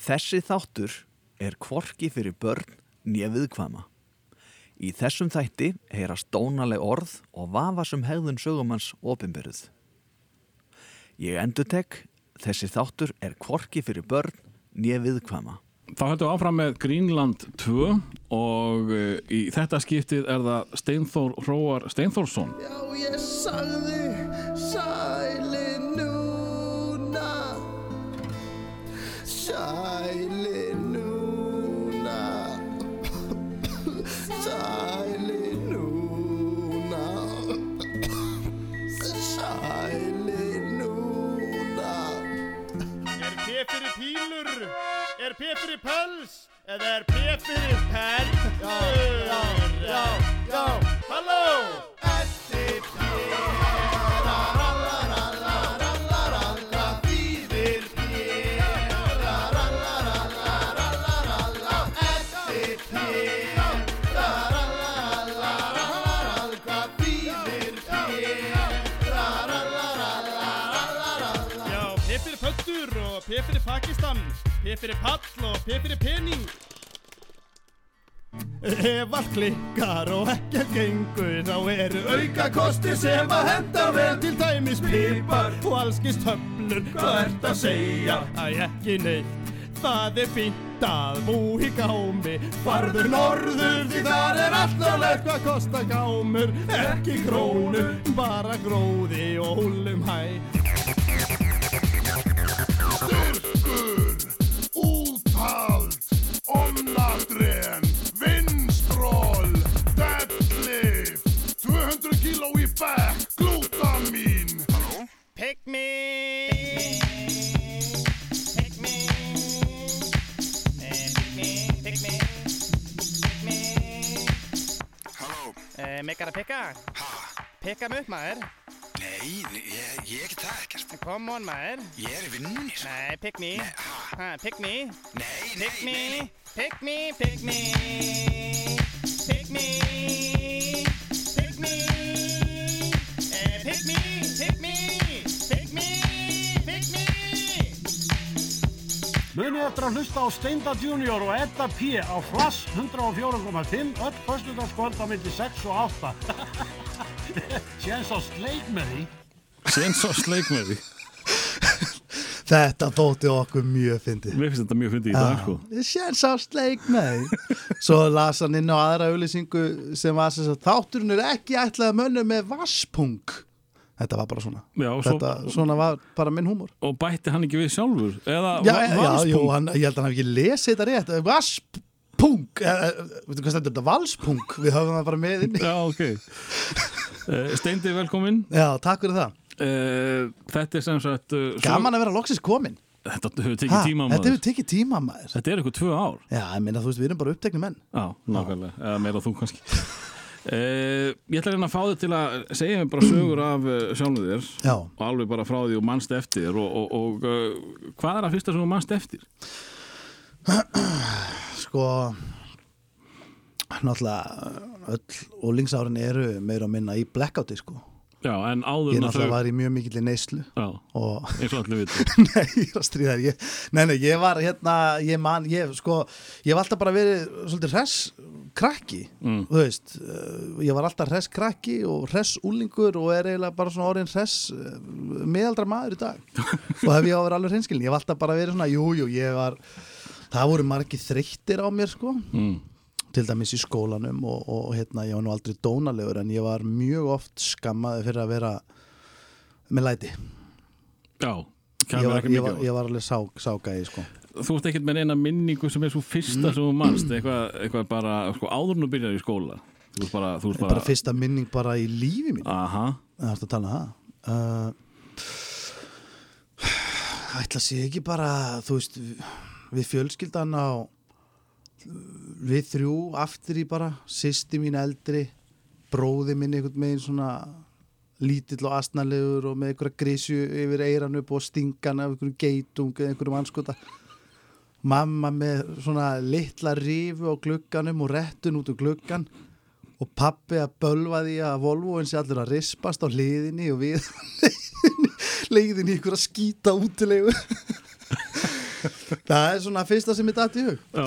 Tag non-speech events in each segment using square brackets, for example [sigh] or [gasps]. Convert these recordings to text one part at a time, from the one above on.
Þessi þáttur er kvorki fyrir börn nefðkvama. Í þessum þætti heyrast dónaleg orð og vafasum hegðun sögumanns opimberuð. Ég endur tek, þessi þáttur er kvorki fyrir börn nefðkvama. Þá hættum við áfram með Greenland 2 og uh, í þetta skiptið er það Steinþór Hróar Steinþórsson. Já, ég sagði sæli Eða er P fyrir pell? Já, já, já, já Halló! Eddi Péra Rallarallarallaralla Þýðir Péra Rallarallarallaralla Eddi Péra Rallarallarallaralla Hvað þýðir Péra Rallarallarallaralla Já, P fyrir pöttur og P fyrir Pakistan P fyrir pall og P fyrir pening Ef allt klikkar og ekki gengur þá eru auka kosti sem að henda vel. Til dæmis pipar og allskist höflur hvað ert að segja? Æ, ekki neitt Það er fínt að bú í gámi. Farður norður því þar er allaveg hvað kosta gámur. Ekki krónu, bara gróði og húlum hæ. Úthald, omnadren, vinstról, me Halló, Eh, Mekkar að pikka? Ha, Pikka mig upp maður. Nei, ég, ég get það ekkert. Come on maður. Ég er í vinnunni, sko. Nei, pick me. Ha, Pick me. Nei, nei, Pick nei, me. nei. Pick me Pick me. Pick me. Pick me Pick me Pick me Pick me Pick me Munið eftir að hlusta á Steinda Junior og Edda P. á Flass 104.5 öll föstudagskvöld á myndi 6 og 8. [laughs] Séns á sleik með því. Sen svo sleik með því. Þetta þótti okkur mjög fyndið. Mér finnst þetta mjög fyndið í dag, sko. Ég séns á sleik með því. Svo las hann inn á aðra auðlýsingu sem var sem sagt þátturinn er ekki ætlaði mönnu með vasspung. Þetta var bara svona. Já, svo, Þetta, svona var bara minn húmor. og bætti hann ekki við sjálfur? Eða Já, já, jú, hann, ég held að hann ekki lesið þetta rétt. Vasspung, eh, eh, veitu hvað stendur þetta? Valspung, við höfum það bara með inni. Já, ok. Uh, Steindi, velkomin. Já, takk fyrir það. Þetta er sem sagt... Svo- Gaman að vera loksins komin. Þetta hefur tekið tíma Þetta maður. hefur tekið tíma maður. Þetta er eitthvað tvö ár. Já, ég meina, þú veist, við erum bara upptekni menn. Já, nákvæmlega, eða meira þú kannski uh, Ég ætla að reyna að fá þig til að segja mér bara sögur af uh, sjálfum þér Já. og alveg bara frá því og mannst eftir og, og, og uh, hvað er að fyrsta sem þú mannst eftir? [clears throat] sko náttúrulega öll úlingsárin eru meira að minna í blackouti sko Já, en áður ég en að náttúrulega þau var í mjög mikill neyslu Já, og eins og allir viti [laughs] nei, ég er að stríða þér. Ég, nei, nei, ég var hérna ég man, ég sko ég hef alltaf bara verið svolítið hress krakki, Mm. þú veist. Uh, ég var alltaf hress krakki og hress úlingur og er eiginlega bara svona orðin hress uh, meðaldra maður í dag. [laughs] Og hef ég á að vera alveg hreinskilin, ég hef alltaf bara verið svona jú, jú, ég var það voru margir þreyttir á mér sko. Mm. Til dæmis í skólanum og, og hérna, ég var nú aldrei dónalegur en ég var mjög oft skammaði fyrir að vera með læti. Já, ég var, ég, var, ég var alveg sá, ságæði sko. Þú ert ekkert með eina minningu sem er svo fyrsta sem þú mannst eitthvað, eitthvað bara, sko, áður en þú byrjar í skóla. Þú ert bara, bara, bara, fyrsta minning bara í lífi mín Aha, það er að tala um það? Uh, ætla sé ekki bara þú veist við fjölskyldan á við þrjú aftur í bara sýsti mín eldri bróði minn einhvern megin svona lítill og asnalegur og með einhverja grísju yfir eiran upp og stingan af einhverjum geitung eða einhverjum anskota mamma með svona litla rifu á glugganum og rettun út úr gluggan og pappi að bölva því að Volvoin sé allir að rispast á hliðinni og við [laughs] leiðinni ykkur að skýta útilegu Það er svona fyrsta sem ég dætt í hug. Já,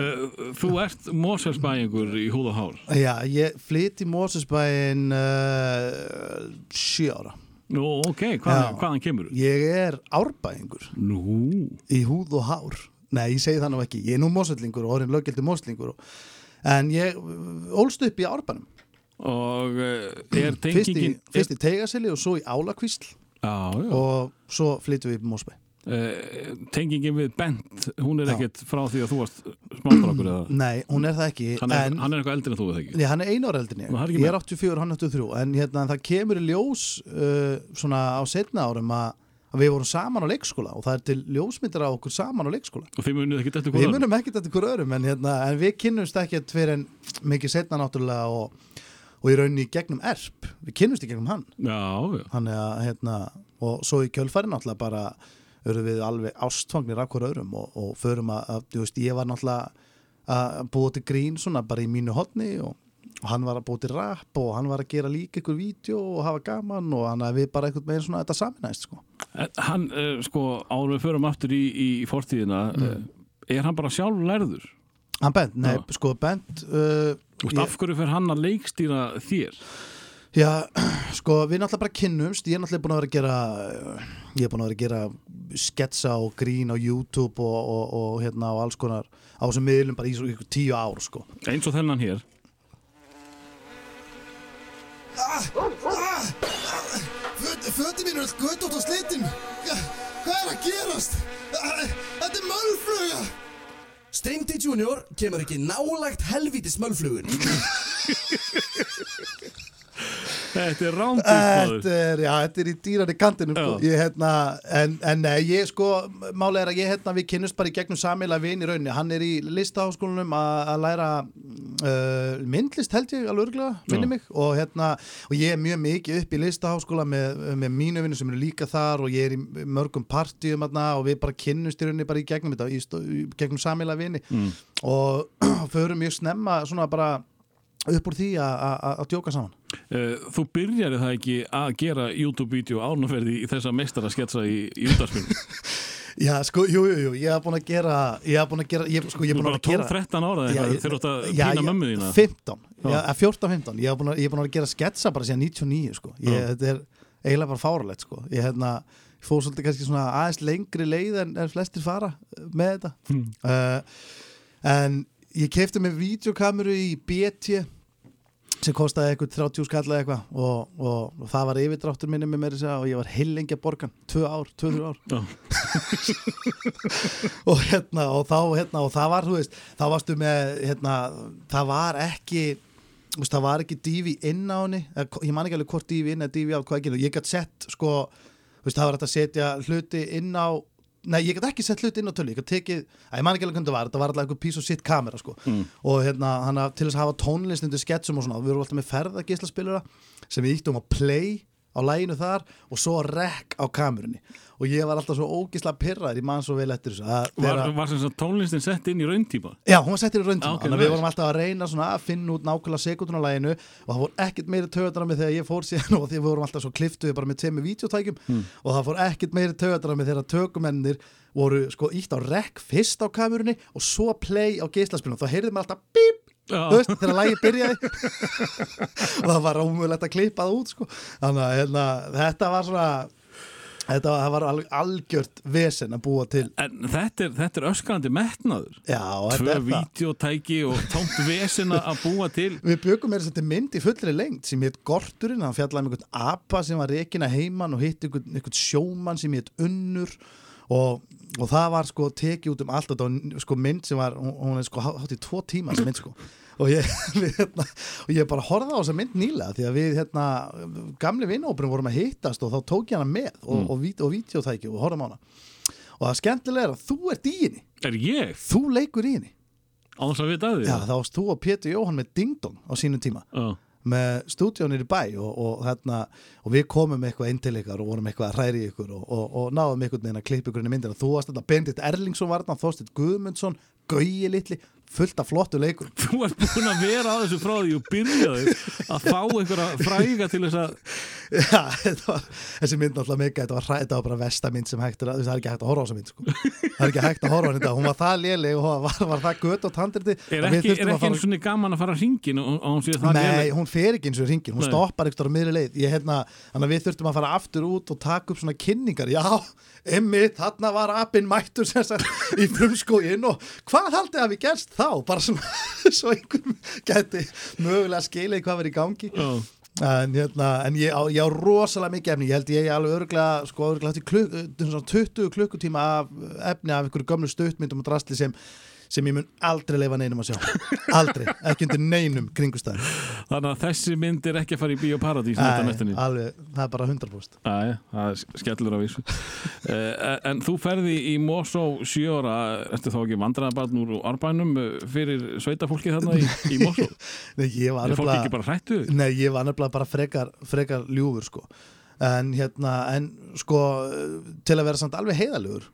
uh, þú ert Moselsbæingur í húð og hár. Já, ég flytt í Mósusbæin uh, sjö ára. Nú, ok, hvað, Já. hvaðan kemur þú? Ég er árbæingur. Nú, í húð og hár. Nei, ég segi það nú ekki, ég er nú mósvellingur og orðin löggildi móslingur og... en ég uh, ólst upp í árbænum. Og er í, tengingin fyrst í Teigasili og svo í Álakvísl og svo flyttum við upp í Mósbæ uh, Tengingin við Bent, hún er ekkert frá því að þú varst smástrákur eða? [clears throat] Nei, hún er það ekki hann er, en, hann er eitthvað eldri en þú, eða ekki? Nei, hann er einu ára eldin ég. Er Ég er 84, hann er 83 en hérna, það kemur í ljós uh, svona á setna árum að við vorum saman á leikskóla og það er til ljósmyndir á okkur saman á leikskóla. Og þið munið ekkert eftir Við hvað munum ekkert eftir hver öðrum en, hérna, en við kynnumst ekkert fyrir en mikið setna náttúrulega og, og í rauninni í gegnum erp. Við kynnumst í gegnum hann. Já, já, Þannig að, hérna, og svo í kjölfæri náttúrulega bara erum við alveg ástfangnir af hver öðrum og, og förum að, að, þú veist, ég var náttúrulega að búa til grín svona bara í mínu hotni og, og hann var að búa til rap og hann var að gera líka ykkur vídeo og hafa gaman og hann að við bara einhvern veginn svona þetta saminæst sko. Hann, uh, sko, árum við förum aftur í, í fortíðina Mm. uh, Er hann bara sjálf lærður? Hann Bent, nei, Já. sko Bent uh, af hverju fer hann að leikstýra þér? Já, [clears throat] sko, við náttúrulega bara kynnumst. Ég er náttúrulega búin að vera að gera uh, ég er búin að vera að gera sketsa og grín á YouTube og, og, og hérna og alls konar á þessum miðlum bara í svo ykkur tíu ár sko. Eins og þennan hér. Föti mín er allt gött út á slitin. Hvað er að gerast? Þetta er mölfluga. Steindi Junior kemur ekki nálægt helvítis mölflugun [laughs] Þetta er rándýrt Þetta er, er í dýrari kantinu sko. Ég, hérna, en, en ég sko málega er að ég hérna, við kynnust bara í gegnum samíla vin í rauninni, hann er í listaháskólanum að læra uh, myndlist held ég alveg örgulega, minni mig. Og hérna, og ég er mjög mikið upp í listaháskóla með, með mínu vinnu sem eru líka þar og ég er í mörgum partíum og við bara kynnust í rauninni bara í gegnum þetta, í gegnum samíla vini. Mm. og [clears throat] förum mjög snemma svona bara upp úr því að- djóka saman Uh, Þú byrjar það ekki að gera YouTube-vídeó ánumferði í þessa meistara sketsa í, í útarspilum [laughs] Já, sko, jú, jú, jú, ég hef búin að gera ég hef búin að gera, ég, sko, ég Þú hef er búin bara að gera 12-13 ára eða Já, eitthvað ég- þegar þú ert að ég- mömmu þína 15, Já. já, 14-15 ég hef búin búin að gera sketsa bara síðan 99 sko. ég, Já. þetta er eiginlega bara fáralegt sko. ég hérna, fór svolítið kannski svona aðeins lengri leið en, en flestir fara með þetta Hmm. uh, en ég kefti með videokameru í BT sem kostaði eitthvað 30 skall eða eitthvað. Og, og, og það var yfirdráttur minni með mér og ég var heilengja borgan, 2 ár, 2-3 ár. [laughs] Og hérna og þá hérna og það var þú veist þá varstu með hérna það var ekki veist, það var ekki dífi inn á henni ég man ekki alveg hvort dífi inn eða dífi á hvað ekki ég gætt sett sko veist það var hægt að setja hluti inn á nei ég gætt ekki sett hluti inn á tölu ég gætt tekið að ég man ekki alveg hvernig það var þetta var alltaf eitthvað pís og sitt kamera sko. Mm. og hérna hann að til þess að hafa tónlist undir sketsum og svona við vorum alltaf með ferðagislaspilura sem við íttum að play á læginu þar og svo rek á kamerunni og ég var alltaf svo ógisla pirraður ég man svo vel eftir þessu að Var, þegar- var sem sagt tónlistin sett inn í rauntíma? Já, hún var settir í rauntíma, Ah, þannig að nice. við vorum alltaf að reyna svona að finna út nákvæmlega sekundun á læginu og það fór ekkert meiri töðar þegar ég fór síðan [laughs] og því við vorum alltaf svo kliftuði bara með tveimur vídeotækjum Hmm. og það fór ekkert meiri töðar þegar tökumennir voru sko ítt á rekk fyrst á kamerunni og svo play á geislaspilum, þá heyrðum við alltaf bíp. Þú veist, þegar lægi byrjaði. Og [laughs] það var ómögulegt að klippa það út sko. þannig að hérna, þetta var svona þetta var, var alg, algjört vesen að búa til. En þetta er, þetta er öskrandi metnaður. Já, þetta Tvö er það. vídeotæki og tómt vesina að búa til. [laughs] Við byggum með þetta mynd í fullri lengt sem hétt Gorturinn, hann fjallaði um einhvern apa sem var rekin að heiman og hitt einhvern, einhvern sjómann sem hétt Unnur og, og það var sko tekið út um allt og þetta var sko mynd sem var, hún, hún er sko hátt í tvo tíma sem mynd sko og ég, [laughs] við, hérna, og ég bara horfði á þessa mynd nýlega því að við hérna, gamli vinnópurum vorum að hittast og þá tók ég hana með og, Mm. og, og, vídeotæki og horfðum á hana og það skemmtilega er að þú ert í henni Er ég? þú leikur í henni Á þess að vita að því? Já, þá varst þú og Pétur Jóhann með Ding Dong á sínum tíma Já. Með stúdíónir í bæ og, og, hérna, og við komum eitthvað inn til ykkar og vorum eitthvað að hræri ykkur og, og, náðum ykkur neina að klippa ykkur inn í myndina. Þú varst þetta Bendit Erlingsson var þarna, Þorsteinn Guðmundsson Gauji litli, fullt af flottu leikur [laughs] Þú ert búin að vera á þessu frá því og byrjaði að fá einhverja fræga til þess að Já, var, þessi mynd náttúrulega mega, þetta var, þetta var bara versta mynd sem hægt að, það er ekki hægt að horfa á þessa mynd sko. það er ekki hægt að horfa á þetta, hún var það léleg og var, var það gött og tandriti er ekki, er ekki eins og gaman að fara hringin og, og hún sé það Nei, léleg? hún fer ekki eins og hringin, hún Nei. stoppar eitthvað á miðri leið ég, hérna, að við þurftum að fara aftur út og taka upp svona kynningar Já, emmitt, þarna var apinn mættur sem sagt, í frumskóin og hvað haldið að við gerst þá? Bara svona, [laughs] svo einhver gæti mögulega skilið hvað verið í gangi Já. En, hérna, en ég, á, ég á rosalega mikið efni ég held ég alveg örglega sko, örglega eftir kluk, uh, svona 20 klukkutíma af efni af einhverju gömlu stuttmyndum og drastli sem, sem ég mun aldrei leifa neinum að sjá aldrei, ekki undir neinum kringustæðum Þannig að þessi mynd er ekki að fara í bioparadís Nei, alveg, það er bara 100% Æ, það er skellur á vísu [laughs] uh, En þú ferði í Mosó sjö ára, ertu þá ekki vandræðabarn úr árbænum eh, fyrir sveitafólki þarna í, í [laughs] Mosó? Nei, ég var fólk nefnilega- ekki bara hrættu? Nei, ég var nefnilega bara frekar, frekar ljúfur sko. en hérna en sko til að vera samt alveg heiðalugur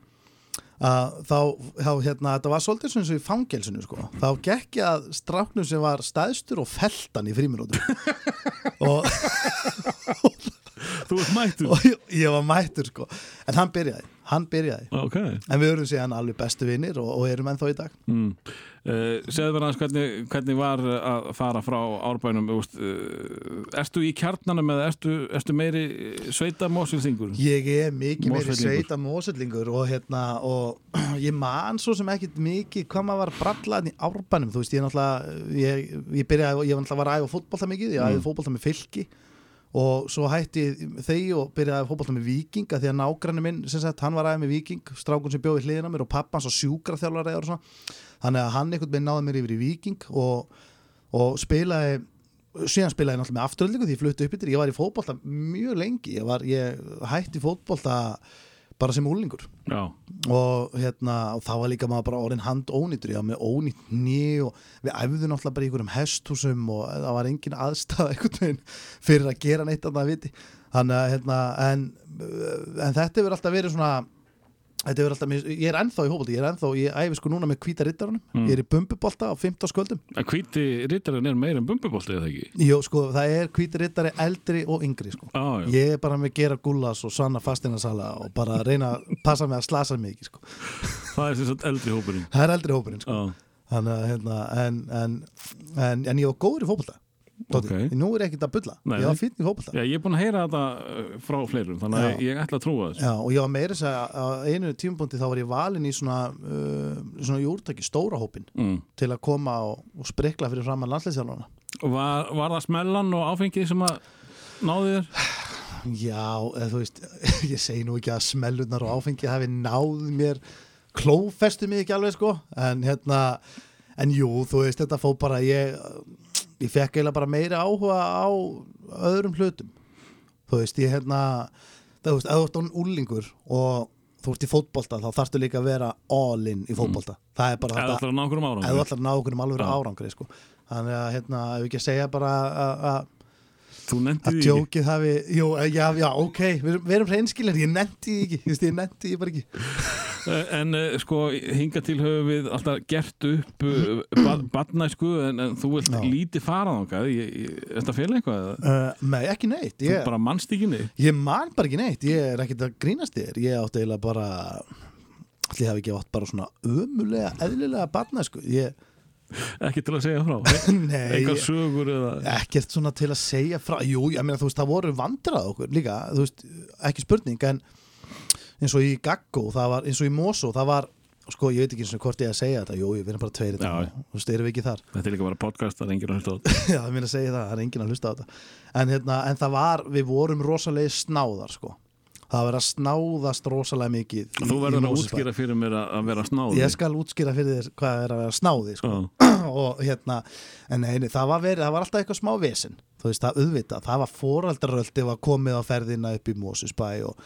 að þá, þá hérna þetta var svolítið eins og í fangelsinu sko. þá gekk ég að stráknum sem var stæðstur og feltan í fríminútum [laughs] og, [laughs] Þú ert mættur og ég, ég var mættur sko. en hann byrjaði, hann byrjaði okay. en við erum síðan alveg bestu vinnir og, og erum ennþá í dag mm. uh, Segðu mér aðeins hvernig, hvernig var að fara frá árbænum uh, Ertu í kjarnanum eða ertu, ertu meiri sveitamósilþingur? Ég er mikið meiri sveita mósellingur og hérna og [clears throat] ég man svo sem ekkit mikið hvað maður var brallaðin í árbænum þú veist ég náttúrulega ég, ég byrjaði, ég var náttúrulega að æfa fótbolta mikið ég æði Mm. fótbolta með fylki og svo hætti þeir og byrjaði að æfa fótbolta með viking að því að nágranni minn sem sagt hann var aðeins með viking strákun sem bjóði hliðina mér og pappans og sjúkraþjálfari og svona. Þannig að hann einhvern veginn náði mér yfir í viking og, og spilaði síðan spilaði náttúrulega með afturöldingu því ég flutti upp yfir ég var í fótbolta mjög lengi. Ég, var, ég hætti fótbolta bara sem úlingur Já, og hérna og þá var líka maður bara orðin hand ég var með ónýtt ný og við æfðum náttúrulega bara í einhverjum hesthúsum og það var engin aðstæða [laughs] einhvern veginn fyrir að gera neitt að það viti. Þannig að hérna en, en þetta hefur alltaf verið svona þetta hefur alltaf, ég er ennþá í hópolti ég er ennþá, ég æfi sko núna með hvíta rittarunum Mm. ég er í bumbubolta á 15 sköldum en hvíti rittarinn er meira en bumbubolti eða ekki? Jó, sko, það er hvíti rittari eldri og yngri sko. Já. ég er bara með gera gullas og sanna fastinarsala og bara reyna að passa mig að slasa mig ekki sko. [laughs] Það er sem sagt eldri hópurinn það er eldri hópurinn sko. Já, Þannig að hérna, en, en, en, en ég var góður í fótbolta Tóti, Ok. nú er ekkert að bulla Nei, ég var fínn í Já, ég er búin að heyra þetta uh, frá fleirum þannig að ég ætla að trúa þessu Já, og ég var meira þess að einu tímapunkti þá var ég valinn í svona, uh, svona júrtaki stóra hópin mm. til að koma og, og sprikla fyrir framann landsleisjálfana Og var, var það smellan og áfengið sem að náði þér? Já, eða, þú veist, [laughs] ég segi nú ekki að smellunar og áfengi hafi náð mér klófestu mig ekki alveg sko en hérna, en jú, þú veist þetta fór bara, ég ég fekk eiginlega bara meira áhuga á öðrum hlutum. Þú veist, ég hérna þú veist, ef þú ert án úlingur og þú ert í fótbolta, þá þarftu líka að vera all in í fótbolta, það er bara Eða ætlar að ná okkur um ára ef þú ætlar að ná okkur um alveg árangri sko. þannig að, hérna, ef ekki að segja bara að- að djókið hafi, jú, já, já, ok við við erum hreinskilir, ég nefndi ekki ég nefndi því bara ekki En uh, sko, hinga til höfum við alltaf gert upp ba badnæsku en, en þú vilt lítið fara þangað. Ég, ég, Er þetta fél eitthvað? uh, nei, ekki neitt. Þú ég, bara mannst ekki neitt? Ég man bara ekki neitt, ég er ekkert að grínast þér. Ég átti eiginlega bara allir hafi ekki átt bara svona ömulega eðlilega barna, sko ég, Ekki til að segja frá? [laughs] Nei, ekkert svona til að segja frá. Jú, ég meina, þú veist, það voru vandrað okkur líka, þú veist, ekki spurning en eins og í Gaggo það var, eins og í Mosó, það var sko, ég veit ekki eins og hvort ég að segja þetta, jú, við erum bara tveir þetta, þú erum við ekki þar. Þetta er líka bara podcast, það er enginn að hlusta á [laughs] þetta. Já, það minn að segja það, það er enginn að hlusta á þetta. En, hérna, en það var, við vorum rosalega snáðar sko. það var að snáðast rosalega mikið í- Þú verður að útskýra fyrir mér að, vera snáði. Ég skal útskýra fyrir þér hvað er að vera snáði sko. [clears throat] og hérna en nei, það var verið, það var alltaf eitthvað smá vesen. Þú veist, það auðvitað, það var foraldaröldi var komið á ferðina upp í Mosesbæ og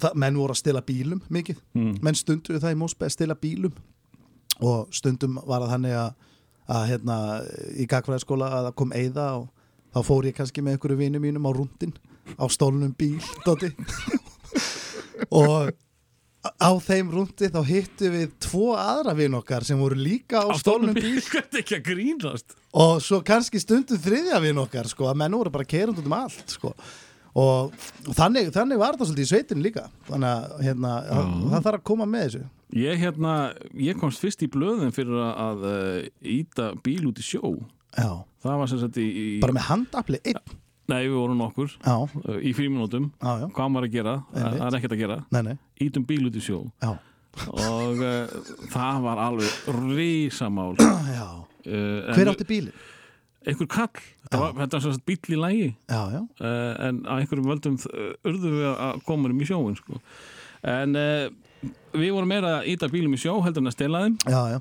það, menn voru að stila bílum mikið, Mm. menn stundu það í Mosesbæ að stila bílum. Og stundum var það þannig að, að hérna, í gagfræðskóla að það kom eiða og þá fór ég kannski með einhverju vinum mínum á rúndin á stólunum bíl [laughs] og á þeim rúndi þá hittu við tvo aðra vinn okkar sem voru líka á, Á stólnum bíl. [laughs] og svo kannski stundum þriðja vinn okkar sko, að menn voru bara kerund út um allt sko. Og, þannig, þannig var þetta svolítið í sveitinu líka. Þannig að hérna, það, það þarf að koma með þessu. Ég hérna, ég komst fyrst í blöðin fyrir að, að uh, íta bíl út í sjó. Já. Það var sem sagt í, í bara með handafli einn? Nei, við vorum nokkur já, uh, í fríminútum Hvað maður að gera? Það Einmitt. það er ekkert að gera. Nei, nei, Ítum bíl út í sjó. Já, og uh, það var alveg risamál. [clears throat] Uh, hver átti bílinn? Einhver kall, þetta var, þetta var sagt bíl í lægi Já, já, uh, en á einhverjum völdum urðum við að koma um í sjóin sko. en uh, við vorum meira að íta bílum í sjó heldur en að stela þeim já,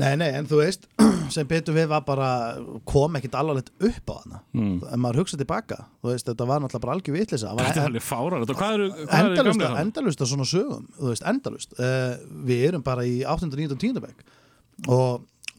Nei, nei, en þú veist, [clears throat] sem betur við var bara kom ekkit alvarlegt upp á hana mm. en maður hugsa tilbaka þú veist, þetta var náttúrulega bara algjör var Þetta er alveg fárar endalust, það? endalust á svona sögum þú veist, endalust uh, við erum bara í 8. 9. og 10. bekk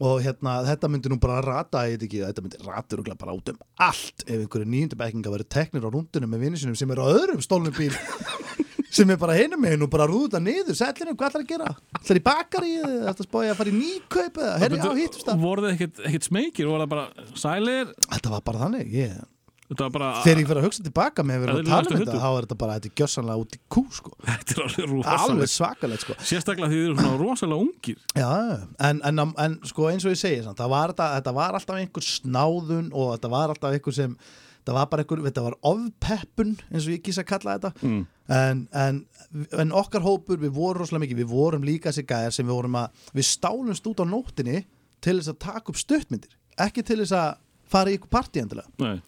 og, hérna þetta myndi nú bara rata, ég veit ekki þetta myndi rata örugglega bara út um allt ef einhverju 9. bekkinga verið teknir á rúndunum með vinni sinum sem eru á öðrum stólnum bíl [laughs] sem er bara hinum meginn og bara rúða niður sætlinu, hvað ætlar að gera? ætlar í bakari, ætlar að spája að fara í nýkaup eða, herri, já, hittumst það voru þið ekkert, smekir voru það bara sælir þetta var bara þannig, ég var bara þegar ég fyrir að hugsa tilbaka með að vera að tala um þetta, þá er þetta bara, þetta er gjössanlega út í kú, sko. Þetta er alveg alveg rosalegt svakalegt, sko. Sérstaklega því þið eru svona rosalega ungir. Já, en, en, en sko eins og ég segi það var, þetta, þetta var alltaf einhver snáðun og þetta var alltaf einhver sem þetta var bara einhver, þetta var ofpeppun eins og ég kýsa að kalla þetta. Mm. en, en, en okkar hópur við vorum rosalega mikið, við vorum líka þessi gæjar sem við vorum að, við stálumst út á nóttinni til þess að taka upp stuttmyndir ekki til þess að fara í ykkur partí endilega. Nei.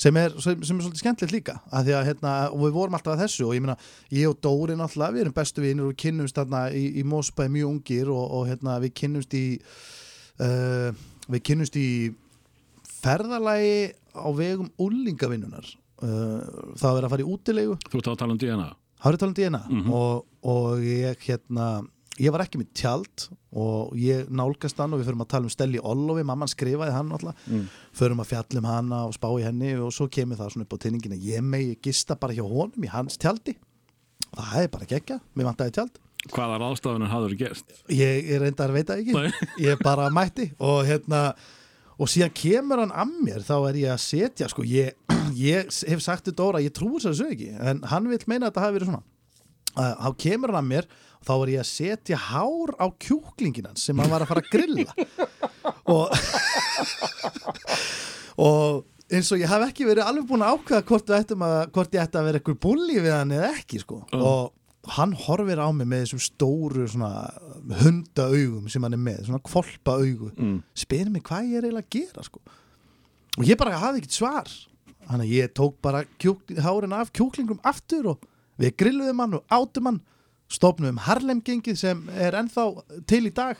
Sem er, sem, sem er svolítið skemmtilegt líka að því að hérna, og við vorum alltaf að þessu og ég meina, ég og Dóri náttúrulega, við erum bestu vinir og við kynnumst þarna í, í Mósbæ mjög ungir og, og hérna, við kynnumst í uh, við kynnumst í ferðalagi á vegum úlingavinnunar uh, það var að fara í útilegu. Þú tala um DNA Hárið talandi í hérna Mhm. og, og ég hérna ég var ekki með tjald og ég nálgast hann og við förum að tala um Stelli Ollofi, mamman skrifaði hann alltaf Mm. förum að fjalla um hana og spá í henni og svo kemur það svona upp á tinningin að ég megi gista bara hjá honum í hans tjaldi. Það er bara gekkja, mér vantaði tjald. Hvaða ráðstafunir hafður gert? Ég, ég reyndar veit það ekki. Nei. [laughs] ég bara mætti og hérna og síðan kemur hann að mér þá er ég að setja sko ég, [clears throat] ég hef sagt til Dóra, ég trúi þess að þessu ekki en hann vil meina að þetta hafi verið svona þá kemur hann að mér og þá er ég að setja hár á kjúklingin hans sem hann var að fara að grilla. [laughs] Og og eins og ég hef ekki verið alveg búin að ákveða hvort, að, hvort ég ætti að vera eitthvað bulli við hann eða ekki sko. Mm. og hann horfir á mig með þessum stóru svona hundaaugum sem hann er með, svona kvolpa augu. Mm. spyrir mig hvað ég er eiginlega að gera sko. Og ég bara hafði ekkert svar. Þannig að ég tók bara kjúk, hárin af kjúklingum aftur og við grilluðum hann og átum hann stopnum Harlem gengið sem er ennþá til í dag.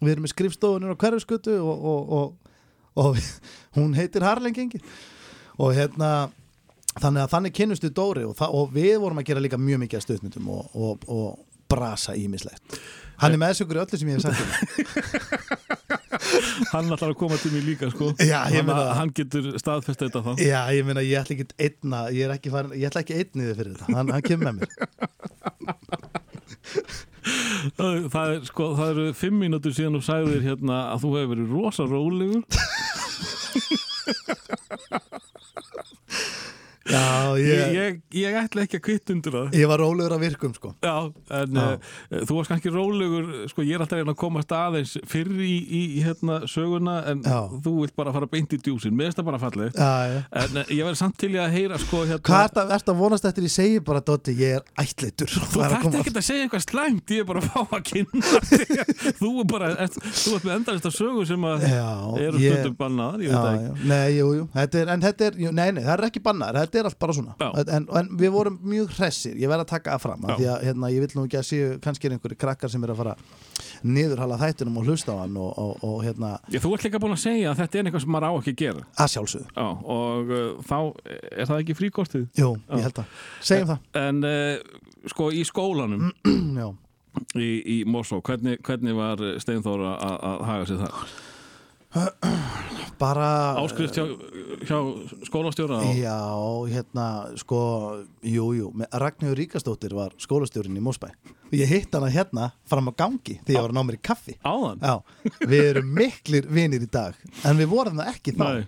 Við erum með skrifstofunir á hverjuskutu og, og, og, og hún heitir Harlem gengið og hérna þannig að þannig kynnustu Dóri og, við vorum að gera líka mjög mikið að og, og brasa ímislegt hann er með þessu ykkur öllu sem ég hef sagt um. [laughs] hann ætlar að koma til mig líka sko. Já, hann, meina- hann getur staðfest þetta þá. Já, ég meina, ég ætla ekki einna, ég er ekki farin, ég ætla ekki einnið fyrir þetta, hann, hann kemur með mér. [laughs] það, það, er, sko, það eru fimm mínútur síðan þú sagðir hérna að þú hefur verið rosa rólegur [laughs] Já, ég, ég, ég, ætla ekki að kvitt undir það ég var rólegur að virkum, sko. Já, en Já. uh, þú varst kannski rólegur, sko ég er alltaf að reyna að komast aðeins fyrr í, í, í hérna söguna en Já. þú vilt bara fara beint í djúsin, mér finnst það bara fallið en uh, ég verði samt til að heyra sko hérna Hvað að, ert að vonast eftir ég segi bara, Dotti, ég er ætleitur. Þú [laughs] þarft ekki að segja eitthvað slæmt, ég er bara að fá að kynna. [laughs] Þú er bara, ert, þú ert með endarist að sögu sem að eru stundum bannaðar, nei, jú, jú, þetta er, þetta er, jú, nei, nei, þetta er allt bara svona, en, en við vorum mjög hressir, ég verð að taka það fram, Já. því að, hérna, ég vil nú ekki að séu, kannski er einhverju krakkar sem er að fara niðurhala þættinum og hlusta á hann og, og, og hérna, Já, þú ert líka búin að segja að þetta er eitthvað sem maður á ekki að gera. að sjálfsögðu, Já, og uh, þá er það ekki fríkostið. jú, Já. ég held að, segjum það, En uh, sko í skólanum [clears throat] já. í, í Mosó, hvernig, hvernig var Steinþóra að að haga sér það? [clears throat] bara Áskrift hjá, hjá skólastjóra og, Já, hérna, sko, jú, jú, Ragnhjóður Ríkastóttir var skólastjórin í Mósbæ og ég hitt hana hérna fram á gangi þegar ég var að ná mér í kaffi. Áðan? Já, við erum miklir vinir í dag, en við vorum það ekki þá. Nei.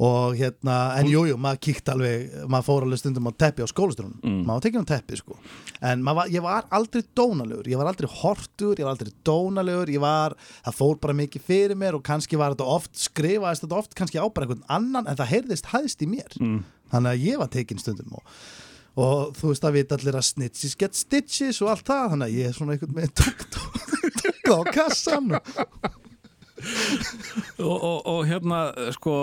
Og hérna, en jú, jú, maður kíkt alveg, maður fór alveg stundum á teppi á skólastjórunum, Mm. maður tekinn á teppi, sko. En var, ég var aldrei dónalegur, ég var aldrei hortur, ég var aldrei dónalegur, ég var, það fór bara mikið fyrir mér og kannski var þetta oft, skrifaðist þetta oft kannski á bara einhvern annan, en það heyrðist hæðst í mér. Mm. Þannig að ég var tekinn stundum og, og þú veist að vita allir að snitches get stitches og allt það, þannig að ég er svona einhvern veginn tók, tók, tók á kassan og og, og, og hérna sko,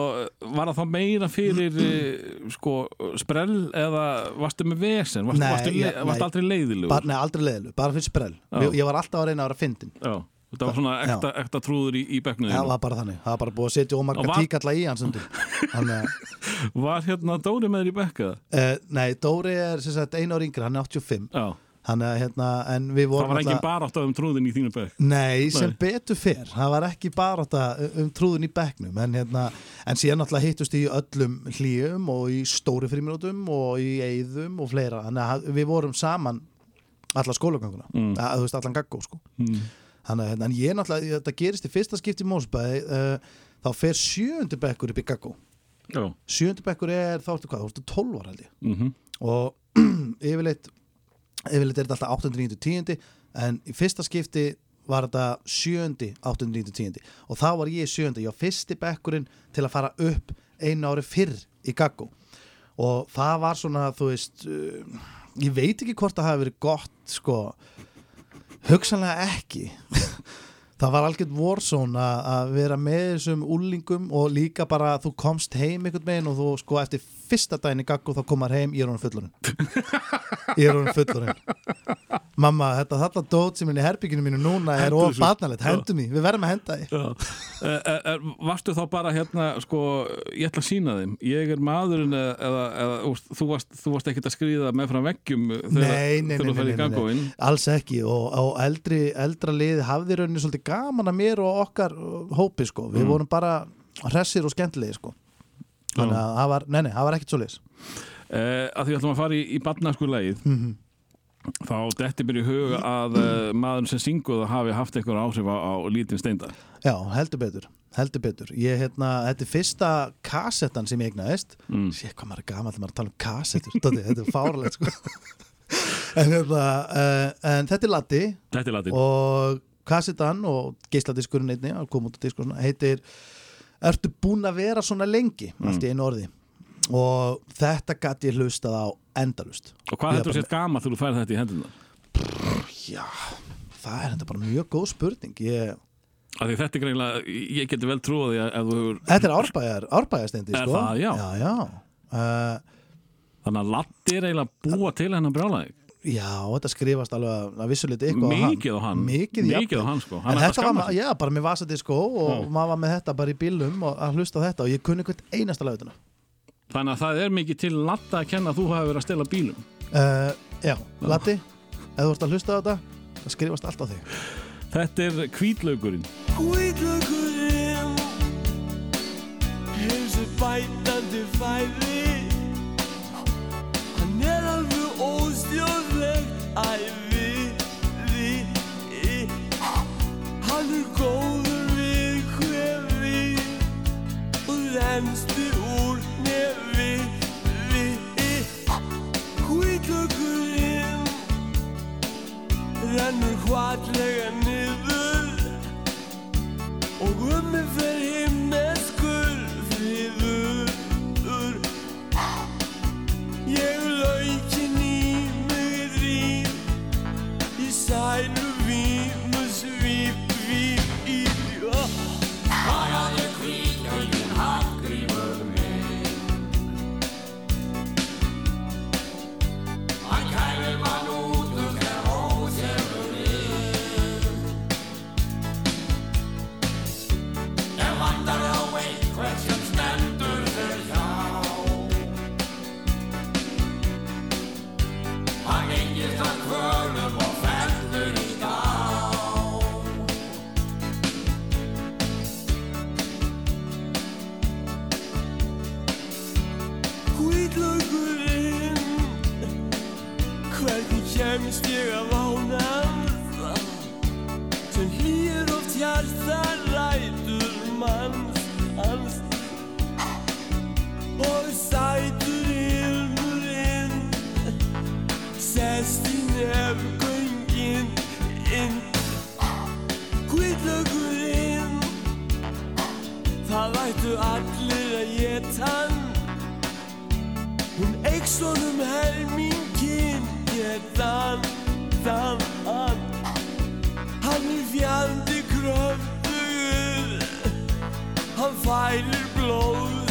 var það þá meira fyrir eh, sko, sprell eða varstu með vesen? Varstu, Nei, varstu, ég- varstu nei. aldrei leiðilegur? Bara, nei, aldrei leðileg, bara fyrir sprell. Ég, ég var alltaf að reyna að vera fyndin þetta var svona ekta, ekta trúður í, í bekknuðinu það var bara þannig, það var bara búið að setja Og ómarga var- tíkalla í hans [laughs] Var hérna Dóri með þér í bekka? uh, nei, Dóri er einu ári yngri, hann er 85 Já, þannig að hérna, en við það vorum var ekki bara átt um trúðin í þínu bekk Nei, sem Nei. betur fyrr, það var ekki bara þetta um trúðun í bekknum en, hérna, en síðan náttúrulega hittust í öllum hlýjum og í stóri fríminútum og í eyðum og fleira þannig að við vorum saman alla skólaganguna, Mm. að, þú veist allan gaggó sko. mm. þannig að hérna, en ég náttúrulega, þetta gerist í fyrsta skipti í Mósbæði uh, þá fer sjöundi bekkur upp í gaggó Já, sjöundi bekkur er, þá ertu hvað, þá ertu 12 ára held ég mhm og [clears throat] yfirleitt yfirleitt er þetta alltaf 8. 9. 10. en í fyrsta skipti var þetta 7. 8. 9. 10. og þá var ég 7. ég var fyrsti bekkurinn til að fara upp einu ári fyrr í Gaggo og það var svona þú veist uh, ég veit ekki hvort það hafi verið gott sko hugsanlega ekki það var algjörn vorsón að vera með þessum úlingum og líka bara að þú komst heim einhvern veginn og þú sko eftir fyrsta daginn í gaggu þá komar heim, ég er honum fullorinn ég er honum fullorinn mamma, þetta þarna dót sem er í herbygginu mínu núna er of þessu. barnalegt, hendur mér, við verðum að henda því Já. E, e, e, varstu þá bara hérna sko, ég ætla að sína þeim. Ég er maðurinn eða, eða, eða úst, þú, varst, varst ekkert að skrýða með fram veggjum þegar, nei, þegar þú ferð í gangóin alls ekki. Og, og eldri, eldra liði hafði rauninni svolítið gaman að mér og okkar uh, hópi sko, við Mm. vorum bara hressir og skemmtilegi sko. Þannig að það var, nei, nei, það var ekkert svo leis e, að því ætlum að fara í, í barnaskulegið Mhm. Þá detti mér í huga að uh, maðurinn sem synguð hafi haft einhver áhrif á, á lítinn steinda. Já, heldur betur, heldur betur. Ég, hérna, þetta er fyrsta kassettan sem ég eignaðist. Mm. Sér hvað maður er gamall maður er að tala um kassettur Þetta er fáralegt sko. [laughs] En, hérna, uh, en þetta er Latti Þetta er latinn og kassettan og geisladiskurinn einni heitir Ertu búin að vera svona lengi? Allt í einu orði og þetta gæti ég hlustað á endalust Og hvað heldur bara- sér gama þú færð þetta í hendunar? Já, það er þetta bara mjög góð spurning ég, því þetta er greinlega, ég geti vel trúið þú hefur Þetta er Er sko. það, já? Já. Uh, Þannig að Latti er eiginlega búa til hennar brjálæði Já, þetta skrifast alveg að vissuleiti eitthvað Mikið á hann Mikið, Mikið á hann sko Hann var, já, bara með vasadisko og Já. maður var með þetta bara í bílum og að hlusta á þetta og ég kunni hvert einasta lautuna Þannig að það er mikið til Latta að kenna að þú hafi verið að stela bílum. Uh, Já, Latti, ef þú ert að hlusta á þetta það skrifast allt á þig. Þetta er kvítlaukurinn Hvítlökurinn Heilsu bætandi fæði Hann er alveg óstjórnlegt Því Hann er góður við hvefi Og renstu Hvítlökurinn Rennur hvatlega niður Og um mig fer himneskur kemst ég að vána það sem hlýr oft hjarta rætur manns anst og sætur ilmurinn sest í nefngöngin inn. Hvitlögurinn það ættu allir að ég tann hún eiks honum helminginn getan þann hann Hann er fjandi kröftugur. Hann fælir blóðsugur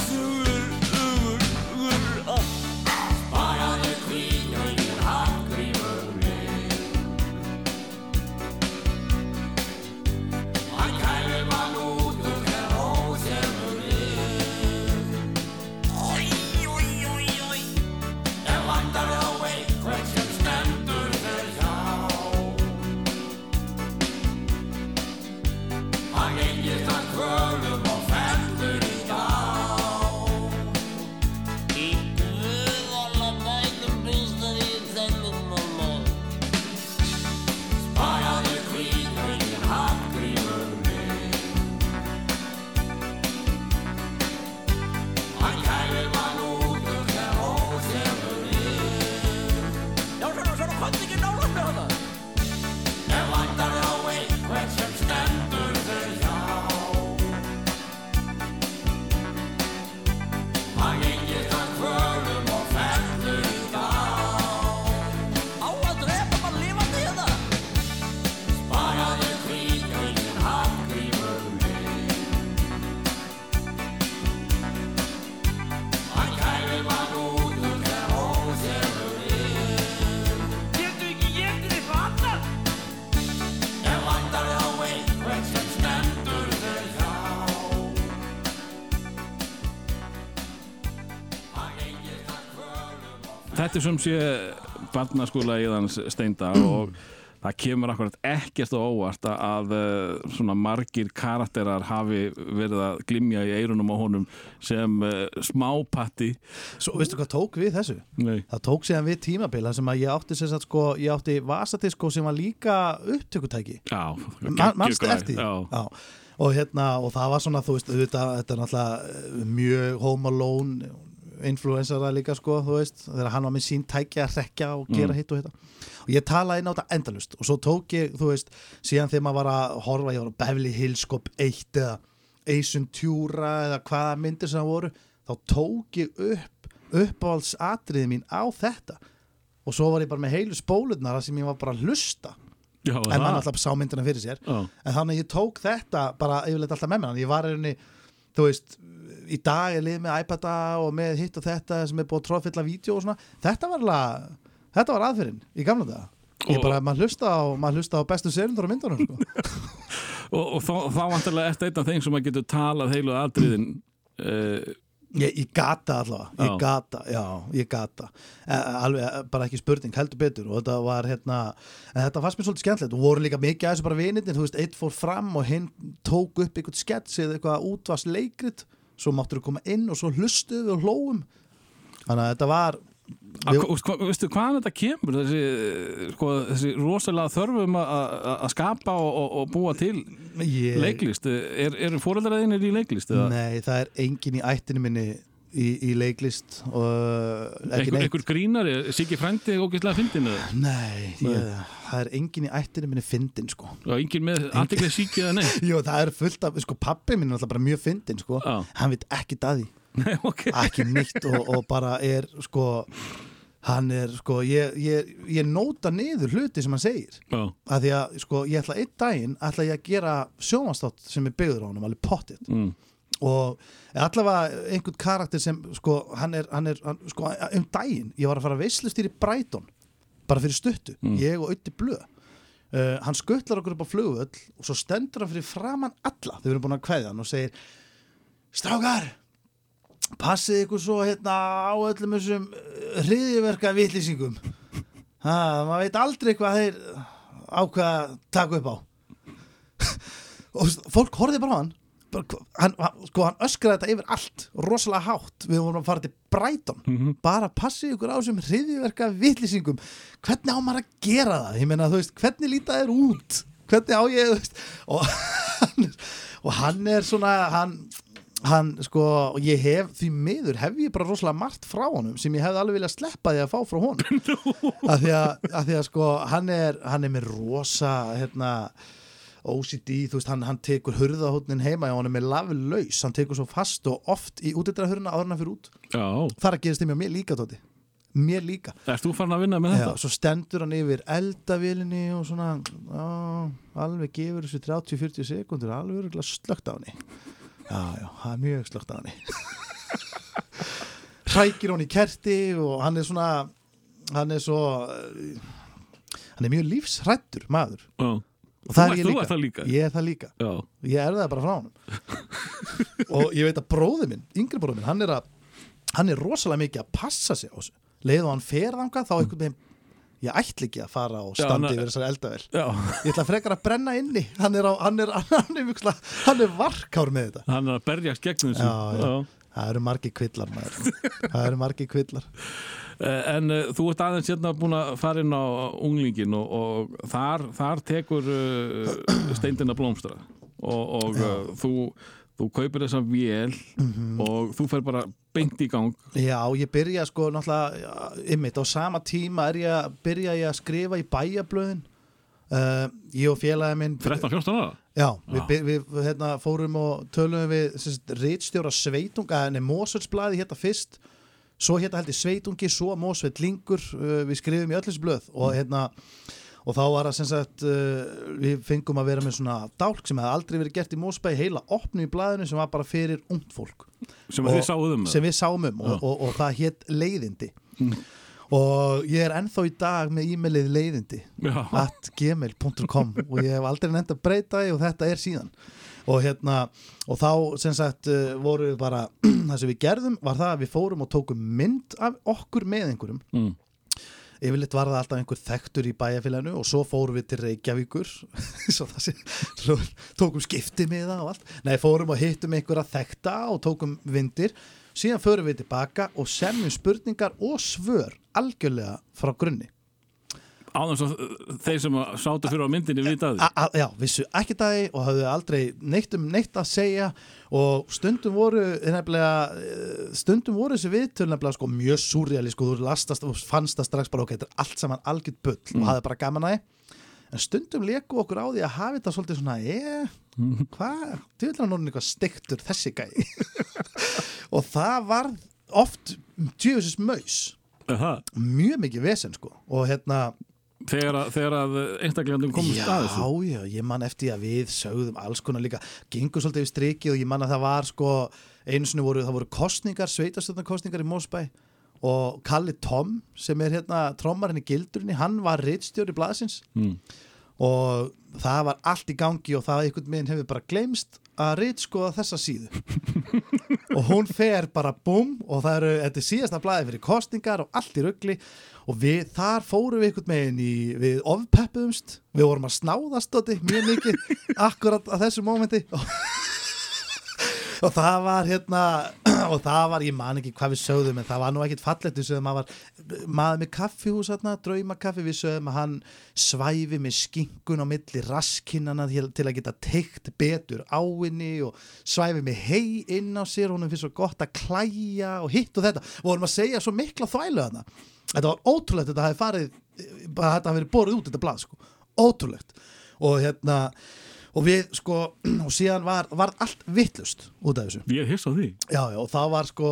og Þetta er sem sé barnaskóla í þann steinda og það kemur akkurat ekkert á óvart að uh, svona margir karakterar hafi verið að glimja í eirunum á honum sem uh, smápatti Svo veistu hvað tók við þessu? Nei. Það tók síðan við tímabila sem að ég átti sem sagt sko, ég átti vasadisko sem var líka upptökutæki Já, Ma- Manstu geggjuð eftir já. Já. Og hérna, og það var svona, þú veist, auðvitað, þetta er náttúrulega eh, mjög home alone influensara líka, sko, þú veist, þegar hann var með sín tækja að rekja og gera Mm. hitt og hitta. Og ég talaði inn á þetta endalust og svo tók ég, þú veist, síðan þegar maður var að horfa, ég var á Beverly Hills Cop 1 eða Ace Ventura eða hvaða myndir sem það voru, þá tók ég upp uppáhaldsatriði mín á þetta og svo var ég bara með heilu spólurnar sem ég var bara að hlusta Já, en það- mann alltaf sá myndina fyrir sér Já. en þannig að ég tók þetta bara yfirleitt alltaf með mér að ég var einni, þú veist í dag er lið með iPada og með hitt og þetta sem er búið að tróðfylla vídeo og svona. Þetta var alveg, þetta var aðferðin í gamla daga. Ég Og- bara, maður hlusta á, maður hlusta á bestu serundur á myndunum sko. [laughs] og, og þá, þá vantarlega eftir einn af þeim sem að getur talað heilu aðriðin uh, ég, ég gata allavega, ég gata já, ég gata. Eh, alveg, eh, bara ekki spurning, heldur betur. Og þetta var hérna, en þetta fannst mér svolítið skemmtilegt. Og voru líka mikið að þessu bara vinirnir þú veist, eitt fór fram og hinn tók upp eitthvað skets eða eitthvað útvast leikrit svo máttur koma inn og svo hlustuðu við og hlóum þannig að þetta var hva, veistu hvaðan þetta kemur þessi, sko, þessi rosalega þörfum að- skapa og, og, og búa til Ég- leiklist er, eru fóreldraðinir í leiklist eða? Nei, það er engin í ættinu minni í, í leiklist neitt. einhver grínari, Siggi frændi ógeðslega fyndin eða? Nei, ég, það er engin í ættinu minni fyndin sko. Engin með aðteklega síki eða nei? [laughs] Jú, það er fullt af, sko, pappi minn er alltaf bara mjög fyndin, sko, hann veit ekki daði. Okay. ekki nýtt og, og bara er, sko hann er, sko, ég, ég, ég nóta niður hluti sem hann segir. Já. að því að, sko, ég ætla einn daginn ætla ég að gera sjónvarstátt sem er byggður á honum, alveg pottitt mm. Og allavega einhvern karakter sem, sko, hann er, hann er hann, sko, um daginn, ég var að fara að veislustýri Brighton, bara fyrir stuttu ég og Ötti Blöð. Uh, hann skuttlar okkur upp á flugvöll og svo stendur hann fyrir framann alla við erum búin að kveðja hann og segir strákar passið ykkur svo hérna á öllum þessum hriðiverka vitlýsingum maður veit aldrei hvað þeir ákveða að taka upp á. [laughs] Og fólk horfði bara á hann hann, hann, sko, hann öskraði þetta yfir allt rosalega hátt, við vorum að fara til Brighton. Bara passið ykkur á þessum hriðiverka vitlýsingum. Hvernig á maður að gera það? Ég meina þú veist, hvernig líta þeir út? Hvernig á ég veist, og, og hann er svona hann, hann sko og ég hef því miður hef ég bara rosalega margt frá honum sem ég hefði alveg viljað sleppa því að fá frá honum. [laughs] Af því að, að því að sko hann er, hann er með rosa hérna OCD, þú veist, hann, hann tekur hurðahóttnin heima og hann er með laflaus, hann tekur svo fast og oft í útidra hurðina áður hann fyrir út. Já, það er að gerast þeim mér líka, Tóti. Mér líka. Ert þú farin að vinna með Já, þetta? svo stendur hann yfir eldavélinni og svona á, alveg gefur þessu 30-40 sekundur alveg slögt á henni. Já, já, það er mjög slögt á henni. [laughs] Hrækir hann í kerti og hann er svona hann er svo eh, hann er mjög lífsrættur maður. Já. Og það er ég líka. líka? ég er það líka. Já. ég er það bara frá hann [laughs] og ég veit að bróði minn, yngri bróði minn hann er, að, hann er rosalega mikið að passa sig á þessu. Leið og hann fer þangað þá einhvern veginn ég ætla ekki að fara og standi yfir þessari eldavel ég ætla frekar að brenna inni. Hann er, á, hann er, hann er, hann er varkár með þetta. Hann er að berjast gegn þessu. Það eru margir kvillar maður. það eru margir kvillar En uh, þú ert aðeins hérna búin að fara inn á unglingin og, og þar, þar tekur uh, steindina blómstra og, og uh, þú, þú kaupir þessa vél Mhm. og þú fer bara beint í gang. Já, ég byrja sko náttúrulega ymmit á sama tíma er ég að byrja ég að skrifa í bæjablöðin ég og félagi minn 13-14 ára? Já, við, við, við hérna, fórum og tölum við sérst, rítstjóra Sveitunga en Mósvöldsblaði hérna fyrst svo hérna held ég Sveitungi, svo Mósvöld Lingur uh, við skrifum í öll þessu blöð og hérna og þá var það sem sagt uh, við fengum að vera með svona dálk sem hefði aldrei verið gert í Mósbæ heila opnu í blaðinu sem var bara fyrir ungt fólk. Sem Og- þið sáuð um, sem við sáum um og, og, og það hétt leiðindi. Og ég er ennþá í dag með e-mailið leiðindi at gmail.com og ég hef aldrei nefnt að breyta og þetta er síðan og hérna og þá sem sagt uh, voru við bara [clears throat] það sem við gerðum var það að við fórum og tókum mynd af okkur með einhverjum. Mm. yfirleitt var það alltaf einhver þekktur í bæjarfélaginu og svo fórum við til Reykjavíkur [laughs] svo það sé, tókum skipti með það og allt. Nei, fórum og hittum einhverja þekkta og tókum vindir. Síðan förum við tilbaka og semjum spurningar og svör algjörlega frá grunni á þess að uh, þeir sem sátu fyrir á myndinni vita að A- a- Já, vissu ekki dagi og hafðu aldrei neitt um neitt að segja og stundum voru nefnilega, eh, stundum voru þessi viðtöl nefnilega sko mjög súrjali sko, þú lastast og fannst það strax bara ok, þetta er allt saman algjört bull Mm. og hafði bara gaman að því. En stundum leku okkur á því að hafi þetta svolítið svona, eh, hvað? Þú vil hann orðin eitthvað stektur þessi gæi. [laughs] Og það var oft djöfisins maus. Aha. mjög mikið vesen sko. Og hérna þegar þegar að einstaklegandum komist að þessu? Já, já, ég man eftir að við sögðum alls konar líka, gengur svolítið við striki og ég man að það var sko, einu sinni voru, það voru kostningar, sveitastöðnarkostningar í Mósbæ og Kalli Tom sem er hérna trommarinn í gildurinni, hann var rittstjóri blaðsins. Mm. og það var allt í gangi og það einhvern veginn hefur bara glemst að rittskoða þessa síðu [laughs] og hún fer bara búm og það eru, þetta er síðasta blaði fyrir kostningar og allt í ruggli og við, þar fórum við einhvern veginn í, við ofpeppuðumst, við vorum að snáðast dóti, mjög mikið akkurat að þessu mómenti. og, og það var hérna [clears throat] og það var, ég man ekki hvað við sögðum en það var nú ekkit fallegt, við sögðum að maður með kaffihús hérna, draumakaffi. Við sögðum að hann svæfi með skinkun á milli raskinnana til, að geta teikt betur áinni og svæfi með hei inn á sér. Honum finnst svo gott að klæja og hitt og þetta. Og vorum að segja svo mikla þvælu þarna. Þetta var ótrúlegt, þetta hafi farið bara þetta hafi verið borðið út þetta blað sko. ótrúlegt. Og hérna og við sko, [clears throat] og síðan var, var allt vittlust út af þessu. Ég hiss á því. Já, já, og þá var sko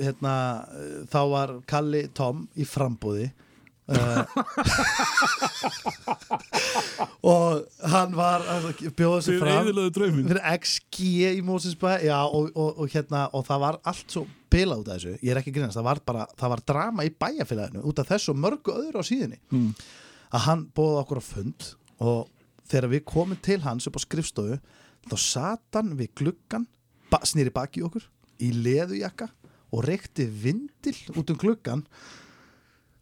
hérna, eh, þá var Kalli Tom í frambúði uh, [laughs] og hann var bjóða Þið fram fyrir XG í Mósinsbæ já, og, og, og, hérna, og það var allt svo bila út af þessu, ég er ekki að grínast það var bara, það var drama í bæjarfélaginu út af þessu og mörgu öðru á síðunni. Mm. að hann bóði okkur á fund og þegar við komum til hans upp á skrifstofu þá sat hann við gluggan ba snýri baki okkur í leðujakka og reykti vindil út um gluggan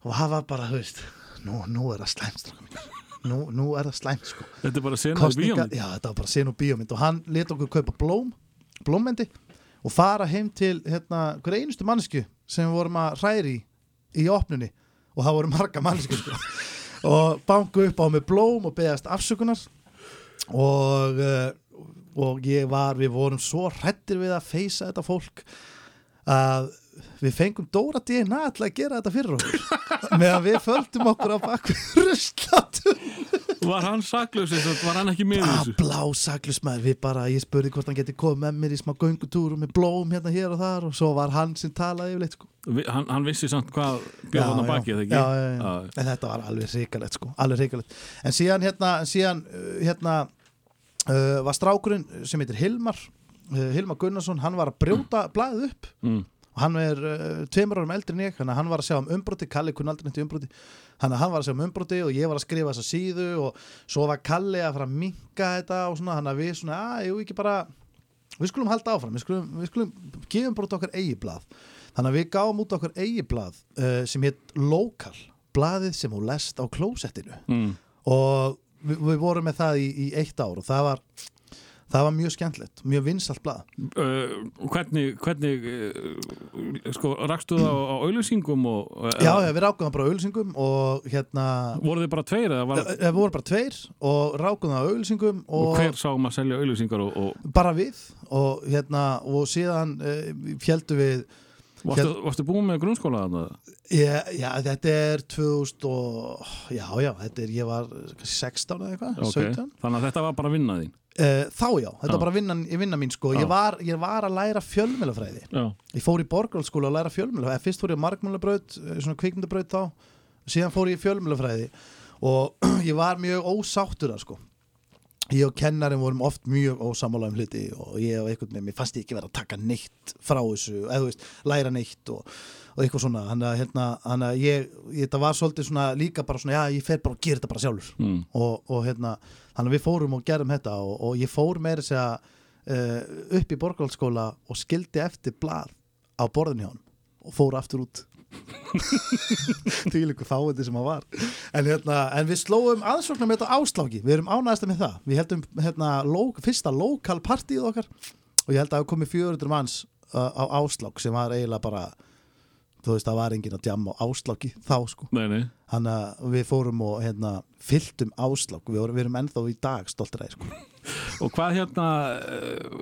og var bara, þú veist nú, nú er það slæmt strákar mínir. nú, nú er það slæmt sko Þetta er bara í Kosninga- bíómynd Já, þetta var bara sen og bíómynd og hann let okkur kaupa blóm blómmendi og fara heim til hérna, hver einustu mannesku sem við vorum að hræri í, í opnunni og það voru marga mannesku sko. Og banku upp á með blóm og beðast afsökunar. Og, uh, og ég var, við vorum svo hrættir við að feysa þetta fólk að við fengum Dóra DNA til að gera þetta fyrir okkur [laughs] meðan við földum okkur á bakvið ruslatum Var hann saklaus, var hann ekki með að þessu? blá saklusmaður við bara, ég spurði hvort hann geti komið með mér í smá göngutúru með blóm hérna hér og þar og svo var hann sem talaði yfirleitt sko. Vi- Hann, hann vissi samt hvað bjóð hann að já. baki, eða ekki? já, já, já. en þetta var alveg hrikalegt sko, alveg hrikalegt en síðan hérna, síðan, uh, hérna uh, var strákurinn sem heitir Hilmar uh, Hilmar Gunnarsson, hann var að brjóta blaðið upp Mm. Og hann er uh, tveimur árum eldri en ég hann var að sjá um umbroti, Kalli kunni aldrei neitt í umbroti. Hann var að sjá um umbroti og ég var að skrifa þessa síðu og svo var Kalli að fara að minka þetta og svona, þannig að við svona, að, jú, ekki bara við skulum halda áfram, við skulum, við skulum gefum bara okkar eigi blað. Þannig að við gáum út okkar eigi blað uh, sem hétt Local blaðið sem hún lest á klósettinu. Mm. og við, við vorum með það í, í eitt ár og það var það var mjög skemmtilegt, mjög vinsalt blað. Uh, hvernig, hvernig uh, sko, rakstu það á, á auðlýsingum og, Já, við rákum það bara á auðlýsingum og hérna voru þið bara tveir var, Eh, Við vorum bara tveir og rákum það á auðlýsingum og, og, hver sáum að selja auðlýsingar og, og bara við og hérna og síðan uh, fjöldu við varstu, varstu búin með grunnskóla þarna? Já, já, þetta er 2000 og, já, já, þetta er, ég var kannski 16 eða eitthvað, Ok, 17 Þannig að þetta var bara vinna þín uh, Þá já, þetta Já. var bara vinnan, í vinna mín sko, ég var, ég var að læra fjölmjölafræði Ég fór í borgarskóla að læra fjölmjölafræði Fyrst fór ég markmjölabraut, svona kvikmyndabraut þá. Síðan fór ég í fjölmjölafræði Og [clears throat] ég var mjög ósáttur að sko. Ég og kennarinn vorum oft mjög ósamála um hluti og ég og einhvern veginn, mér fannst ég ekki vera að taka neitt frá þessu, eða þú veist, læra neitt og, og eitthvað svona, hann að, hérna, að ég, ég, þetta var svolítið svona líka bara svona, já, ég fer bara og gera þetta bara sjálfur. Mm. og, og hérna, hann að við fórum og gerum þetta og, og ég fór meira að segja uh, upp í borgarhaldsskóla og skildi eftir blað á borðinu hjá hann og fór aftur út. [laughs] Því líka fáiði sem hann var. En, hérna, en við slóum aðsóknar með þetta ásláki við erum ánægast með það. Við heldum hérna, lo, fyrsta lokal partíð okkar og ég held að það komið 400 manns uh, á áslák sem var eiginlega bara þú veist það var enginn að djamma á ásláki þá sko. Þannig að við fórum og hérna, fylltum áslák, við, vorum, við erum ennþá í dag stoltir að sko. Og hvað hérna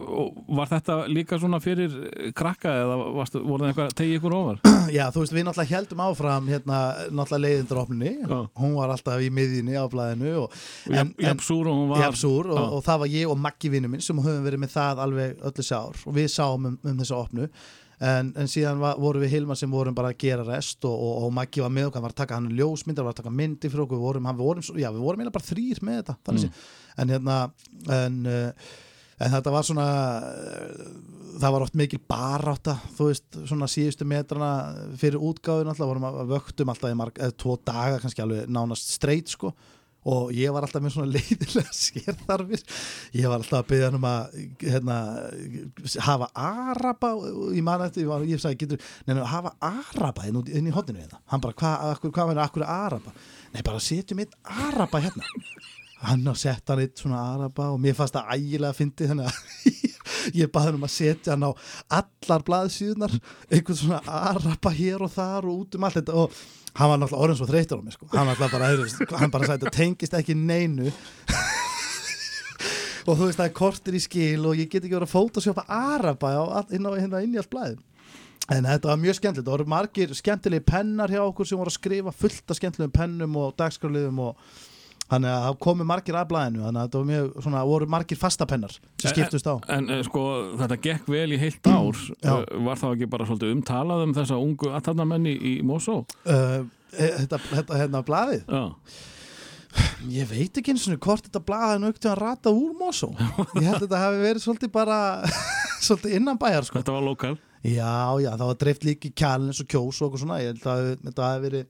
og var þetta líka svona fyrir krakka eða varstu, voru það eitthvað að tegja ykkur ofar? [clears throat] Já, þú veist, við náttúrulega heldum áfram hérna, náttúrulega Já. hún var alltaf í miðjunni á blæðinu og, Jafn- Jafnsúr og hún var. Jafnsúr og, og það var ég og Maggi vinnu minn sem höfum verið með það alveg öllu þessi ár. Og við sáum um, um þessa opnu en, en síðan var, vorum við Hilmar sem vorum bara að gera rest og, og, og Maggi var með hann var að taka hann ljósmyndar, var að taka myndi fyrir okkur, við vorum, hann, við vorum, já, við vorum bara þrýr með þetta, Mm. en hérna en, uh, en þetta var svona það var oft mikil barátta þú veist, svona síðustu metrana fyrir útgáðun alltaf, vorum að vöktum alltaf í marg, eða tvo daga kannski alveg nánast streit sko og ég var alltaf með svona [laughs] leiðilega sérþarfir. Ég var alltaf að byggja hann um að hérna, hafa araba ég man eftir, ég, sagði getur, neina, hafa araba inn, inn í hodninu hérna. hann bara, hvað hva, hva verður akkur araba? Nei, bara setjum einn araba hérna. Hann á sett hann eitt svona araba og mér fannst það ægilega að fyndi þannig að [laughs] ég baði hann um að setja hann á allar blaðsíðunar einhvern svona araba hér og þar og út um allt þetta og hann var náttúrulega orðin svo þreytur á mig sko. hann, náttúrulega bara, heyrðu, hann bara sagði þetta tengist ekki neinu. [laughs] Og þú veist það er kortir í skil og ég get ekki verið að photoshopa araba inn, á, inn, á, inn í allt blæðin en þetta var mjög skemmtilegt. Það voru margir skemmtilegi pennar hjá okkur sem voru að skrifa fullt af skemmtilegum pennum og dagskraliðum og þannig að það komu margir að blæðinu þannig að var mjög, svona, voru margir fastapennar sem skiptust á. En eh, sko, þetta gekk vel í heilt ár. [clears throat] Eh, Var það ekki bara svolítið umtalað um þessa ungu aðtarnamenni í Mosó? uh, þetta, þetta hérna blæðið Já, Ég veit ekki eins og hvort þetta er nögt að rata úr Mosó. Ég held að þetta hafi verið svolítið bara [laughs] svolítið innan bæjar sko. þetta var lokal. Já, já, það var dreift líki kjælins og kjós og okkur svona. Ég held að þetta hafi verið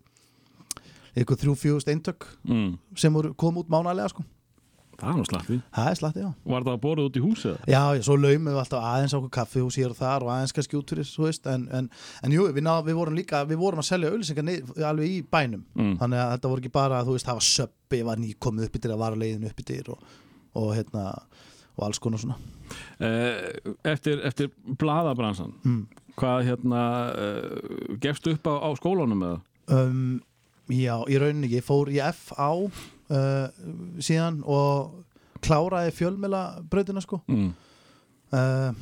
eitthvað þrjú fjögust eintök mm. sem kom út mánalega sko. Það er nú slatti Það er slatti, já Var það að borða út í húsið? Já, já, svo laumum við alltaf aðeins á kaffihús hér og þar og aðeins kannski út fyrir, þú veist en, en, en jú, við, ná, við vorum líka, við vorum að selja nið- alveg í bænum Mm. þannig að þetta voru ekki bara, þú veist, það var söppi var nýkomið upp í dyr að vara leiðin upp í dyr og, og hérna og alls konar svona Eh, Eftir, eftir bladabransan Mm. Hvað hérna uh, gefst upp á, á skólanum eða? um, Já, í rauninni, ég fór í FA uh, síðan og kláraði fjölmela brautina sko. Mm. uh,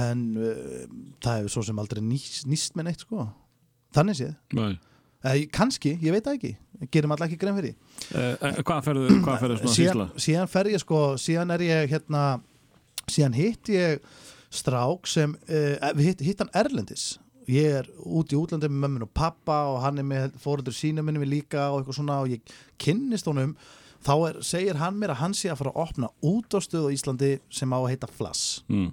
en uh, það hefur svo sem aldrei nýst, nýst með neitt sko. Þannig séð. Uh, kannski, ég veit það ekki. Gerum alltaf ekki grein fyrir Uh, hvað ferðu, hvað ferðu svona síðan, síðan fer ég sko síðan er ég hérna síðan hitt ég strák sem hitt, hitt hann Erlendis ég er út í útlandi með mömmin og pappa og hann er með fóröldur sínum minnum líka og eitthvað svona og ég kynnist honum þá er, segir hann mér að hann sé að fara að opna út á stöðu á Íslandi sem á að heita Flass Mm.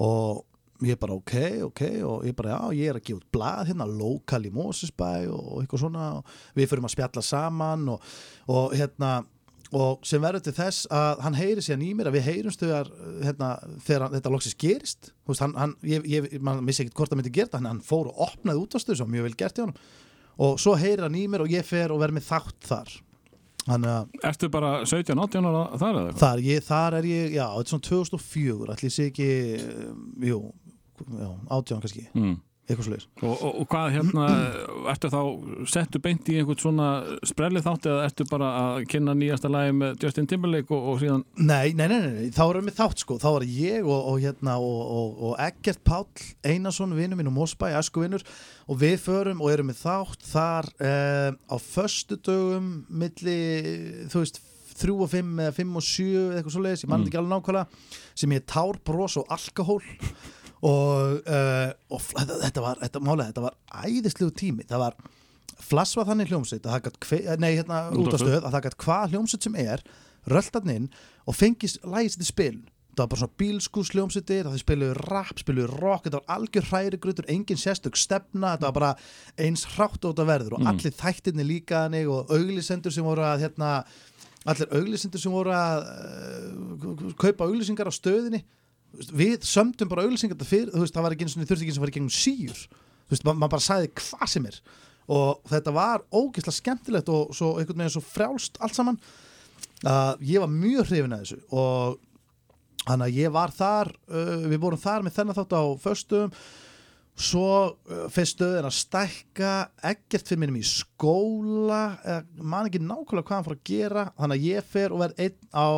og ég bara ok, ok og ég bara já, ég er að gefa út blað hérna lokal í Mósesbæ og eitthvað svona og við fyrir að spjalla saman og, og hérna og sem verður til þess að hann heyri síðan í mér að við heyrumst þegar, hérna, þegar hann- þetta loksins gerist veist, hann, hann, ég, ég, man missi ekkert hvort það myndi gera það hann, fór og opnaði út á stöðu sem mjög vel gert í honum og svo heyrir hann í mér og ég fer og verð með þátt þar að Ertu bara 17, 18 ára þar eða eitthvað? Þar, ég, þar er ég, já, þetta er svona 2004 ætli sé ekki, um, jú já, átján kannski, Mm. Eitthvað sliðis Og, og, og hvað hérna, ertu þá settu beint í einhvern svona sprelli þátt eða ertu bara að kynna nýjasta lagi með Justin Timberlake og, og síðan Nei, nei, nei, nei, þá erum við þátt sko, þá var ég og, og hérna og, og, og Eggert Páll Einarsson, vinnu minn og Mósbæ, æskuvinnur og við förum og erum við þátt þar eh, á föstu dögum milli, þú veist þrjú og fimm eða fimm og sjö eða eitthvað svo leiðis, ég mann ekki alveg nákvæmlega sem ég tár, bros og alkohól og, uh, og þetta, var, þetta málega, þetta var æðislegu tími, það var flass var þannig hljómsveit að það gat hve, nei, hérna, Útvarpsstöð. útastöð að það gætt hvað hljómsveit sem er röldarn inn og fengist lægist þetta spil það var bara svona bílskús hljómsveitir það spiluðu rap, spiluðu rock þetta var algjör hræri engin sérstök stefna þetta var bara eins hrátt og þetta verður og Mm. allir þættirni líka hannig og auglisendur sem voru að hérna, allir auglisendur sem voru að uh, kaupa auglisingar á stöðinni við sömdum bara auglisingar þetta fyrir, þú veist, það var ekki eins og þurfti ekki eins og fara í gegnum síur. Þú veist, ma- maður bara sagði hvað sem er? Og þetta var ógeðslega skemmtilegt og svo einhvern veginn svo frjálst allt saman. Að ég var mjög hrifin að þessu og þannig að ég var þar uh, við vorum þar með þennan þátt á föstum svo uh, fyrir stöðin að stækka ekkert fyrir minnum í skóla man ekki nákvæmlega hvað hann fór að gera. Þannig að ég fer og verð einn á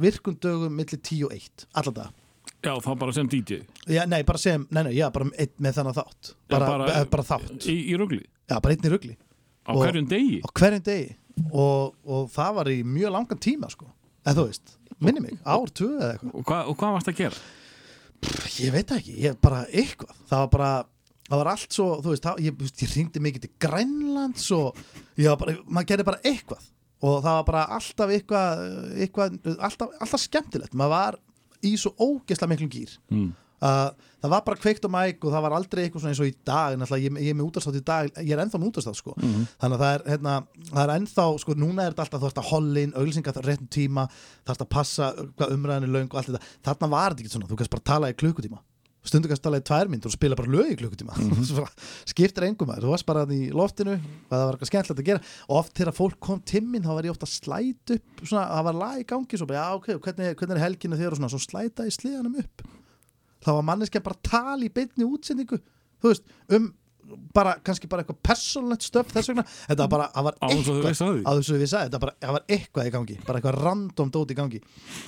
virkundögum millir 10 og 1 allan dag Já, þá bara sem DJ Já, nei, bara sem, nei, nei, já, bara einn með þennan þátt. Bara, Já, bara, bara þátt. Í, í rugli? Já, bara einn í rugli. Á Og- hverjum degi? Á hverjum degi. Og, og það var í mjög langan tíma sko, eða þú veist, minni mig ár, tvö eða eitthvað. Og hvað, og hvað varst að gera? Ég veit ekki, ég bara eitthvað. Það var bara, það var allt svo þú veist, það, ég, ég ringdi mikið til Grænlands og ég var bara, maður gerði bara eitthvað. Og það var bara alltaf eitthvað, eitthvað alltaf, alltaf skemmtilegt, maður var í svo ógeðslega miklum gýr Mm. að það var bara kveikt og mæk og það var aldrei eitthvað svona eins og í dag náttúrulega ég, ég er með útastátt í dag, ég er ennþá með útastátt sko. Mhm. þannig að það er, hérna, það er ennþá sko, núna er þetta alltaf, þú ert að hollin auglýsingar á réttum tíma, það ert að passa hvað umræðin er löng og allt þetta, þarna var þetta ekki svona þú kannst bara tala í klukkutíma stundu kannst tala í tvær myndur og spila bara lög í klukkutíma. [laughs] Mm skiptir engum maður, þú varst bara í loftinu það var eitthvað skemmtilegt að gera. Og oft þegar fólk kom timminn þá var ég ofta að slæta upp svona, það var lag í gangi svo bara, já ok, hvernig, hvernig er helginu þér og svona, svo slæta í sliðanum upp. Þá var manneskja bara að tala í beinni útsendingu. Veist, um bara, kannski bara eitthvað persónlegt stöf þess vegna, þetta var bara, var Á þess að þú veist að því? á þess að við sagði, þetta var var eitthvað í gangi bara eitthvað random dót í gangi.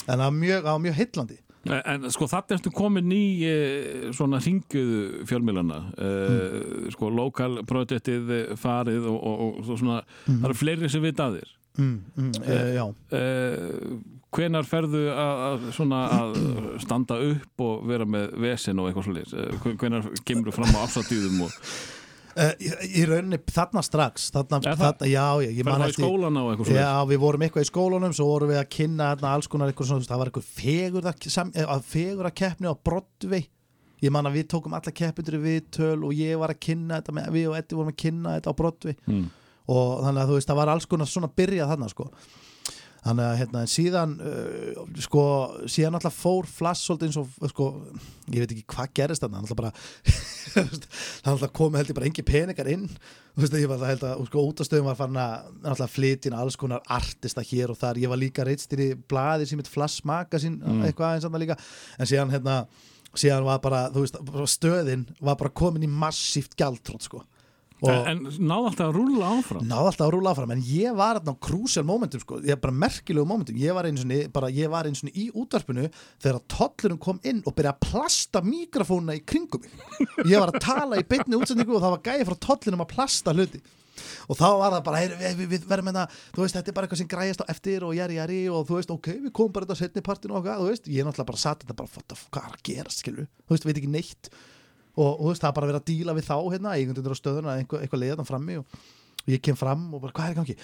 En það var mjög, mjög heillandi En, sko þarna ertu komin í e, svona ringuðu fjölmilana e, sko lokal projektið eh, farið og, og, og svo svona það eru fleiri sem vita að þér. Mm, mm, e, já, e, hvenar ferðu að, að svona að standa upp og vera með vesen og eitthvað svolítið hvenar kemur þú fram á afsatýðum og í, í rauninni þarna strax þarna, það? þarna, já, ég ferðu man eftir Já, við vorum eitthvað í skólanum svo vorum við að kynna þarna alls konar eitthvað svona, það var eitthvað fegurða, sam, eh, að keppni á Broadway ég man að við tókum alla keppindur í viðtöl og ég var að kynna þetta með, við og Eddi vorum að kynna þetta á Broadway Mm. og þannig að þú veist, það var alls konar svona byrjað þarna sko þannig að hérna, síðan uh, sko, síðan alltaf fór flass svolítið eins og, sko, ég veit ekki hvað gerist hann alltaf bara [laughs] hann alltaf komið held ég bara engi peningar inn. Þú veist, ég var alltaf held að, sko, útastöðum var farin að alltaf flytjina alls konar artista hér og þar, ég var líka reitstýri blaði sem heit Flass Magasin, Mm. eitthvað eins og líka, en síðan hérna síðan var bara, þú veist, stöðin var bara komin í massíft gjaldtrótt, sko En, en náðu alltaf að rúlla áfram? Náði alltaf að rúla áfram en ég var þarna á krúsjál momentum sko, ég bara merkilegu momentum. Ég var var einu sinni í útvarpinu þegar tollurum kom inn og byrjaði að plasta mikrofónuna í kringum mig. Ég var að tala í beinni útsendingu og það var gæði frá tollunum að plasta hluti. Og þá var það bara, hey, við, við, við verðum hérna þú veist, þetta er bara eitthvað sem græjast á eftir og jæri jæri og þú veist, ok, við komum bara þetta setni partinu og hvað, þú veist, ég náttúrulega bara satt þetta bara, hvað er að gerast, skilur þú veist, veit ekki neitt og, og veist, það er bara verið að díla við þá hérna, eigundur á stöðuna, eitthvað, eitthvað leiðan frammi og, og ég kem fram og bara, hvað er í gangi?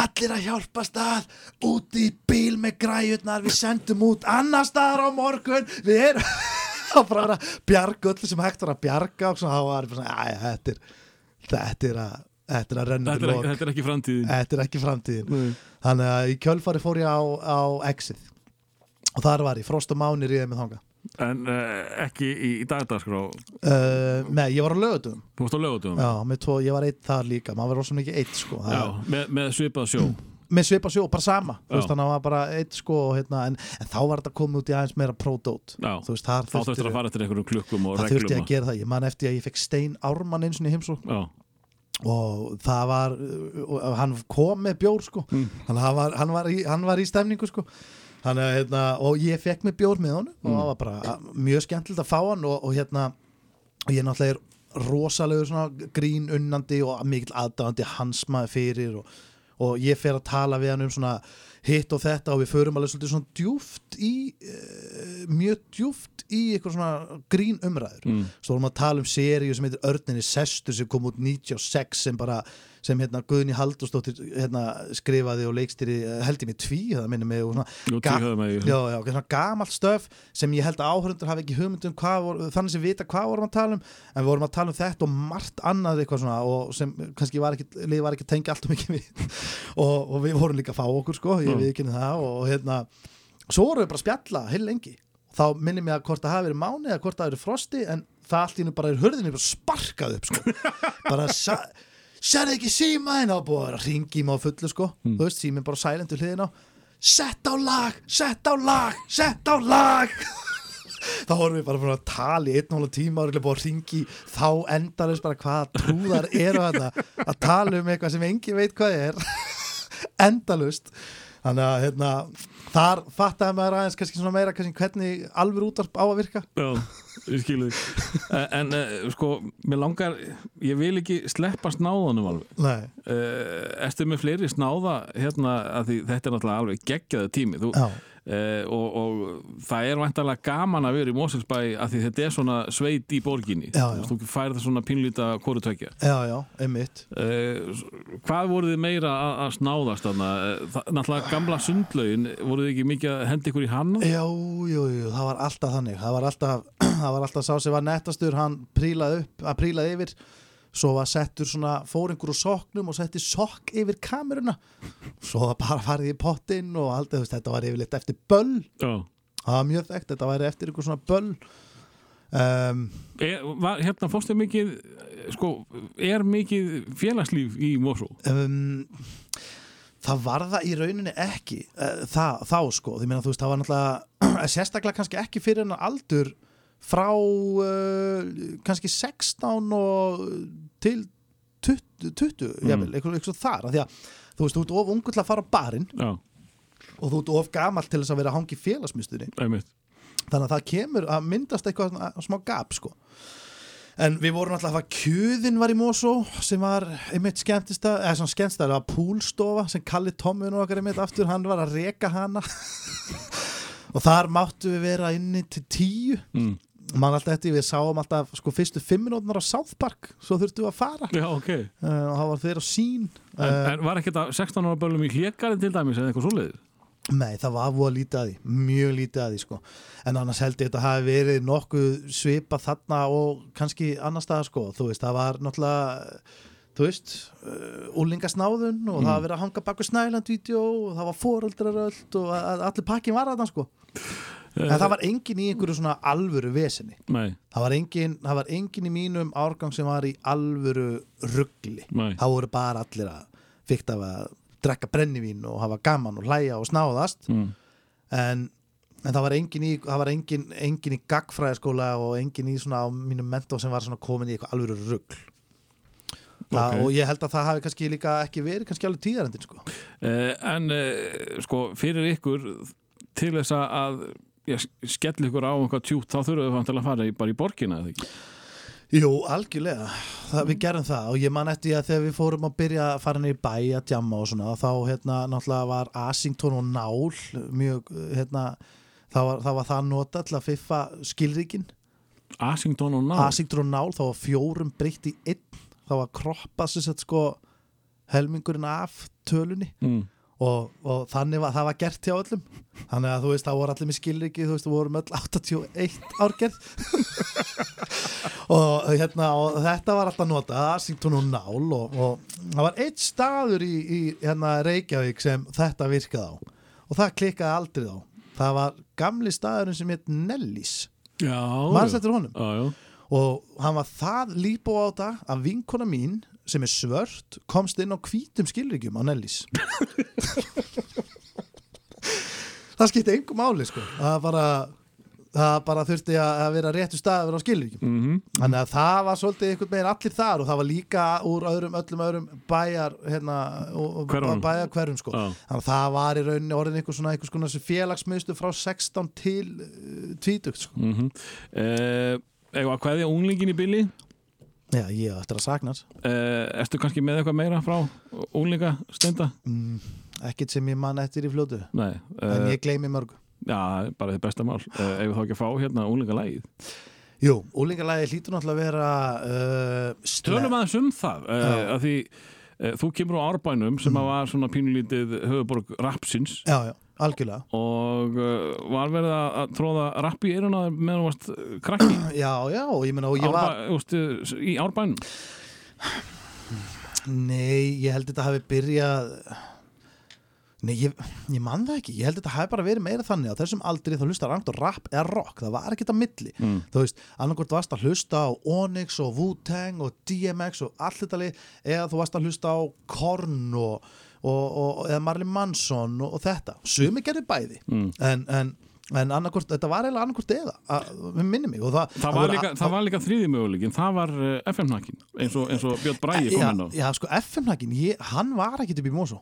Allir að hjálpa stað út í bíl með græjurnar við sendum út annar staðar á morgun við erum [laughs] að bara vera að bjarga öllu sem hægt var að bjarga og þá var ég svona, "Æ, þetta er þetta er að þetta er að renna lok ekki, þetta er ekki framtíðin. Þetta er ekki framtíðin. Nei. þannig að í kjölfari fór ég á, á Exit. Og þar var ég, Frost og Máni ríðið með þanga En uh, ekki í, í dagdagskrá? Uh, nei, ég var á lögutum Þú varst á lögutum já, tvo, ég var eitt þar líka. Maður var rosa mikið eitt sko. Það- Já, með, með svipað sjó. [clears throat] Með svipa sjó, bara sama. Þú Já. veist, þannig að það var bara eitt sko hérna, en, en þá var þetta komið út í aðeins meira pro-dót Já, þú veist, þá þurftur þurftir að fara eftir einhverjum klukkum og það þurfti reglum ég að gera það, ég man eftir að ég fekk Stein Ármann eins og í heimsó Já, og það var og hann kom með bjór sko. Mm. hann var, hann, var í, hann var í stemningu sko þannig að hérna, og ég fekk með bjór með honum og Mm. það var bara mjög skemmtilegt að fá hann og, og hérna og ég náttúrulega er rosalegur svona grín unnandi og mikill aðdáðandi hans maður fyrir og, og ég fer að tala við hann um svona hitt og þetta og við förum alveg svolítið svona djúft í uh, mjög djúft í eitthvað svona grín umræður mm. svo vorum við að tala um seríu sem heitir Örninni Sestur sem kom út 96 sem bara sem hérna Guðni Haldursdóttir hérna, skrifaði og leikstýri eh, held ég mig tví það minni mig og svona, gamalt stöf sem ég held að áhörundur hafi ekki hugmyndum voru, þannig sem vita hvað vorum að tala um en við vorum að tala um þetta og margt annað eitthvað svona og sem kannski var ekki, var ekki að tengja allt og mikið við. [laughs] Og, og við vorum líka að fá okkur sko, ég við ekki það og hérna, svo vorum við bara að spjalla heil lengi. Þá minnir mig að hvort það hafi verið máni eða hvort það hafi verið frosti en það allt í nú bara er hörðinni bara sparkað upp sko. [laughs] bara sérðu ekki síma en þá búið að ringi mig á fullu sko. þú veist, síminn bara silent við hliðina. Á sett á lag, sett á lag sett á lag. [laughs] Þá vorum við bara að tala í einn og hálfa tíma og búin að ringi þá endarist bara hvaða trúðar eru þetta að tala um eitthvað sem engin veit hvað er. [laughs] Endalust þannig að hérna, þar fattaði maður aðeins kannski svona meira kannski hvernig alveg útvarp á að virka. Já, ég skilu því En, uh, sko, mér langar ég vil ekki sleppa snáðanum alveg. Nei, uh, Ertu með fleiri snáða hérna því þetta er náttúrulega alveg geggjaði tími. Þú, já, uh, og, og það er væntalega gaman að vera í Moselsbæ að því þetta er svona sveit í borginni Já, já. þú færið það svona pínlýta hvoru tvekja já, já, einmitt uh, Hvað voruð þið meira að, að snáðast þarna? Eh, Náttúrulega gamla sundlaugin voruð þið ekki mikið að henda ykkur í hana? Jú, jú, jú, það var alltaf þannig það var alltaf, [clears throat] það var alltaf sá sem var nettastur hann prílaði upp, að prílaði yfir svo var settur svona fór einhver úr soknum og setti sokk yfir kameruna. Svo var bara farið í pottinn og aldrei, þetta var yfirleitt eftir böll. Það var mjög þekkt, þetta væri eftir einhver svona böll. Um, Er, var, hérna fórstu mikið sko, er mikið félagslíf í Mosó? um, það var það í rauninni ekki uh, það, þá sko, því meina þú veist það var náttúrulega [clears throat] sérstaklega kannski ekki fyrir hennar aldur frá uh, kannski 16 og til 20, 20 Mm. jafnvel, eitthvað, eitthvað þar að þú veist, þú ert of ungu til að fara á barinn Já, og þú ert of gamall til þess að vera að hangi félagsmyndstunni þannig að það kemur að myndast eitthvað smá gap sko. En við vorum alltaf að kjöðin var í Mosó sem var einmitt skemmtista eða svona skemmtista, það var púlstofa sem Kalli Tommun og okkar einmitt aftur, hann var að reka hana. [laughs] Og þar máttu við vera inni til tíu. Mm. Mann alltaf eftir, við sáum alltaf sko fyrstu fimm minútunar á South Park svo þurftum við að fara Já, ok uh, og það var þeir á sín En, uh, en var ekkert að 16 ára bölum í hlékarinn til dæmis eða eitthvað svoleiðið? Nei, það var voða lítið að því, mjög lítið að því sko. en annars held ég þetta hafi verið nokkuð svipað þarna og kannski annar staðar sko, þú veist, það var náttúrulega, þú veist úlingasnáðun og Mm. það var verið að hanga baku snælandvídeó og það var foreldraröld og að, allir pakkin var þarna sko en það var engin í einhverju svona alvöru vesinni, Nei, það var engin, það var engin í mínum árgang sem var í alvöru ruggli, það voru bara allir að fykta af að drekka brennivín og hafa gaman og hlæja og snáðast mm. en, en það var engin í það var engin, engin í gagfræðaskóla og engin í svona á mínum mentó sem var svona komin í eitthvað alvöru rugl það, Ok. og ég held að það hafi kannski líka ekki verið kannski alveg tíðarendin sko. Uh, en uh, sko fyrir ykkur til þess að- skella ykkur á eitthvað tjút þá þurfum við vantilega að fara í, bara í borgina eða ekki? Jú, algjörlega, það, við gerum það og ég man eftir að þegar við fórum að byrja að fara í bæ að djamma og svona þá hérna náttúrulega var Asington og Nál mjög, hérna það var var það nota til að fiffa skilríkin Asington og Nál? Asington og Nál, þá var fjórum breytt í einn, þá var kroppað sem sagt sko helmingurinn af tölunni Mm. Og, og þannig var það var gert hjá öllum. Þannig að þú veist, þá voru allir með skilriki þú veist, við vorum öll 81 árgerð [laughs] og hérna og þetta var alltaf notað Asington og Nál og, og það var eitt staður í, í hérna Reykjavík sem þetta virkaði á. Og það klikkaði aldrei á. Það var gamli staðurinn sem heit Nellis. Settur honum? Já, já. og hann var það líbó á þetta að vinkona mín sem er svört komst inn á hvítum skilríkjum á Nellis [laughs] það skipti engum máli sko það bara, það bara þurfti að að vera réttu staður á skilríkjum Mm -hmm. þannig að það var svolítið einhvern veginn allir þar og það var líka úr öðrum, öllum öðrum bæjar hérna, bæjar hverjum sko Já. þannig að það var í rauninni orðin einhver svona, einhvers konar félagsmiðstu frá 16 til uh, 20 sko. Mm -hmm. Eða að kveðja unglingin í bili Já, ég eftir að sakna uh, Ertu kannski með eitthvað meira frá unglinga stenda? mm, ekkert sem ég man eftir í fljótu. Nei en uh, ég gleymi mörgu. Já, bara þið besta mál. Ef við þá ekki að fá hérna unglingalægið Jú, úlingalagi hlýtur náttúrulega að vera uh, Tölum aðeins um það uh, að því uh, þú kemur á árbænum sem að var svona pínulítið höfuborg rapsins Já, já, algjörlega. Og uh, var verið að að tróða rapp í eiruna meðan þú varst uh, krakki? [clears throat] Já, já, og ég meina og ég var Árba, úst, í árbænum? Nei, ég held þetta hafi byrjað Nei, ég, ég man það ekki. Ég held þetta hafi bara verið meira þannig á þessum aldri þá hlusta rangt og rap eða rock. Það var ekkert að milli. Mm. þú veist, annarkvort varst að hlusta á Onyx og Wu-Tang og DMX og allt þetta lið eða þú varst að hlusta á Korn og, og, og eða Marley Manson og, og þetta, sumi gerði bæði. Mm. en, en, en annarkvort, þetta var eiginlega annarkvort eða, að, við minni mig. Það, Það var líka, það var líka þriði möguleikin það var uh, FM-nakkin eins, og- eins og Björn Bræði kom inn á. já, sko, FM-nakkin, hann var ekkert upp í Mosó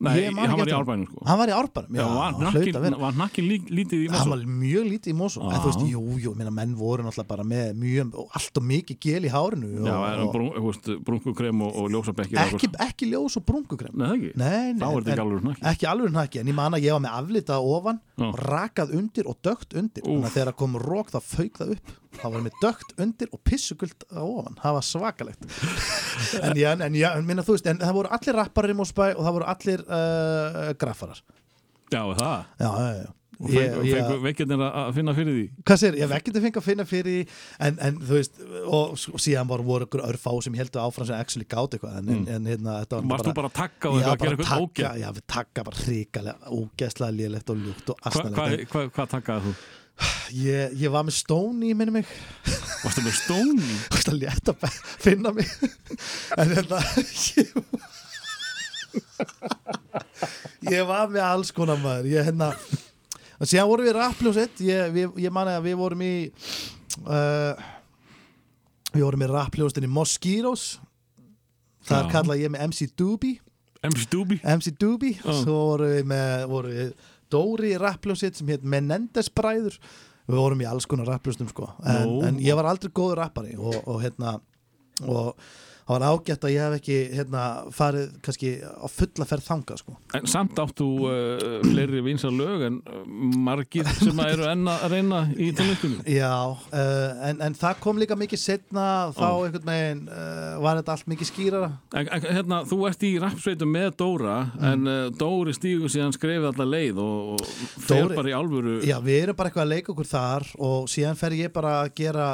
Nei, Ég hann var árbænum sko. Hann var í árbænum, já, Já, var hann hlaut hnakkin, að vera. var hnakkin lí, lítið í Hann Mosó var mjög lítið í þú veist, jú, jú, minna, menn voru náttúrulega bara með mjög, allt og mikið gel í hárinu Já, og, og, brúnkukrem og, og ljósabekki ekki, ekki ljós og brungukrem Nei, það ekki? Nei, nei, en- Ekki alveg hnakki, en ég man að ég var með aflitað ofan rakað undir og dögt undir. Þannig að þegar kom rók þá fauk það upp það var með dögt undir og pissugult á ofan. Það var svakalegt. [laughs] En, já, en, já, minna, veist, en það voru allir rapparar í Mósbæ og það voru allir uh, graffarar. Já, það? Já, já, já. Og veikjarnir að finna fyrir því? Hvað sér, ég hef ekkert að finna fyrir því, en, en þú veist, og s- síðan voru ykkur örfá sem heldur áfram sem actually gátt eitthvað en, en, en hérna, var Varst þú bara að að bara gera eitthvað ógeð? Já, við tagga bara hrikalega, ógeðslega lélegt og ljúkt og Hva- astanlegt Hvað en hva, hva taggaði þú? Ég, ég var með Stóni, minni mig. Varstu með Stóni? Varstu að létta að finna mig. En hérna ég, ég var með alls konar maður. Ég hérna og síðan vorum við rappljósett ég, ég mani að við vorum í uh, við vorum í rappljósettin í Mosquitoes. Þar Já. kalla ég með MC Doobie. MC Doobie? MC Doobie. Já. svo vorum við með vorum við Dóri í rappljósett sem heit Menendez bræður. Við vorum í alls konar rappljóstum sko. En, en ég var aldrei góður rappari og, og hérna og það var ágætt að ég hef ekki hérna, farið kannski á fulla ferð þanga sko. En samt áttu uh, fleiri vinsar lög en uh, margir sem eru enn að reyna í tónlistunum Já, uh, en, en það kom líka mikið setna þá Ó. einhvern veginn uh, var þetta allt mikið skýrara En, en, hérna, þú ert í rappsveitum með Dóra en uh, Dóri stígur síðan skrefið allar leið og, og fer bara í alvöru Já, við erum bara eitthvað að leika okkur þar og síðan fer ég bara að gera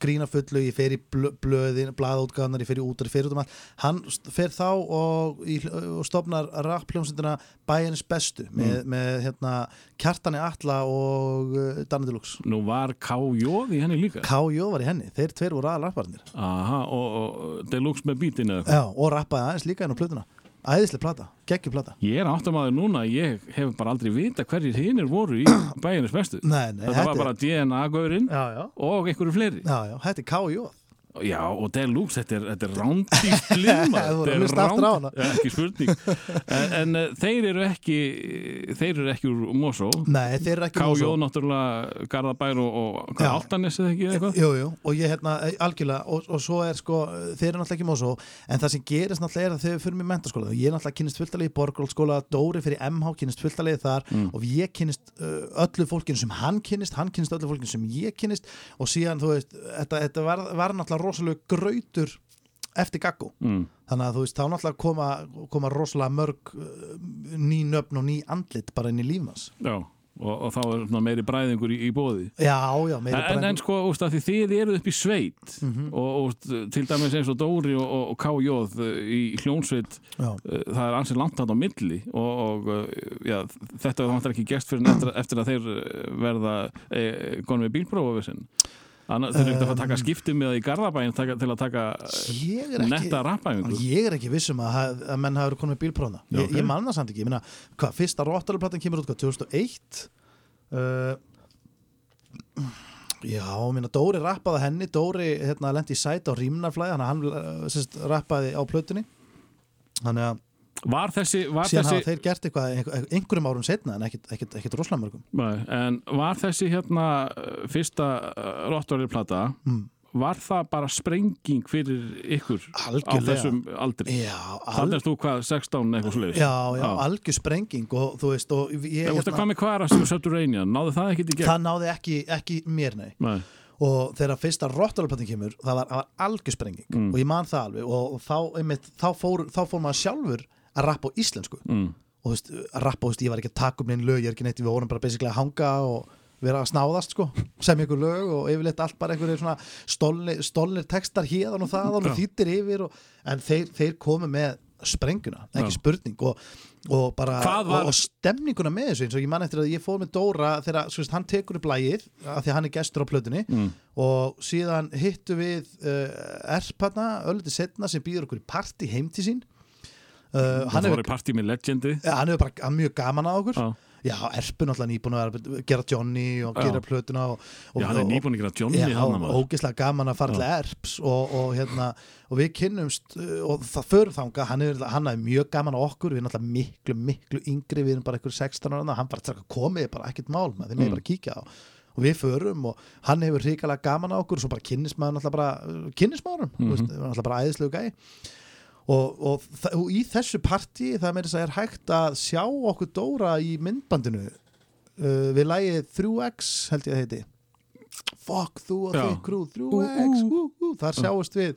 grína fullu, ég fer í blö, blöðin blaðútgáðnar, ég fer í útar, ég fer út um allt hann fer þá og, í, og stofnar rappljómsendina bæjarins bestu með, Mm. með hérna, kjartani Atla og uh, Danny Deluxe Nú var K.J. í henni líka K.J. var í henni, þeir tveir voru aðal rapparnir Aha, og, og Deluxe með bítinu Já, og rappaði aðeins líka inn á plötuna æðislega plata, geggjum plata Ég er áttamæður núna, ég hef bara aldrei vita hverjir hinnir voru í bæjarnis bestu Nei, nei, Þetta var er- bara DNA-gaurinn og einhverju fleiri Já, já, þetta er K.J. Já, og Deluxe, þetta er, þetta er [laughs] að hlusta aftur á hana. Ekki spurning En, en eh, þeir eru ekki þeir eru ekki úr Mosó Nei, þeir eru ekki K.J. Mosó. náttúrulega Garðabær og, og Altanes eða ekki eitthvað Jú, jú, og ég hérna, eh, algjörlega og, og svo er sko, þeir eru náttúrulega ekki mósó en það sem gerist náttúrulega er að við fyrir mig mentaskóla og ég er náttúrulega kynist fulltalegi í Borgóldskóla Dóri fyrir MH kynist fulltalegi þar Mm. og ég kynist uh, öllu fólkinu sem hann kynist, hann kynist öllu fólkinu sem ég kynist og síðan, þú veist, þetta, þetta var, var náttúrulega rosalega grautur eftir gaggó mm. þannig að þú veist, þá náttúrulega koma, koma rosalega mörg uh, ný nöfn og ný andlit bara inn í lífnans Já, og, og þá er meiri bræðingur í, í bóði Já, já, meiri En, en sko, úst, því þið eruð upp í sveit Mhm. og úst, til dæmis eins og Dóri og, og, og K.J. í hljónsveit Já. eh, það er ansið langt þarna á milli og, og eh, já, þetta vantar ekki gest fyrir eftir, eftir að þeir eh, verða e, konum við bílprófa við sinn Þannig þeir eru ekkert að taka skipti með það í Garðabæin taka, til að taka ekki- netta rappæfingu Ég er ekki vissum að, að menn hafa verið konum með bílprófna. Já, ég, ok. ég man það samt ekki, ég meina hvað, fyrsta Rotterdam-platan kemur út hvað, 2001 uh, Já, ég meina Dóri rappaði henni, Dóri hérna lendi í sæt á Rímnarflæði, hann, hann uh, sérst, rappaði á plötunni. Þannig að Var þessi, var síðan þessi hafa þeir gert eitthvað einhver, einhverjum árum setna en ekkit, ekkit, ekkit rosalega mörgum Nei, en var þessi hérna uh, fyrsta Rotterdam plata Mm. var það bara sprenging fyrir ykkur Algjörlega. á þessum aldri Já, Þannig er þú hvað, 16 eitthvað svolítið Já, já, algjör sprenging og þú veist og ég, Ég veist að hvað með hvaðra sem Subterranean, náðu það ekkert í gegn? það náði ekki, ekki mér nei Nei. og þegar fyrsta Rotterdam-platan kemur það var, það var algjör sprenging Mm. og ég man það alveg og þá, einmitt, þá, fór, þá fór maður sjálfur að rappa á íslensku. Mm. og þú veist, að rappa, þú veist, ég var ekki að taka um neinn lög ég er ekki neitt, við vorum bara basically að hanga og vera að snáðast sko, sem ykkur lög og yfirleitt allt bara einhverjir svona stolnir, stolnir textar hérðan og þaðan og þýttir yfir og, en þeir, þeir komu með sprenguna, ekki spurning og, og bara og, og stemninguna með þessu eins og ég man eftir að ég fór með Dóra þegar veist, hann tekur upp lægið af því að hann er gestur á plötunni Mm. og síðan hittu við uh, Erparna, ölliti setna sem býður okkur í party heim til sín uh, hann hefur með Ja, hann bara mjög gaman að okkur Já. Já, Erpun alltaf nýbúin að gera Johnny og gera plötuna og, og, Já, hann er og- nýbúin að gera Johnny Já, þarna, maður. ógeðslega gaman að fara til Erps og, og, hérna, og við kynnumst uh, og það förum þanga, hann er, hann er mjög gaman á okkur, við erum alltaf miklu, miklu yngri, við erum bara ykkur 16 ára hann bara "Strákar, komið bara ekkert mál með þeim Mm. mm. bara kíkja á og við förum og hann hefur hrikalega gaman á okkur og svo bara kynnismæður bara kynnismæðurum, mm Mhm. -hmm. náttúrulega bara æðislegu gæi og, og, og í þessu partí það meira þess að er hægt að sjá okkur Dóra í myndbandinu. Uh, við lægið 3X held ég að heiti. Fuck þú og þig krú 3X ú, ú, þar sjáust við?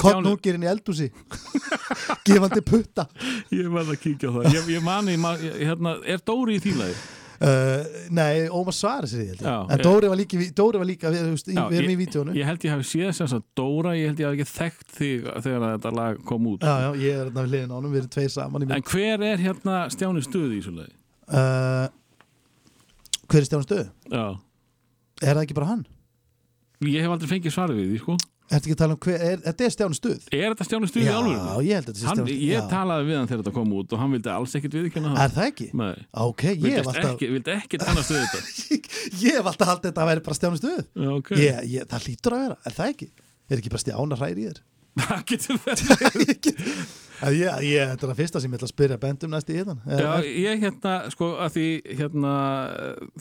Kottnúkirinn í eldúsi [laughs] gefandi putta. Ég verð að kíkja á það. Ég, ég mani, ma- ég- hérna, er Dóri í þýlaði? Uh, Nei, Ómar Svari sér ég. Já, en Dóri var líka, Dóri var líka við, við, við erum í vídjónu Ég held ég hafi séð sem sagt Dóra, ég held ég hafi ekki þekkt þig þegar að þetta lag kom út Já, já, ég er hérna við liðin á honum, við erum tveir saman En hver er hérna Stjáni stuði í þessu lagi? uh, Hver er Stjánu stöðu? Já Er það ekki bara hann? Ég hef aldrei fengið svarið við því, sko Að tala um er, þetta er Stjánu stuð? Er þetta Stjáni stuði í Já, alveg? ég held að þetta hann, Stjáni Stuð, Ég já. talaði við hann þegar þetta kom út og hann vildi alls ekkert viðkjöna Er það ekki? Nei Ok, ég Vildi hef alltaf ekki, vildi ekki kannast við þetta [laughs] Ég hef alltaf haldið þetta að vera bara Stjánu stuð Já, ok ég, ég, Það hlýtur að vera, er það ekki? Er ekki bara Stjána hræri í þér? [laughs] Það getur verið [laughs] Að Ég, þetta er það fyrsta sem ég ætla að spyrja bendum næst í hérna Já, ég hérna, sko, að því hérna,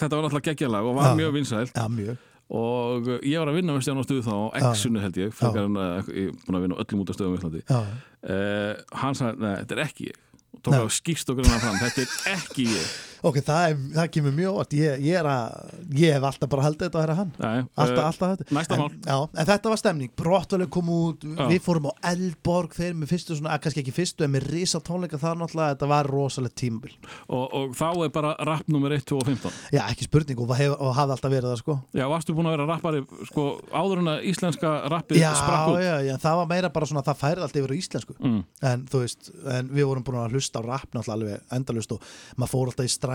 þetta var alltaf geggjalag og var Já. mjög vinsælt Já, mjög og ég var að vinna með Stján á stuðu þá á Já. X-unu held ég, frekar en að ég er búin að vinna á öllum út af stöðum í Íslandi uh, hann sagði, nei, þetta er ekki ég. Og tók á skýrst og grunna fram, þetta er ekki ég Ok, það, er, það kemur mjög óvart. Ég, ég, að, ég hef alltaf bara haldið þetta að vera hann Nei, Alltaf, eh, alltaf þetta. Næsta en, mál. Já, en þetta var stemning, brottvalið kom út. Já. Við fórum á Eldborg Þeir með fyrstu svona, að, kannski ekki fyrstu En með risa tónleika þar náttúrulega. Þetta var rosalegt tímabil. Og, og þá er bara rapp nummer 1, 2 og 15 Já, ekki spurning. Og, hef, og hafði alltaf verið það sko. Já, varstu búin að vera rappari sko, áður en að íslenska rappið sprakk út? já, já, það var meira bara svona Það færið allt yfir íslensku. Mm. En þú veist, en við vorum búin að hlusta á rapp Náttúrulega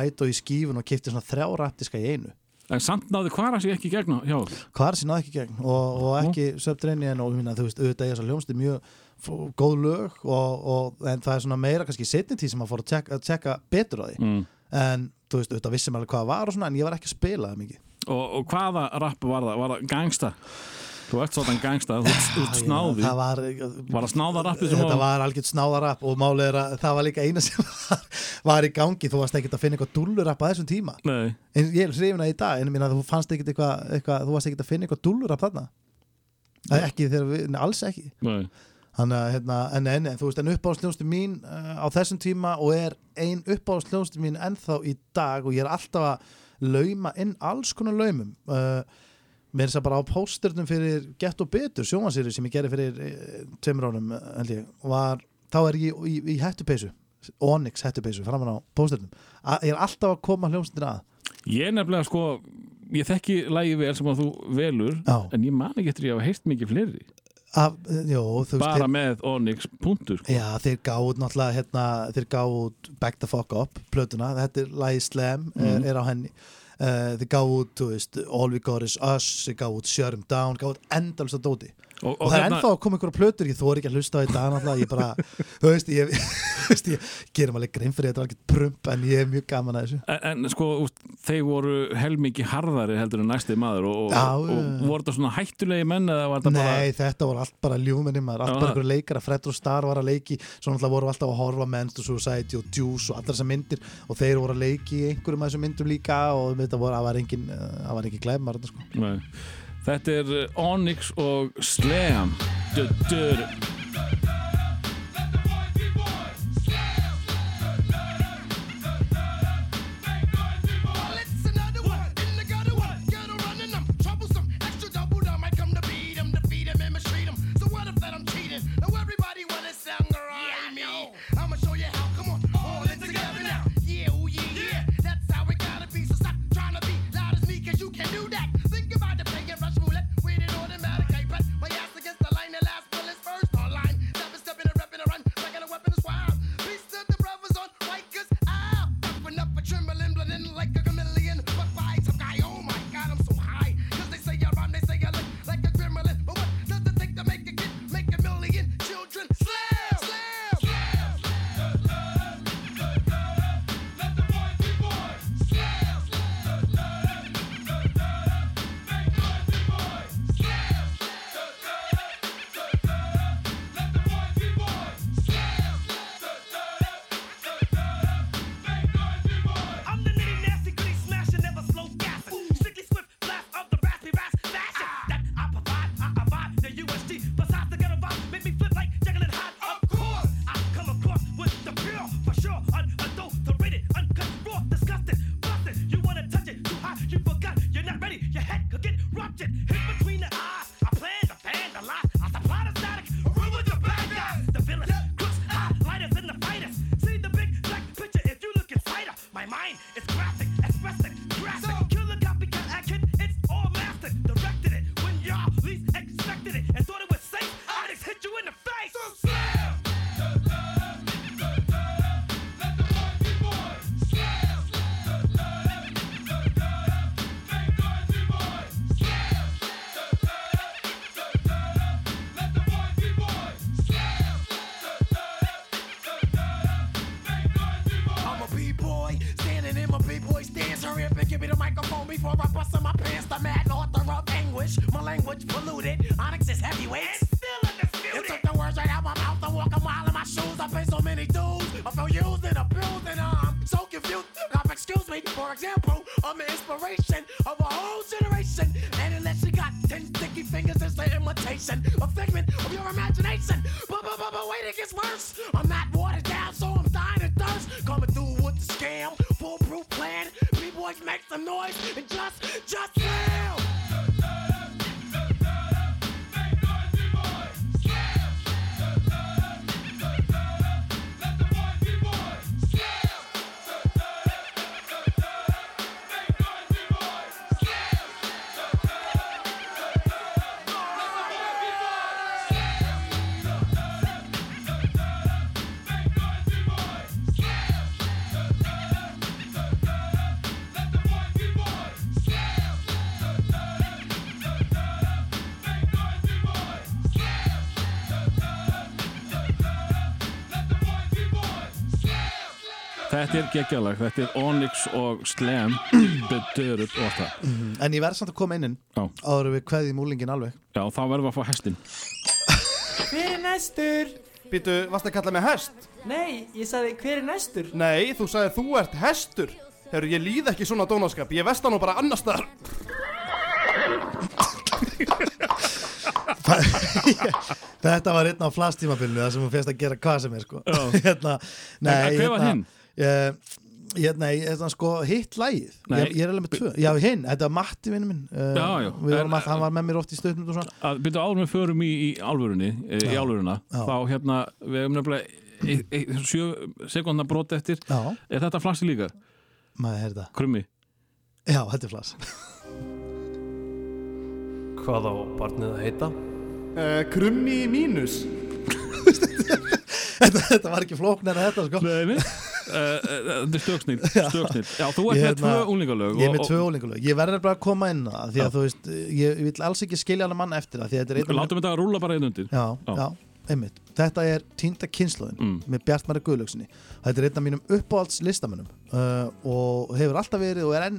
alltaf í skífun Og kipti svona þrjá rappdiska í einu En samt náði hvara sig ekki gegn hjá okkur hvað er sér náðu ekki gegn og, og ekki Subterranean og minna, þú veist, auðvitað er þessar hljómsið mjög góð lög og, og, en það er svona meira kannski setni tíð sem að fór að tjekka, tjekka betur á því mm. en þú veist, auðvitað vissum alveg hvað var og svona en ég var ekki að spila það mikið og, og hvaða rapp var það? Var það gangsta? Þú ert svona gangsta, þú ert- snáði. það var, Var sem Þetta var- var algjört snáðarapp og málið er að það var líka eina sem [laughs] var, var í gangi. Þú varst ekkert að finna eitthvað dúllurapp á þessum tíma. Nei, en ég er hrifin að í dag. En minna þú fannst ekkert eitthvað, eitthvað þú varst ekkert að finna eitthvað dúllurapp þarna? Er ekki þegar við, nei, alls ekki. Nei. Þannig að, hérna, en, en, en þú veist, en uppáhaldsljónstu mín uh, á þessum tíma og er ein uppáhaldsljónstu mín ennþá í dag og ég er alltaf að lauma inn alls konar laumum. Uh, mér er þess að bara á pósternum fyrir Gett og Betur, sjómansýri sem ég gerði fyrir uh, tveimur árum, held ég var, þá er ég í, í, í hættupeysu Onyx hættupeysu, framan á pósternum A- ég er alltaf að koma hljónstina að Ég er nefnilega sko Ég þekki lægi vel sem að þú velur Já. En ég man ekki eftir ég hafa heyrt mikið fleiri Af, jó, þú veist, Bara þeir- með Onyx punktur sko. Já, þeir gáðu náttúrulega hérna, þeir gáðu Back the Fuck Up plötuna, þetta er lagi Slam er, Mhm. er á henni uh, þeir gáðu, veist, All We Got Is Us þeir gáðu Shut 'Em Down, gáðu endalist að dóti Og, og, það er ennþá að koma einhverja plötur, ég þóri ekki að hlusta á þetta náttúrulega, ég bara, þú veist, ég, [laughs] veist, ég gerum alveg grein fyrir þetta er alveg prump, en ég er mjög gaman að þessu. En, en sko, þeir voru helmingi harðari heldur en næsti maður og, Já, og, og voru þetta svona hættulegi menn eða var þetta Nei, bara þetta voru allt bara ljúminni maður, allt bara einhverju leikara Fred og Star var að leiki, svo náttúrulega voru alltaf að horfa Men's to Society og Juice og allar þessar myndir og þeir voru að leiki einhverjum af þessum myndum líka og þetta voru, það var engin það var engin glæmar þetta sko. Nei. Þetta er uh, Onyx og Slam. Du, Þetta er geggjalag, þetta er Onyx og Slam [clears throat] Bedörut og allt það En ég verð samt að koma inn áður við kveðjum úlingin alveg Já, þá verðum við að fá hestin [laughs] Hver er næstur? Býtu, varst að kalla mig hest? Nei, ég sagði hver er næstur? Nei, þú sagði þú ert hestur Herru, ég líð ekki svona dónaskap Ég vest nú bara annars staðar [laughs] [laughs] Þetta var einn á flastímabilinu það sem hún fyrst að gera hvað sem er sko Já. hérna, Nei, En hver var hinn? Uh, hérna, hérna, sko, hitt lægið Nei. ég, ég er alveg með tvö Já, hinn, þetta var Matti vinnu minn uh, Já, já. En- alltaf, hann var með mér oft í stöðnum og svona að byrja áður með förum í, í álfurunni e, í Já. þá hérna við hefum nefnilega e, e, sjö sekundna brot eftir, Já, er þetta flassi líka? maður heyrði það Krummi? Já, þetta er flass Hvað á barnið að heita? uh, Krummi mínus þetta, [laughs] þetta var ekki flókn en þetta sko. Nei, nei. Uh, [laughs] Þetta er Já, þú ert Ég með hérna- tvö unglingalög Ég er með tvö ólingulög Ég verður bara að koma inn á það Því að þú veist, ég vil alls ekki skilja hana mann eftir það Því að þetta er einn Látum þetta að rúla bara einn undir. Já, Já. einmitt. Þetta er týnda kynnslóðin Mm. með Bjartmari Guðlöksinni Þetta er einn af mínum uppáhalds listamönnum uh, og hefur alltaf verið og er enn,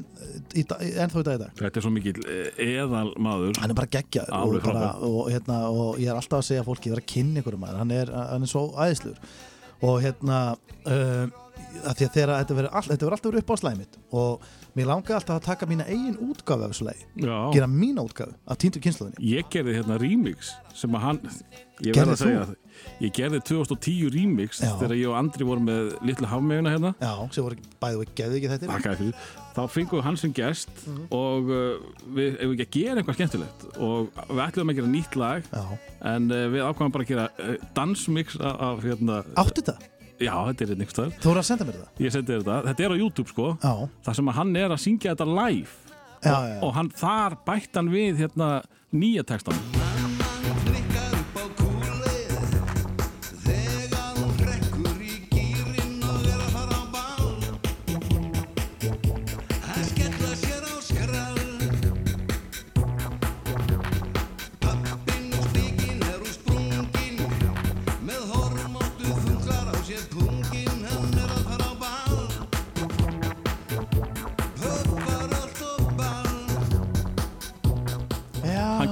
í, da- ennþá í dag í dag. Þetta er svo mikill eh, eðal maður Hann er bara geggjaður og, og, hérna, og ég er alltaf að segja að fólki ég er að kynna ykkur maður, hann er, hann er svo æðislegur. Og hérna uh, að því að þegar þetta verður all, alltaf verið upp á slæmit og mér langaði alltaf að taka mína eigin útgáfu af þessu Já. gera mína útgáfu af týndu kynnslóðinni Ég gerði hérna remix sem að hann Ég Gerðir verð að segja það Ég gerði 2010 remix Já. þegar ég og Andri vorum með litlu hafmeguna hérna Já, sem voru bæðið og geðu ekki þetta Þakkaði fyrir. Þá fengum við hann sem gest Mhm. og uh, við hefum ekki að gera eitthvað skemmtilegt og við ætlum að gera nýtt lag Já. en uh, við ákvæmum bara að gera uh, dansmix af, hérna Áttu þetta? Já, þetta er einhvers þar Þú voru að senda mér það? Ég sendi þetta, þetta er á YouTube sko Já. þar sem hann er að syngja þetta live Já, og, og hann, þar bætt hann við hérna nýja textan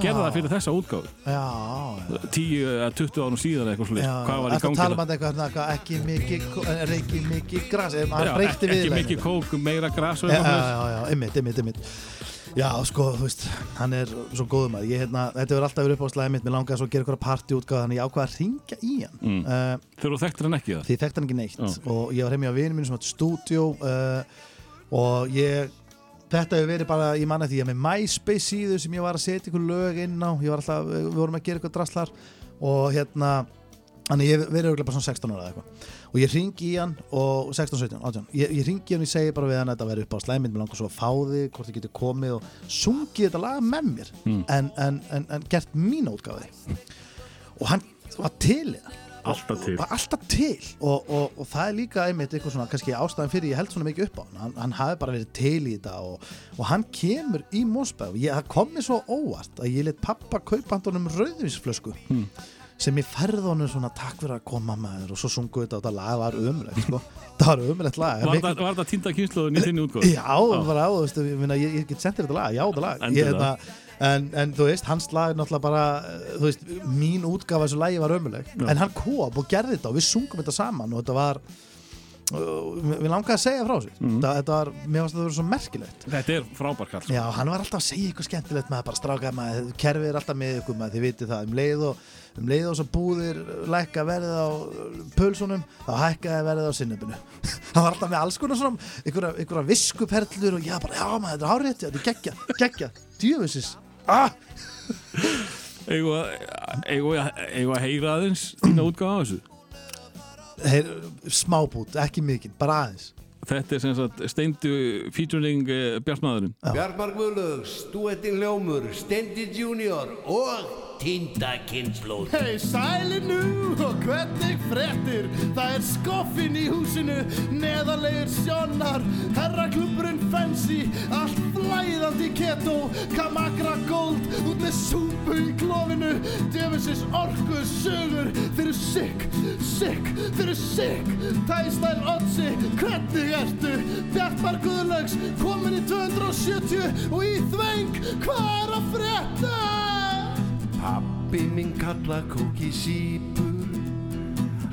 Gerði það fyrir þessa útgáðu Já, já. 10 eða 20 árum síðan eitthvað slúið Hvað var í að gangi um það? að eitthvað, ekki mikið, eh, reiki mikið gras eh, ekki, mikið kók, meira já, ymmit, ymmit, ymmit Já, sko, þú veist, hann er svo góðum að ég, hérna, þetta verður alltaf verið upp á slæðið mitt mér langaði svo að gera eitthvað partyútgáð þannig ég ákvaði að ringja í hann. Mm. uh, Þegar þú þekktir hann ekki það? því ég þekkti hann ekki neitt. Já. og ég var heim hjá vinum minn sem átti stúdjó uh, og ég þetta hefur verið bara, ég manna því að með MySpace síðu sem ég var að setja ykkur lög inn á. Ég var alltaf, við vorum að gera eitthvað draslar og hérna Þannig ég verið örugglega bara svona 16 ára eða eitthvað. Og ég ringi í hann og 16, 17, 18 ég, ég ringi í hann og ég segi bara við hann að þetta verður upp á slæmynd mér langar svo að fá þig, hvort þið getur komið og sungið þetta lag með mér. Mm. en, en, en, en gert mína útgáði og hann var til það Alltaf til. var alltaf til. Og, og, og það er líka einmitt eitthvað svona kannski ástæðan fyrir ég held svona mikið upp á hann. Hann, hann hafi bara verið til í þetta og, og hann kemur í Mósberg ég, það kom mér svo óvart að ég let pappa kaupa handunum rauðvísflösku Hmm. sem ég færði honum svona takk fyrir að koma maður. Og svo sungu þetta og þetta lag var ömulegt sko. [laughs] það var ömulegt lag. Var það, var það týnda kynsluðun í þinni útgáðu? Já, bara á, þú veist, ég, meina, ég, ég get sendt þér þetta lag, já, þetta lag en, en þú veist, hans lag er náttúrulega bara, eh, veist, mín útgafa þessu lagi var ömuleg, en hann kom og gerði þetta og við sungum þetta saman og þetta var uh, við langaði að segja frá sér Mhm. þetta, þetta var, mér fannst þetta að vera svo merkilegt Þetta er frábær kall sko. Já, hann var alltaf að segja eitthvað skemmtilegt með bara stráka maður, kerfið er alltaf með ykkur maður, þið vitið það, um leið og um leið og svo búðir lækka verðið á pulsunum, þá hækkaði verðið á sinnubinu. [laughs] hann var alltaf með alls konar svona, einhverja, einhverja viskuperlur og já, bara, já maður, þetta er hárétt, þetta er geggja, geggja, djöfusis, ah! Við að- heyra aðeins þína útgáðu á þessu? Heyr, smábút, ekki mikið, bara aðeins. Þetta er sem sagt steindu featuring uh, Bjartmaðurinn Bjartmar Guðlögs, Duettin Ljómur, Stendi Junior og Tinda Kynnslóð Hei, sæli nú og hvernig frettir Það er skoffin í húsinu Neðarlegir sjónar Herraklubburinn fancy Allt flæðandi keto Kamagra gold Út með súpu í klófinu Djöfisins orku sögur Þeir eru sick, sick, þeir eru sick Tæstæl Otsi, hvernig ertu? Bjartmar Guðlaugs, komin í 270 Og í þveng, hvað er að frétta? Pappi minn kalla kóki sípur.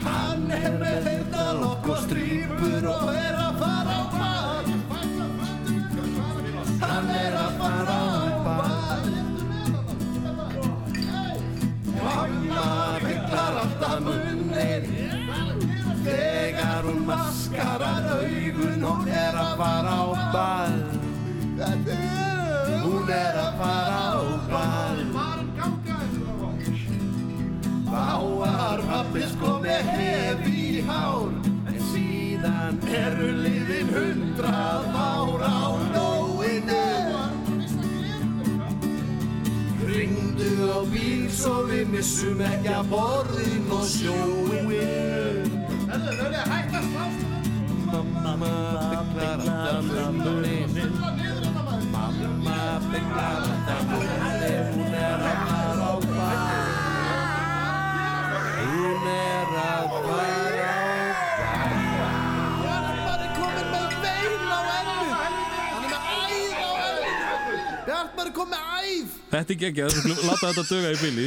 Hann er með heyrnalokk og strýpur og er að fara á bað Hann er að fara á bað Mamma vinklar alltaf munnin Þegar hún maskarar augun og er að fara á bað Hún er að fara á bað var pappi sko með hef í hár. En síðan eru liðin hundrað ár á nóinu Ringdu á bíl svo við missum ekki að borðin og sjóin Þetta er hægt að slá Mamma bygglar alltaf munnin Mamma bygglar alltaf munnin Hún er að fara. Bjartmar er komin með vein á ennu Hann er með æð á ennu Bjartmar er komin með æð. Þetta er geggjað, við skulum láta þetta döga í bili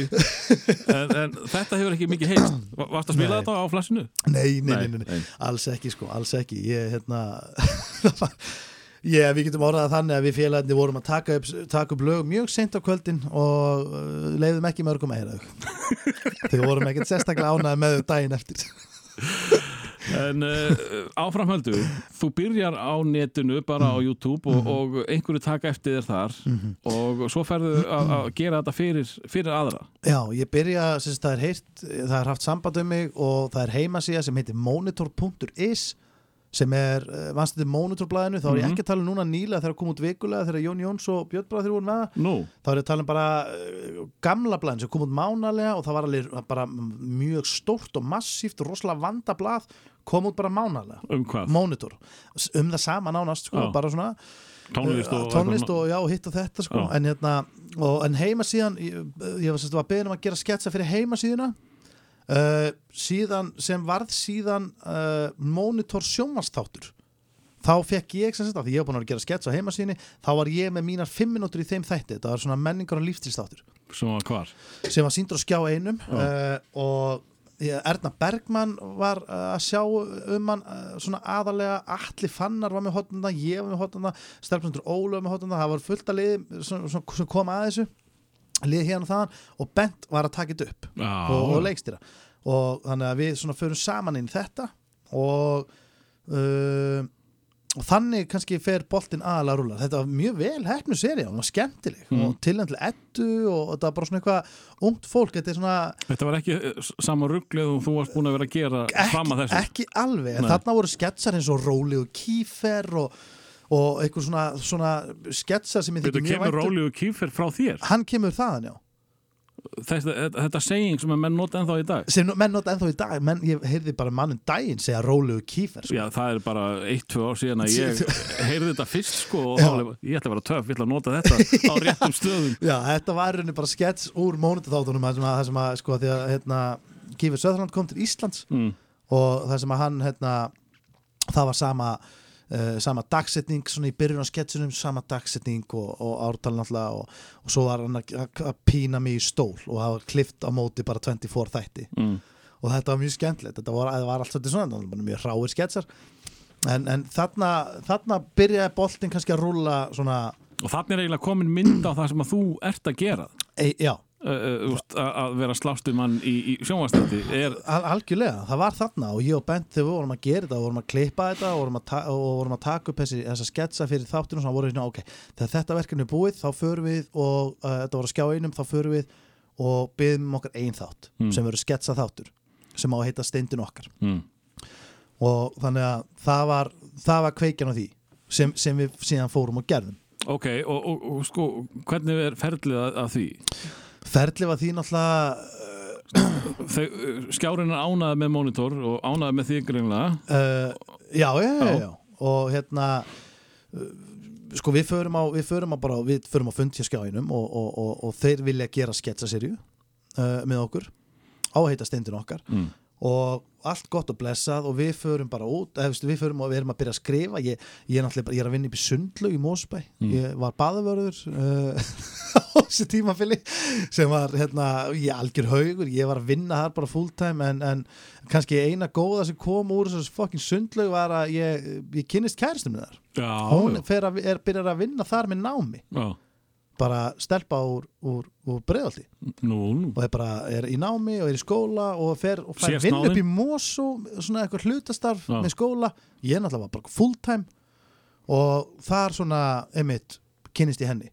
en, en þetta hefur ekki mikið heist Va- Varst að spila Nei. þetta á flassinu? Nei, nei, nei, nei, Nei, nei, alls ekki sko, alls ekki. Ég, hérna [laughs] [laughs] Ég, við getum orðað þannig að við félagarnir vorum að taka upp, taka upp lög mjög seint á kvöldin og uh, leiðum ekki mörgum að heyra þau. [laughs] Þau vorum ekkert sérstaklega ánæði með þau daginn eftir. En uh, áframhöldu, þú byrjar á netinu bara á YouTube og, og einhverju taka eftir þér þar Mhm. og svo ferðu að að gera þetta fyrir, fyrir aðra. Já, ég byrja, það er heyrt það er haft samband um mig og það er heimasíða sem heitir monitor.is sem er, vannst þetta monitorblæðinu þá er ég Mhm. ekki að tala um núna nýlega þegar kom út vikulega þegar Jón Jóns og Björn Bráð þeir voru með Nú, þá er ég að tala um bara uh, gamla blæðin sem kom út mánalega og það var alveg bara mjög stórt og massíft og rosalega vanda blað kom út bara mánalega um hvað? Monitor, um það sama nánast sko, bara svona Tónlist og tónlist og já, hitt og þetta sko. En, hérna, og, en heimasíðan ég, ég var, var beðin um að gera sketsa fyrir heimasíðuna uh, síðan sem varð síðan uh, Monitor sjónvastáttur þá fekk ég sem sagt, því ég var búin að gera sketsa á heimasíðinni þá var ég með mínar fimm minútur í þeim þætti. Þetta var svona menningar og lífstilstáttur Sem var hvar? sem var síndur á skjá einum uh, og Erna Bergmann var að sjá um hann svona aðalega Alli Fannar var með hotnanda, ég var með hotnanda Stelpsundur Ólu var með hotnanda það var fullt að liði sem kom að þessu liði hérna og þaðan og Bent var að taka þetta upp Já. og, og leikstýra og þannig að við svona förum saman inn þetta og uh, og þannig kannski fer boltinn aðalega að rúla þetta var mjög vel hefnu seri hún var skemmtileg Mm. og tilnænt til ettu og þetta var bara svona eitthvað ungt fólk þetta svona Þetta var ekki eh, s- sama rugglið og þú varst búin að vera að gera fram að þessu ekki alveg, Nei. þarna voru sketsar eins og Róli og Kífer og, og eitthvað svona, svona sketsar sem ég þykir mjög kemur vænt um. Róli og Kífer frá þér hann kemur þaðan já Þetta, þetta, seging sem menn nota ennþá í dag sem menn nota ennþá í dag, menn, ég heyrði bara mannum daginn segja Róli og Kífer sko. Já, það er bara eitt, tvö ár síðan að [laughs] ég heyrði þetta fyrst sko og alveg, ég ætla að vera töff, ég ætla að nota þetta [laughs] á réttum stöðum Já, þetta var rauninni bara skets úr mónutuþáttunum það sem að, sem að sko, því að hérna, Kífer Söðurland kom til Íslands Mm. og það sem að hann hérna, það var sama uh, sama dagsetning svona í byrjun á sketsunum sama dagsetning og, og ártal náttúrulega og, og svo var hann að, pína mig í stól og það var klift á móti bara 24 þætti. Mm. og þetta var mjög skemmtilegt þetta var, var allt svolítið svona, mjög ráir sketsar. En, en þarna, þarna byrjaði boltinn kannski að rúlla svona Og þannig er eiginlega komin mynd á það sem að þú ert að gera. E, já, uh, uh, úst, að vera slástu mann í, í sjónvastætti er, Al algjörlega, það var þarna og ég og Bent þegar við vorum að gera þetta, vorum að klippa þetta og vorum að, og vorum að taka upp þessi, þessa sketsa fyrir þáttinu og vorum við svona, ok, þegar þetta verkefni er búið þá förum við og uh, þetta voru að skjá einum þá förum við og byggðum um okkar ein þátt Mm. sem verður sketsa þáttur sem á að heita steindin okkar mm. og þannig að það var, það var kveikjan á því sem, sem við síðan fórum og gerðum Ok, og, og, og sko, hvernig er ferlið að, að því? Ferlið var því náttúrulega uh, skjárin er ánæði með monitor og ánæði með því greinlega uh, já, já, já, já, og hérna uh, sko við förum á, við förum á bara, við förum á fund hjá skjáinum og, og, og, og þeir vilja gera sketsaserju uh, með okkur áheita steindin okkar. Mm. Og allt gott og blessað og við förum bara út, eða, við förum og við erum að byrja að skrifa. Ég, ég er ég er að vinna upp í sundlu í Mósbæ, Mm. ég var baðavörður uh, [laughs] á þessi tímafili sem var hérna, ég algjör haugur. Ég var að vinna þar bara full time en, en kannski eina góða sem kom úr þessu fucking sundlu var að ég, ég kynnist kæristum þar. Já, hún að, er byrjar að vinna þar með námi. Já. Bara stelpa úr, úr, úr nú. og er bara er í námi og er í skóla og fer og fær vinn upp í Mosó svona eitthvað hlutastarf Já. með skóla. Ég náttúrulega var bara full time og þar svona emitt kynnist ég henni.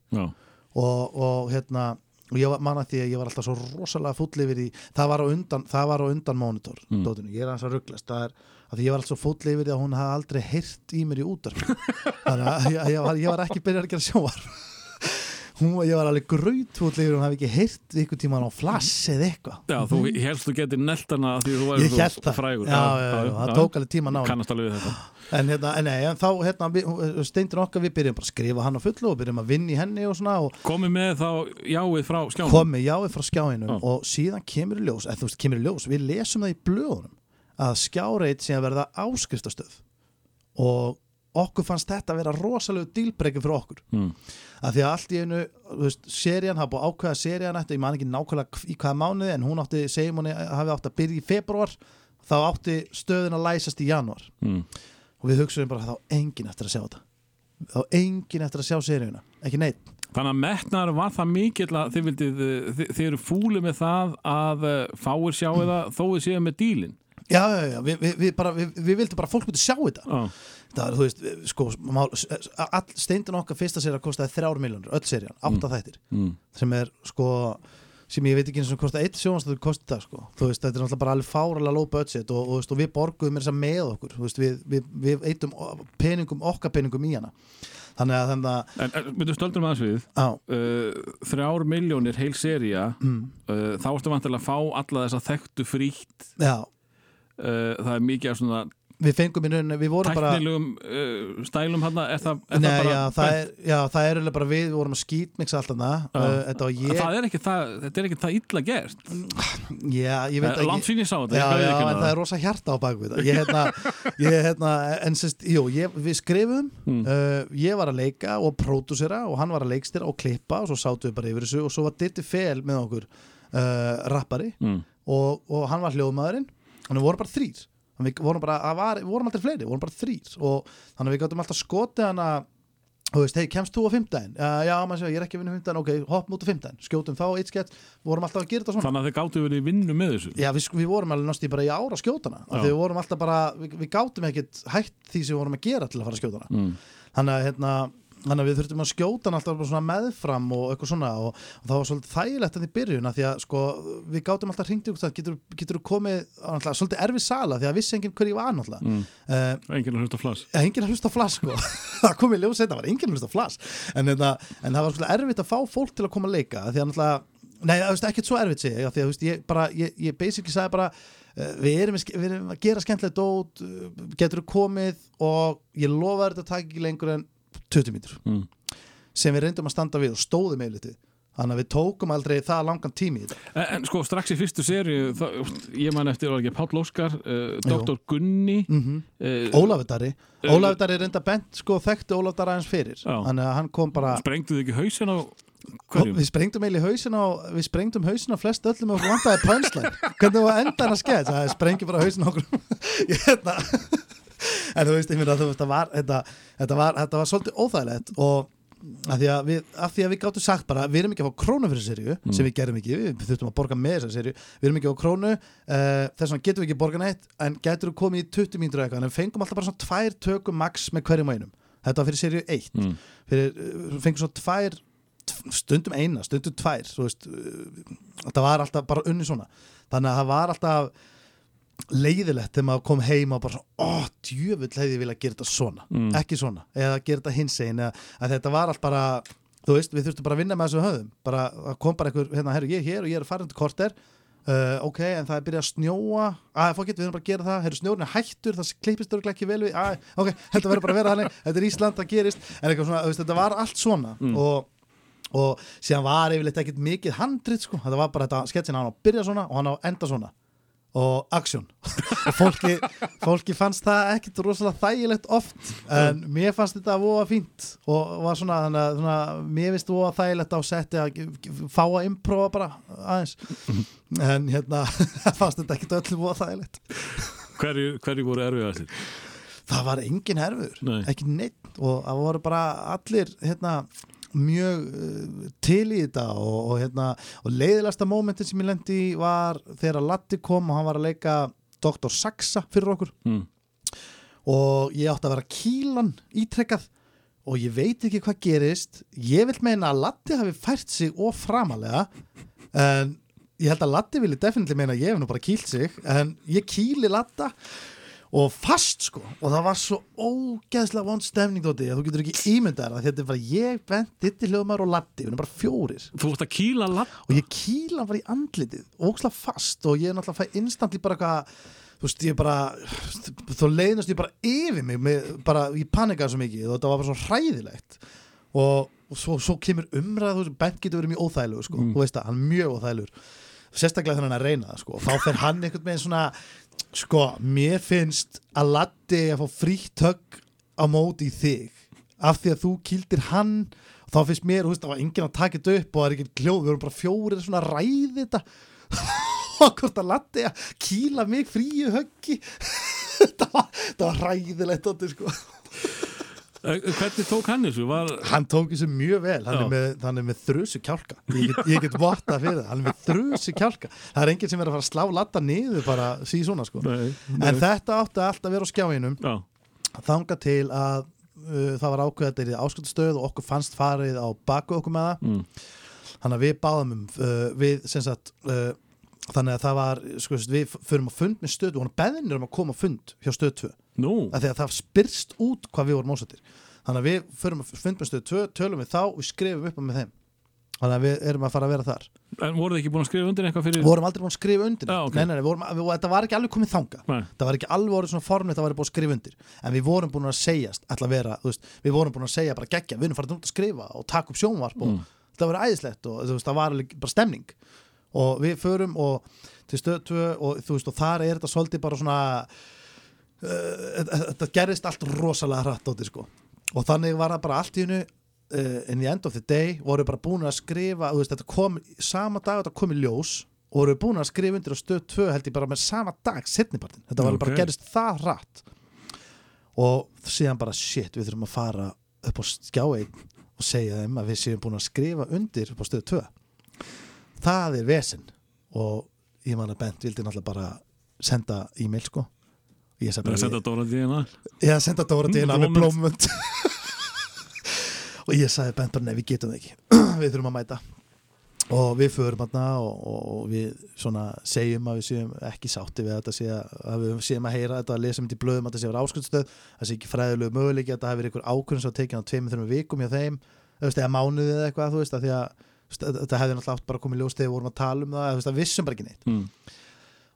Og, og hérna og ég var manna því að ég var alltaf svo rosalega full yfir í það var á undan, það var á undan monitor Mm. dótinu, ég er hans að rugglast það er að ég var alltaf full yfir því að hún hafði aldrei heyrt í mér í útar [laughs] þannig að ég, ég, var, ég var ekki byrjað að gera sjóar hún, ég var alveg grautfull yfir hún hafi ekki heyrt ykkur tíman á flass eða eitthvað. Já, þú helst þú getur neltana því þú væri svo frægur. Já, já, já, það tók alveg tíma að ná því. Kannast alveg við þetta. En, hérna, nei, en þá hérna, við- steindir okkar við byrjum bara að skrifa hann á fullu og byrjum að vinna í henni og svona og Komið með þá jáið frá skjánum. Komið jáið frá skjáinum Já. og síðan kemur í ljós, eða þú veist kemur í ljós við lesum það í blöðunum að skjáreit sé að verða áskriftastöð. Og okkur fannst þetta að vera rosalegu dílbreyki fyrir okkur Mm. að því að allt í einu, þú veist, serían hafa búið ákveða serían eftir, ég man ekki nákvæmlega í hvaða mánuði en hún átti, segjum hún hafi átti að byrja í februar þá átti stöðin að læsast í januar Mm. og við hugsaðum bara að þá engin eftir að sjá þetta þá engin eftir að sjá seríuna ekki neitt Þannig að metnar var það mikill að þið, vildið, þið, þið eru fúli með það að eh, fáir sjáu það þó þið séu með dílin Já, já, já, við, við, við, bara, við, við vildum bara að fólk myndi sjá þetta Já. Það þú veist, sko steindin okkar fyrsta sér að kostaði þrjár miljónur, öll serían, átta þættir Mm. sem er sko sem ég veit ekki eins og kostaði eitt sjónastöður kosti það sko, þú veist, þetta er náttúrulega bara alveg fáralega low budget og, og, veist, og við borguðum þess að með okkur, veist, við, við, við eitum peningum, okkar peningum í hana þannig að þannig að En, en myndu stöldum aðeins við Já. uh, Þrjár miljónir heil seria Mm. uh, Þá ertu vantilega að fá alla þessa þekktu frítt já, uh, Það er mikið af svona við fengum í rauninni, við vorum bara tæknilegum uh, stælum hann Er það, er Nei, það bara já, það er, já, það er bara við, við vorum að skýtmixa alltaf það, uh, var ég það er ekki það, Þetta er ekki það illa gert Já, ég veit Eh, ekki ég sá þetta, Já, já, en það. er rosa hjarta á bakvið. Ég hérna, ég hérna En sérst, jú, ég, við skrifum Mm. uh, Ég var að leika og pródúsera Og hann var að leikstýra og klippa Og svo sátum við bara yfir þessu Og svo var Ditti Fel með okkur Rappari Mm. og, og hann var hljóðmaðurinn Þannig við vorum bara þrýr Þannig við vorum bara, var, vorum aldrei fleiri, vorum bara þrýr Og þannig við gáttum alltaf skotið hana Þú veist, hei, kemst þú á fimmtæðin? Uh, já, maður segja, ég er ekki að vinna fimmtæðin, ok, hopp út á fimmtæðin Skjótum þá, eitt skett, vorum alltaf að gera þetta svona. Þannig að þið gáttu verið í vinnu með þessu? Já, við, við vorum alveg náttúrulega bara í ára skjótana við vorum alltaf bara, við, við gátum ekkert hætt því sem við vorum að gera til að fara skjótana Mm. Þannig að, hérna, þannig að við þurftum að skjóta hann alltaf meðfram og eitthvað svona og, og það var svolítið þægilegt að því byrjun að því að sko, við gátum alltaf hringt ykkur getur, getur komið, alltaf, svolítið erfið sala því að vissi enginn hver ég var náttúrulega Mm. uh, Enginn að hlusta flass Já, enginn að hlusta flass sko. [laughs] það kom í ljós þetta, var enginn að hlusta flass en, en, en það var svolítið erfitt að fá fólk til að koma að leika því að náttúrulega Nei, það er ekkert svo erfitt af því að þú ég, bara, ég, ég basically sagði bara uh, við, erum, við erum að gera skemmtilegt dót getur þú komið og ég lofa þetta takk ekki lengur en 20 mítur Mm. sem við reyndum að standa við og stóðum eilitið þannig að við tókum aldrei það langan tími í þetta En, en sko strax í fyrstu sériu þá- ég man eftir var ekki Páll Óskar uh, Dr. Gunni Mhm. uh, Ólafur Darri Ólafur Darri reynda bent sko þekkti Ólafur Darri aðeins fyrir Já. þannig að hann kom bara Sprengduð ekki hausin á hverjum? Við sprengdum eiginlega hausin á við sprengdum hausin á flest öllum og okkur vantaði pönslæn hvernig var endan að sketch það sprengi bara hausin á okkur [laughs] ég hérna en þú veist, ég finna að það var þetta, þetta, var, þetta var svolítið óþægilegt og að því að við, að því að við gáttum sagt bara, við erum ekki að fá krónu fyrir serju Mm. sem við gerum ekki, við þurftum að borga með þessa serju við erum ekki á krónu, uh, þess vegna getum við ekki borga neitt, en getur við komið í 20 mínútur eða eitthvað, en fengum alltaf bara svona tvær tökum max með hverjum og einum, þetta var fyrir serju 1 Mm. fyrir, uh, fengum svo tvær stundum eina, stundum tvær veist, uh, þetta var alltaf bara unni svona, þannig að það var alltaf leiðilegt þegar maður kom heim og bara svona, ó, djöfull hefði ég vilja gera þetta svona, Mm. ekki svona eða gera þetta hins einn, að þetta var allt bara þú veist, við þurftum bara að vinna með þessu höfðum. Bara, kom bara einhver, hérna, herru, ég er hér og ég er farin til korter. Uh, ok, en það er byrjað að snjóa. Að fókett, við erum bara að gera það, heyrðu snjórin er hættur það klippist örglega ekki vel við að, ok, þetta verður bara að vera þannig, þetta er Ísland, það gerist. En eitthvað svona, veist, þetta var allt svona. Mm. og, og síðan var yfirleitt ekkit mikið handrit, sko, þetta var bara þetta sketsin hann á að byrja svona og hann á að enda svona og aksjón og [laughs] fólki, fólki fannst það ekkit rosalega þægilegt oft en mér fannst þetta að voða fínt og var svona, þannig að svona, mér finnst voða þægilegt á setti að fá að improva bara aðeins [laughs] en hérna [laughs] fannst þetta ekkit öllu voða þægilegt Hverju, hverju voru erfiðastir? það var engin herfur, Nei. ekki neitt og það voru bara allir hérna, mjög uh, til í þetta og, og, hérna, og leiðilegasta mómentin sem ég lendi í var þegar Latti kom og hann var að leika Dr. Saxa fyrir okkur Mm. og ég átti að vera kílan ítrekkað og ég veit ekki hvað gerist ég vil meina að Latti hafi fært sig og framalega en ég held að Latti vilja definitíli meina að ég hef nú bara kýlt sig en ég kýli Latta og fast sko. Og það var svo ógeðslega vond stemning þótti að þú getur ekki ímyndað að þetta er bara ég, Bent, Ditti Hljóðmar og Latti við erum bara fjórir. Þú ert að kýla latt og ég kýla hann bara í andlitið ógeðslega fast. Og ég er náttúrulega fæ instantly bara eitthvað þú veist ég bara þá leiðnast ég bara yfir mig með, bara ég panikaði svo mikið. Og þetta var bara svo hræðilegt. Og, og svo, svo kemur umræð þú veist, Bent getur verið mjög óþægilegur sko, þú veist það, hann er mjög óþægilegur. Sérstaklega þannig að reyna það sko. Og þá fer hann einhvern veginn svona sko, mér finnst að Latti að fá frítt högg á móti í þig. Af því að þú kýldir hann þá finnst mér, þú veist, það var enginn að taka þetta upp og það er ekki hljóð, við vorum bara fjórir svona að ræði þetta. [laughs] Og hvort að Latti að kýla mig fríu höggi. [laughs] Það var, var ræðilegt sko Hvernig tók hann þessu? Var... hann tók þessu mjög vel. Hann er, með, hann er með þrjusu kjálka. Ég get, ég get votta fyrir það, hann er með þrjusu kjálka. Það er enginn sem er að fara að slá latta niður bara síð svona sko. Nei, nei. en þetta átti allt að vera á skjáinum. Já. þanga til að uh, það var ákveð að þetta er í ásköldastöð og okkur fannst farið á baku okkur með það. Mm. þannig að við báðum um uh, við sem sagt uh, þannig að það var, sko, við förum að fund með stöð og hann beðinir um að koma á fund hjá stöð 2 Nú, að því að það spyrst út hvað við vorum ósættir þannig að við förum að fund með stöð 2 tölum við þá og við skrifum upp með þeim. Þannig að við erum að fara að vera þar. En voruð þið ekki búin að skrifa undir eitthvað fyrir við vorum aldrei búin að skrifa undir Já, ok. nei, nei, nei, vorum, við, þetta var ekki alveg komið þanga Nei. það var ekki alveg orðið svona formið það var búin að skrifa undir. En við vorum búin að að vera, veist, við vorum búin að segja bara geggja, við erum farið út að skrifa og taka upp sjónvarp og Mm. það var æðislegt og veist, það var alveg bara stemning. Og við förum og til stöð 2 og veist, og þar er þetta svolítið bara svona þetta gerist allt rosalega hratt óti, sko. og þannig var það bara allt í hennu uh, in the end of the day voru bara búin að skrifa veist, þetta kom sama dag þetta kom í ljós og voru búin að skrifa undir á stöð 2 held ég bara með sama dag, setnipartin þetta var Ok. bara gerist það hratt. Og síðan bara shit, við þurfum að fara upp á skjáein og segja þeim að við séum búin að skrifa undir upp á stöð 2 það er vesen. Og ég man að Bent vildi náttúrulega bara senda e-mail sko ég senda Dóra Díana ég senda Dóra Dina með blómvönd og ég sagði Bent bara nei við getum það ekki. [clears throat] Við þurfum að mæta. Og við förum hérna og, og, við svona segjum að við séum ekki sátti við þetta sé að, við séum að heyra þetta að lesa myndi í blöðum að þetta sé að vera áskundstöð það sé ekki fræðilegu möguleiki að þetta verið einhver ákvörðin sem tekið á tveimur þreimur vikum hjá þeim eða mánuði eða eitthvað þú veist, að þetta hefði náttúrulega átt bara að koma í ljós þegar við vorum að tala um það, þú veist, að vissum bara ekki neitt. Mm.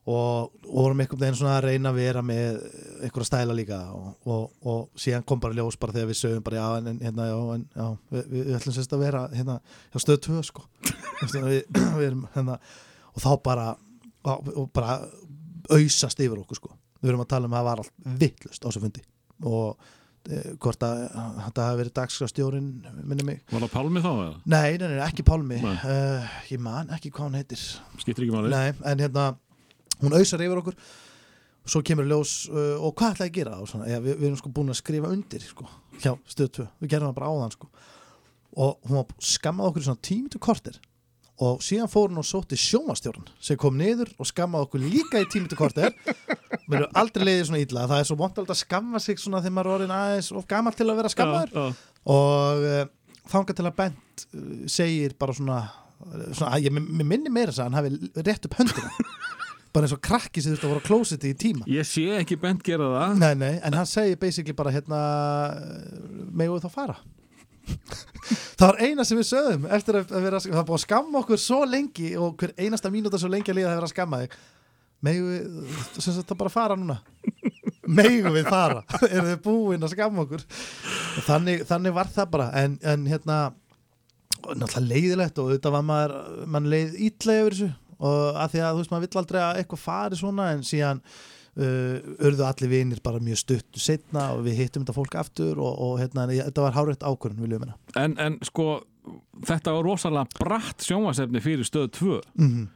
Og, vorum einhvern veginn svona að reyna að vera með einhverja stæla líka og, og, og síðan kom bara ljós bara þegar við sögum bara já, en, hérna, já, en, já við, við, ætlum sérst að vera hérna hjá stöð 2 sko. Við, [clears throat] við erum, hérna, og þá bara og, bara auðsast yfir okkur sko. Við erum að tala um að það var allt vittlust á þessu fundi og e, hvort að þetta hafi verið dagskrastjórin minni mig. Var það Pálmi þá? Nei, nei, nei, ekki Pálmi. Uh, Ég man ekki hvað hann heitir. Skiptir ekki máli. Nei, en hérna hún auðsar yfir okkur. Svo kemur ljós uh, og hvað ætlaði að gera? Og svona, ja, við, við erum sko búin að skrifa undir sko, hjá stöð 2, við gerum það bara áðan sko. og hún var skammað okkur í svona tímitu kortir og síðan fór hún og sótti sjónvastjórn sem kom niður og skammaði okkur líka í tímitu kortir við erum aldrei leiðið svona illa. Það er svo aldrei að skamma sig svona þegar maður er orðin aðeins of gammal til að vera skammaður. Já, já. og uh, þangað til að Bent uh, segir bara svona, svona ég mér minni meira þess að hann hafi rétt upp höndina bara eins og krakki sem þurfti að voru á klósiti í tíma. Ég sé ekki bent gera það. Nei, nei, en hann segir basically bara hérna megum við þá fara? [laughs] Það var eina sem við sögðum eftir að að vera, það búið að skamma okkur svo lengi og hver einasta mínúta svo lengi að líða það vera að skamma þig. Megum við, sem sagt það bara fara núna? Megum við fara? [laughs] Eru þið búin að skamma okkur? Þannig, þannig var það bara. En, en hérna náttúrulega leiðilegt og auðvitað var maður mann leið ítla yfir þessu og að því að þú veist maður vill aldrei að eitthvað fari svona en síðan uh, urðu allir vinir bara mjög stutt setna og við hittum þetta fólk aftur og, og hérna, en þetta var hárætt ákvörðun viljum minna En, en sko, þetta var rosalega bratt sjónvarsefni fyrir stöð 2 Mhm.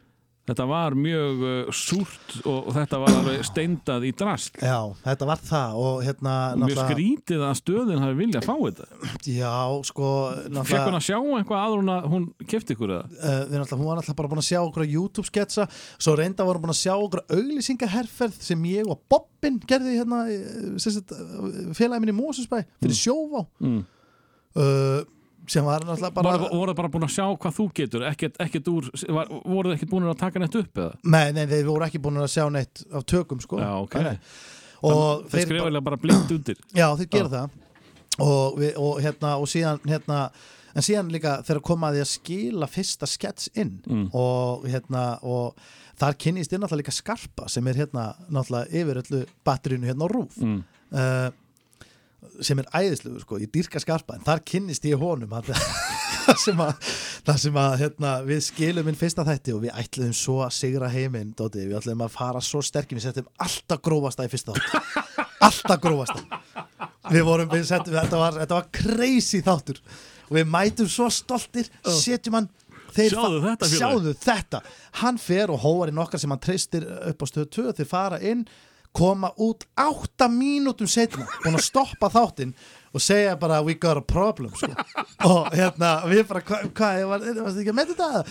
Þetta var mjög uh, súrt og, og þetta var alveg steindað í drast Já, þetta var það og hérna mjög skrítið að stöðin hafi viljað fá þetta Já, sko Fekk hún að sjá eitthvað aður hún að hún kefti ykkur eða? Uh, við náttúrulega, hún var náttúrulega bara búin að sjá okkur YouTube sketsa, svo reynda vorum búin að sjá okkur auglýsingaherferð sem ég og Bobbin gerði hérna eh, í Mósusbæ fyrir sjóvá Mm. uh, sem var náttúrulega bara Bara, voru bara búin að sjá hvað þú getur ekkert, ekkert úr, var, voru þið ekkert búin að taka neitt upp eða? Nei, nei, þeir voru ekki búin að sjá neitt af tökum sko Já, ok Nei, nei. og Þeir skrifa bara, bara blind undir [clears throat] Já, þeir gera það og, við, og hérna og síðan hérna en síðan líka þegar koma að skila fyrsta skets inn Mm. og hérna og þar kynnist ég náttúrulega líka skarpa sem er hérna náttúrulega yfir öllu batterínu hérna á rúf Mm. uh, sem er æðislegur sko, ég dýrka skarpa en þar kynnist ég honum [laughs] að, sem að, það sem að hérna, við skilum inn fyrsta þætti og við ætluðum svo að sigra heiminn Dóti, við ætluðum að fara svo sterkir við settum alltaf grófasta í fyrsta þátt. Alltaf grófasta. Við vorum, við settum, þetta var, þetta var crazy þáttur. Og við mætum svo stoltir, setjum hann þeir Sjáðu þetta, sjáðu þetta. Hann fer og hóvarinn okkar sem hann treystir upp á stöðu 2 þeir fara inn koma út átta mínútum setna búin að stoppa þáttinn og segja bara we got a problem sko. og hérna við bara hvað, hva, var, þetta ekki að með þetta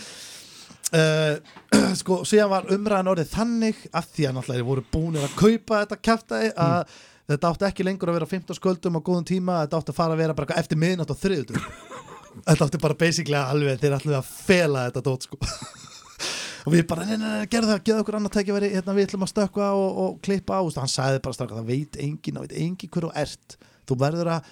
uh, sko síðan var umræðan orðið þannig að því að náttúrulega voru búinir að kaupa þetta kæftæði að þetta átti ekki lengur að vera 15 sköldum á góðum tíma þetta átti að fara að vera bara eftir miðnátt og þriðutur þetta átti bara basically alveg þeir ætluðu að fela þetta dót sko og við bara, nei, nei, nei, gerðu það, gerðu okkur annað tækifæri hérna, við ætlum að stökkva og, og klippa á. Hann sagði bara straka, það veit engin það veit engin hver þú ert, þú verður að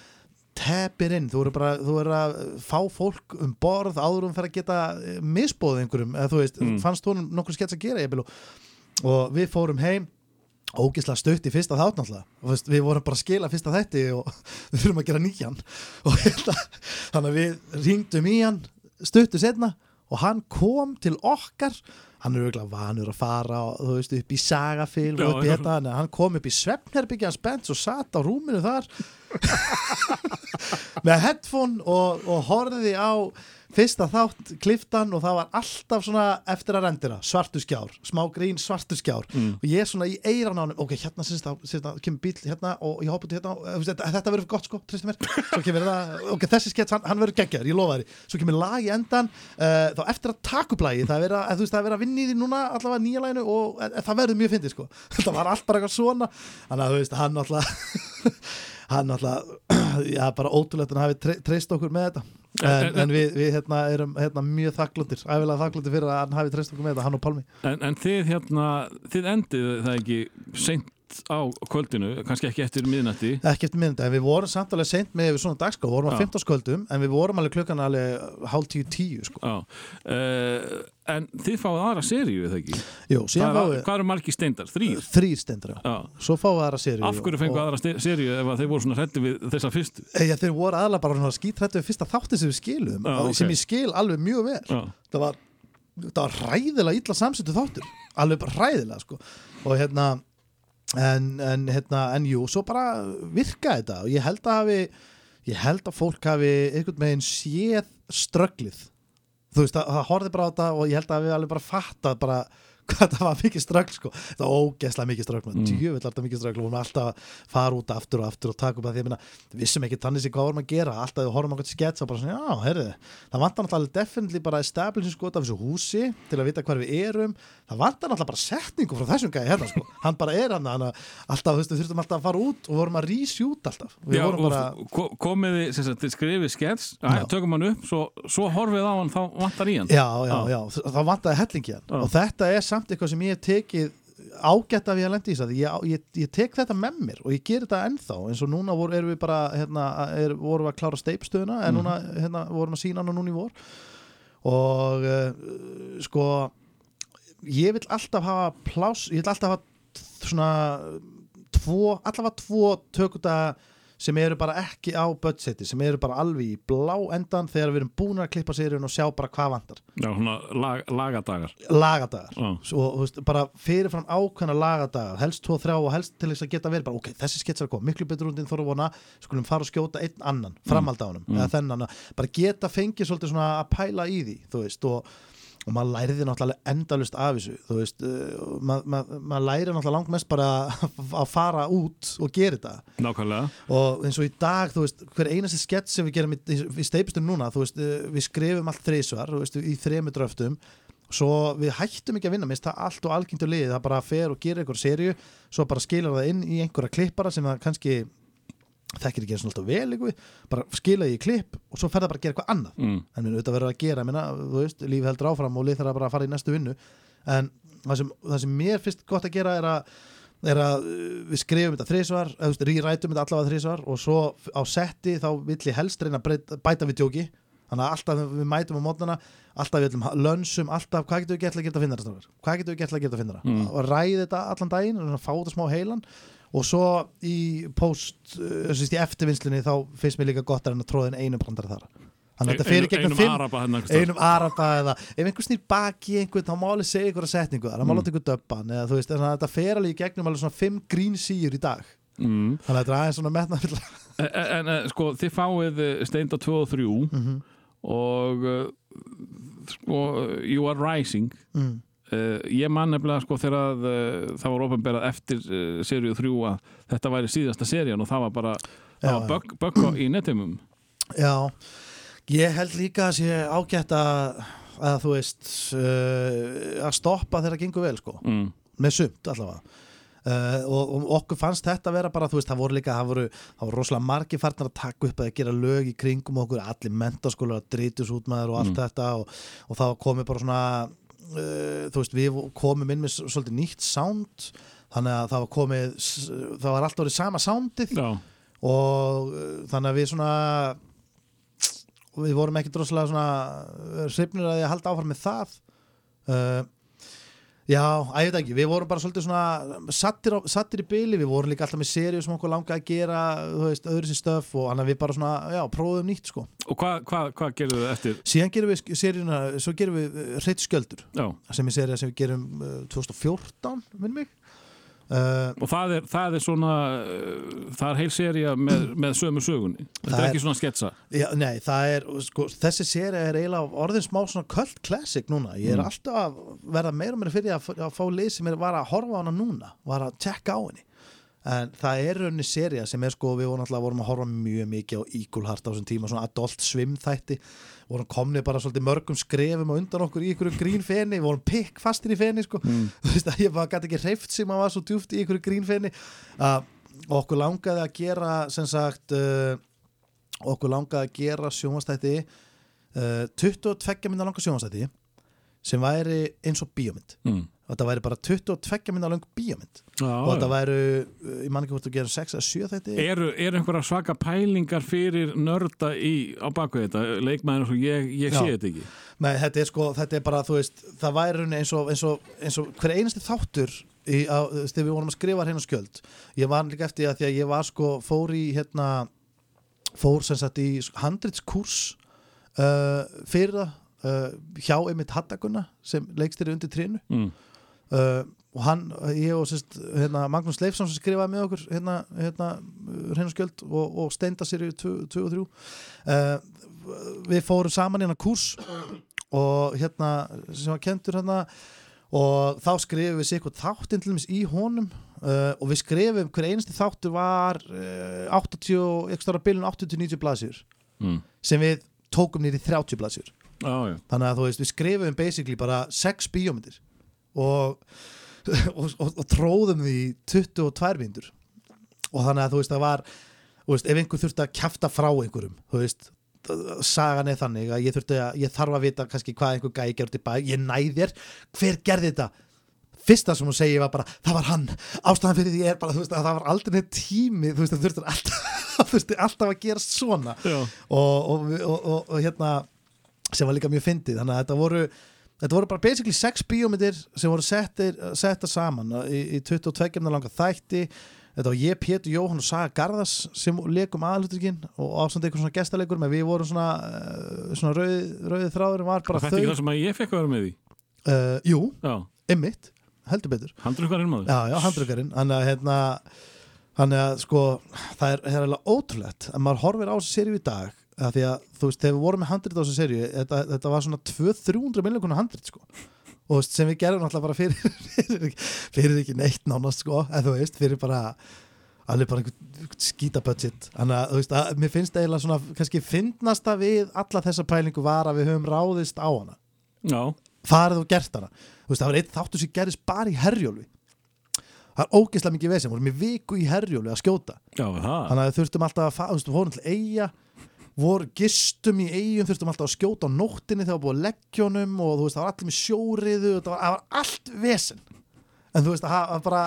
tepir inn, þú verður bara þú verður að fá fólk um borð áður um að geta eh, misbóðið einhverjum. Eða þú veist, Mm. fannst honum nokkur skets að gera og, og við fórum heim ógislega stutt í fyrsta þátt náttúrulega. Og við vorum bara að skila fyrsta þætti og [laughs] við þurfum að gera nýjan. Og hérna, þannig að við ringdum í hann stuttu setna og hann kom til okkar. Hann er auðvitað vanur að fara og, veist, upp í sagafilm og þetta en hann kom upp í svefnherbyggja hans Bens og satt á rúminu þar. [laughs] Með headphone og, og horfði á fyrsta þátt kliftan og það var alltaf svona eftir að rendina, svartu skjár smá grín, svartu skjár. Mm. og ég svona í eiran á hann, ok, hérna sínst það, kemur bíl hérna og ég hoppa til hérna og, uh, þetta, þetta verður gott sko, tristu mér. [laughs] Svo kemur það, ok, þessi skets, hann, hann verður geggjar ég lofa þér, svo kemur lag í endan uh, þá eftir að lagi, það er verið að, þú veist, það verið að vinna í því núna allavega nýja laginu og e, það verður mjög fyndið sko, [laughs] þetta var allt bara eitthvað svona. Þannig að þú veist, hann alltaf [laughs] hann alltaf, [clears throat] já, bara ótrúlegt að hafi tre treyst okkur með þetta en, En- við, við hérna, erum hérna, mjög þakklútir, æfilega þakklútir fyrir að hann hafi treyst okkur með þetta, hann og Pálmi. En, en þið hérna, þið endið það ekki seint á kvöldinu, kannski ekki eftir miðnætti ekki eftir minnandi, en við vorum samt alveg seint með svona dagskrá, við vorum á Já. 15 sköldum en við vorum alveg klukkan alveg hálf tíu tíu sko. Uh, en þið fáið aðra seríu, eða ekki? Jú, síðan við- hvað eru margir steindar? Þrýr? þrýr stendur, Já. svo fáum við aðra séri Af hverju fengu aðra ste- seríu ef að þeir voru svona hrætti við þessa fyrstu? Já, þeir voru aðalega bara svona skítrættu við fyrsta þátti sem við skilum Já, og ok. sem ég skil alveg mjög vel það var, það var ræðilega illa samsettu þáttur alveg bara ræðilega sko. og hérna en, en, hérna, en jú, svo bara virka þetta og ég held að hafi ég held að fólk hafi einhvern veginn séð strögglið þú veist, það, horfði bara á þetta og ég held að við alveg bara fattað bara hvað það var mikið ströggl sko. Það var ógeðslega mikið ströggl Mm. tjöfull alltaf mikið ströggl og hún var alltaf að fara út aftur og aftur og taka upp að því að við vissum ekki þannig sér hvað vorum að gera. Alltaf við horfum eitthvað skets og bara svona já, herri það vantar náttúrulega definitely bara establishing sko af þessu húsi til að vita hvar við erum. Það vantar náttúrulega bara setningu frá þessum gæði hérna sko, hann bara er hann alltaf, þú þurftum alltaf að fara út og vorum að reshoot alltaf. Við Já, bara og ko- komið þið, sem sagt, skrifið skets, tökum hann upp, svo, svo horfið á hann, þá vantar í hann. já, já, já, það vantaði hann og samt eitthvað sem ég hef tekið ágætt að ég lendi í þess að ég, ég, ég tek þetta með mér og ég ger þetta ennþá eins og núna voru, erum við bara hérna, er, vorum við að klára steipstöðuna en núna hérna, vorum að sína hana núna í vor. Og uh, sko ég vil alltaf hafa pláss, ég vil alltaf hafa svona tvo, allavega tvo tökuta sem eru bara ekki á budgeti, sem eru bara alveg í blá endan þegar við erum búin að klippa seríun og sjá bara hvað vantar. Já, svona lag, lagadagar. Lagadagar. Svo, þú veist, bara fyrirfram ákveðna lagadagar helst tvo, þrjá og helst til þess að geta verið bara, ok, þessi sketsar að koma, miklu betur en þóra vona skulum fara og skjóta einn annan, framhald á honum Mm. eða þennan, bara geta fengið svolítið svona að pæla í því, þú veist og, og maður læriði náttúrulega endalust af þessu þú veist, uh, maður ma, ma læriði náttúrulega langt mest bara [laughs] að fara út og gera þetta. Nákvæmlega. Og eins og í dag, þú veist, hver einasti skets sem við gerum í, í steipustum núna, þú veist, eh, við skrifum allt veist, í þremu dröftum svo við hættum ekki að vinna minnst það allt og algjöndu liðið, það bara fer og gerir einhver serju, svo bara skilur það inn í einhverja klippara sem það kannski þekkir ekki eins og alltaf vel eitthvað bara skila því í klipp og svo fer það bara að gera eitthvað annað Mm. en minn auðvitað verður að gera, minna, þú veist, lífi heldur áfram og lið þarf bara að fara í næstu vinnu en það sem, það sem mér finnst gott að gera er að, er að uh, við skrifum þetta þrísvar, eða þú veist, rýrætum þetta allavega þrísvar og svo á setti þá vill ég helst reyna að bæta við djóki þannig að alltaf við mætum á mótnana alltaf við lönsum, alltaf hvað getum við gert að geta finnara strákar? hvað getum við gert að geta finnara Mm. og ræði þetta allan daginn og fá þetta smá heilan og svo í post sérst, í eftirvinnslunni þá finnst mér líka gott að inn einum brandara þar þannig að þetta fyrir gegnum fimm araba hérna einum araba eða ef einhver snýr baki einhvern þá má alveg segja einhverja setningu það má Mm. láta einhver döbban eða þú veist þetta fer alveg í gegnum alveg svona fimm grín síur í dag mm. þannig að þetta er aðeins svona metna En, en eh, sko, þið fáið eh, steinda 2 og 3 Mhm. og uh, sko, You Are Rising Mm. Uh, ég man nefnilega sko þegar að, uh, það var ofinberað eftir uh, seríu 3 að þetta væri síðasta serían og það var bara það Já, var bögg í netimum Já, ég held líka að sé ágætt að, að þú veist uh, að stoppa þegar það gengur vel sko mm. með sumt allavega Uh, og, og okkur fannst þetta að vera bara þú veist, það voru líka, það voru, það voru rosalega margi farnar að taka upp að gera lög í kringum okkur, allir mentaskólar að drítus út maður og allt Mm. þetta og, og það komið bara svona uh, þú veist, við komum inn með svolítið nýtt sound þannig að það var komið það var alltaf orðið sama soundið Já. og uh, þannig að við svona við vorum ekki droslega svona hrifnir að að halda áfram með það uh, já, að ég veit ekki. Við vorum bara svolítið svona sattir, á, sattir í byli, við vorum líka alltaf með seríu sem okkur langaði að gera, þú veist, öðru sér stöf og hann að við bara svona, já, prófum nýtt sko. Og hvað hva, hva gerðu þið eftir? Síðan gerum við seríuna, svo gerum við hreitt sköldur Já. sem er seríu sem við gerum uh, 2014, minn mig uh, og það er, það er svona uh, það er heil seria með, með sömu sögunni. Þetta er ekki svona sketsa. Já, nei, það er, sko, þessi séri er eiginlega orðin smá svona cult classic núna. Ég er Mm. alltaf að verða meira og meira fyrir að, að fá lið sem er var að horfa á hana núna var að tjekka á henni en það er rauninni seria sem er sko við vorum alltaf vorum að horfa mjög mikið á Eagle Heart á þessum tíma, svona adult swim þætti vorum komni bara svolítið mörgum skrefum og undan okkur í ykkur grín feni við vorum pikk fastir í feni sko Mm. [laughs] þú veist að ég bara gæti ekki hreift sem að var svo djúft í ykkur grín feni uh, okkur langaði að gera sem sagt uh, okkur langaði að gera sjónvastætti uh, 22 minna langa sjónvastætti sem væri eins og bíómynd Mm. Og þetta væri bara 22 minna lang bíómynd. Já, og þetta já. væru, uh, ég man ekki hvort þú gerir 6 eða 7 þetta eru, eru einhverja svaka pælingar fyrir nörda í, á baku þetta? Leikmæður og ég, ég sé þetta ekki. Nei, þetta er sko, þetta er bara, þú veist það væri eins og, eins og, eins og hver einasti þáttur í, á, þegar við vorum að skrifa hérna skjöld. Ég var líka eftir að því að ég var sko fór í hérna fór sem sagt í handritskurs uh, fyrir það uh, hjá einmitt Hattaguna sem leikstýri undir trínu mm. Uh, og hann, ég og sérst, hérna, Magnús Leifsson sem skrifaði með okkur hérna, hérna, hérna skjöld og, og steinda sér í 2 og 3 uh, við fórum saman hérna kurs og hérna sem var kentur hérna og þá skrifum við sér eitthvað þáttinn til dæmis í honum uh, og við skrifum hver einasti þáttur var uh, 80, ekki stóra bilun 80-90 blaðsjur Mm. sem við tókum nýri 30 blaðsjur já. þannig að þú veist, við skrifum basically bara 6 bíómyndir og, [laughs] og, og, og tróðum því í 22 myndur og þannig að þú veist, það var veist, ef einhver þurfti að kjafta frá einhverjum þú veist, sagan er þannig að ég, að, ég þarf að vita kannski hvað einhver gæi gerði til bæ. Ég næði þér, hver gerði þetta? Fyrsta sem hún segi var bara, það var hann. Ástæðan fyrir því er bara, þú veist, að það var aldrei neitt tími, þú veist, það þurftur alltaf [laughs] alltaf að gera svona. Og, og, og, og hérna sem var líka mjög fyndið, þannig að þetta voru þetta voru bara basically sex bíómyndir sem voru settir, settar saman í, í 22 langa þætti. Þetta var ég, Pétur Jóhann og Saga Garðas sem leikum aðluturkinn og ásand eitthvað svona gestaleikur, menn við vorum svona, uh, svona rauði, rauði þráður var bara Þetta er ekki það sem ég fekk að vera með því uh, Jú, einmitt, heldur betur. Handrukkarinn maður. Já, já, handrukkarinn Þannig að hérna að sko Það er, er alveg ótrúlegt að maður horfir á seríu í dag að því að þú veist, þegar við vorum með handrit á þessu seríu þetta, þetta var svona 200-300 miljónar handrit sko. Og þú veist, sem við gerum alltaf bara fyrir, [laughs] fyrir, fyrir ekki neitt nánast sko. En þú veist, fyrir bara alveg bara einhvern skýta budget. Þannig að þú veist, að, mér finnst eiginlega svona kannski fyndnasta við alla þessa pælingu var að við höfum ráðist á hana. Já, farið og gert hana þú veist, það var einn þáttur sem gerist bara í herjólfi. Það er ógeðslega mikið vesinn vorum í viku í herjólfi að skjóta. Já, það. Þannig að þurftum alltaf að fa- þú veist, við fórum til eiga voru gistum í eigum þurftum alltaf að skjóta á nóttinni þegar var búið að leggjónum og þú veist, það var allir með sjóriðu það var, það var allt vesinn en þú veist, það var bara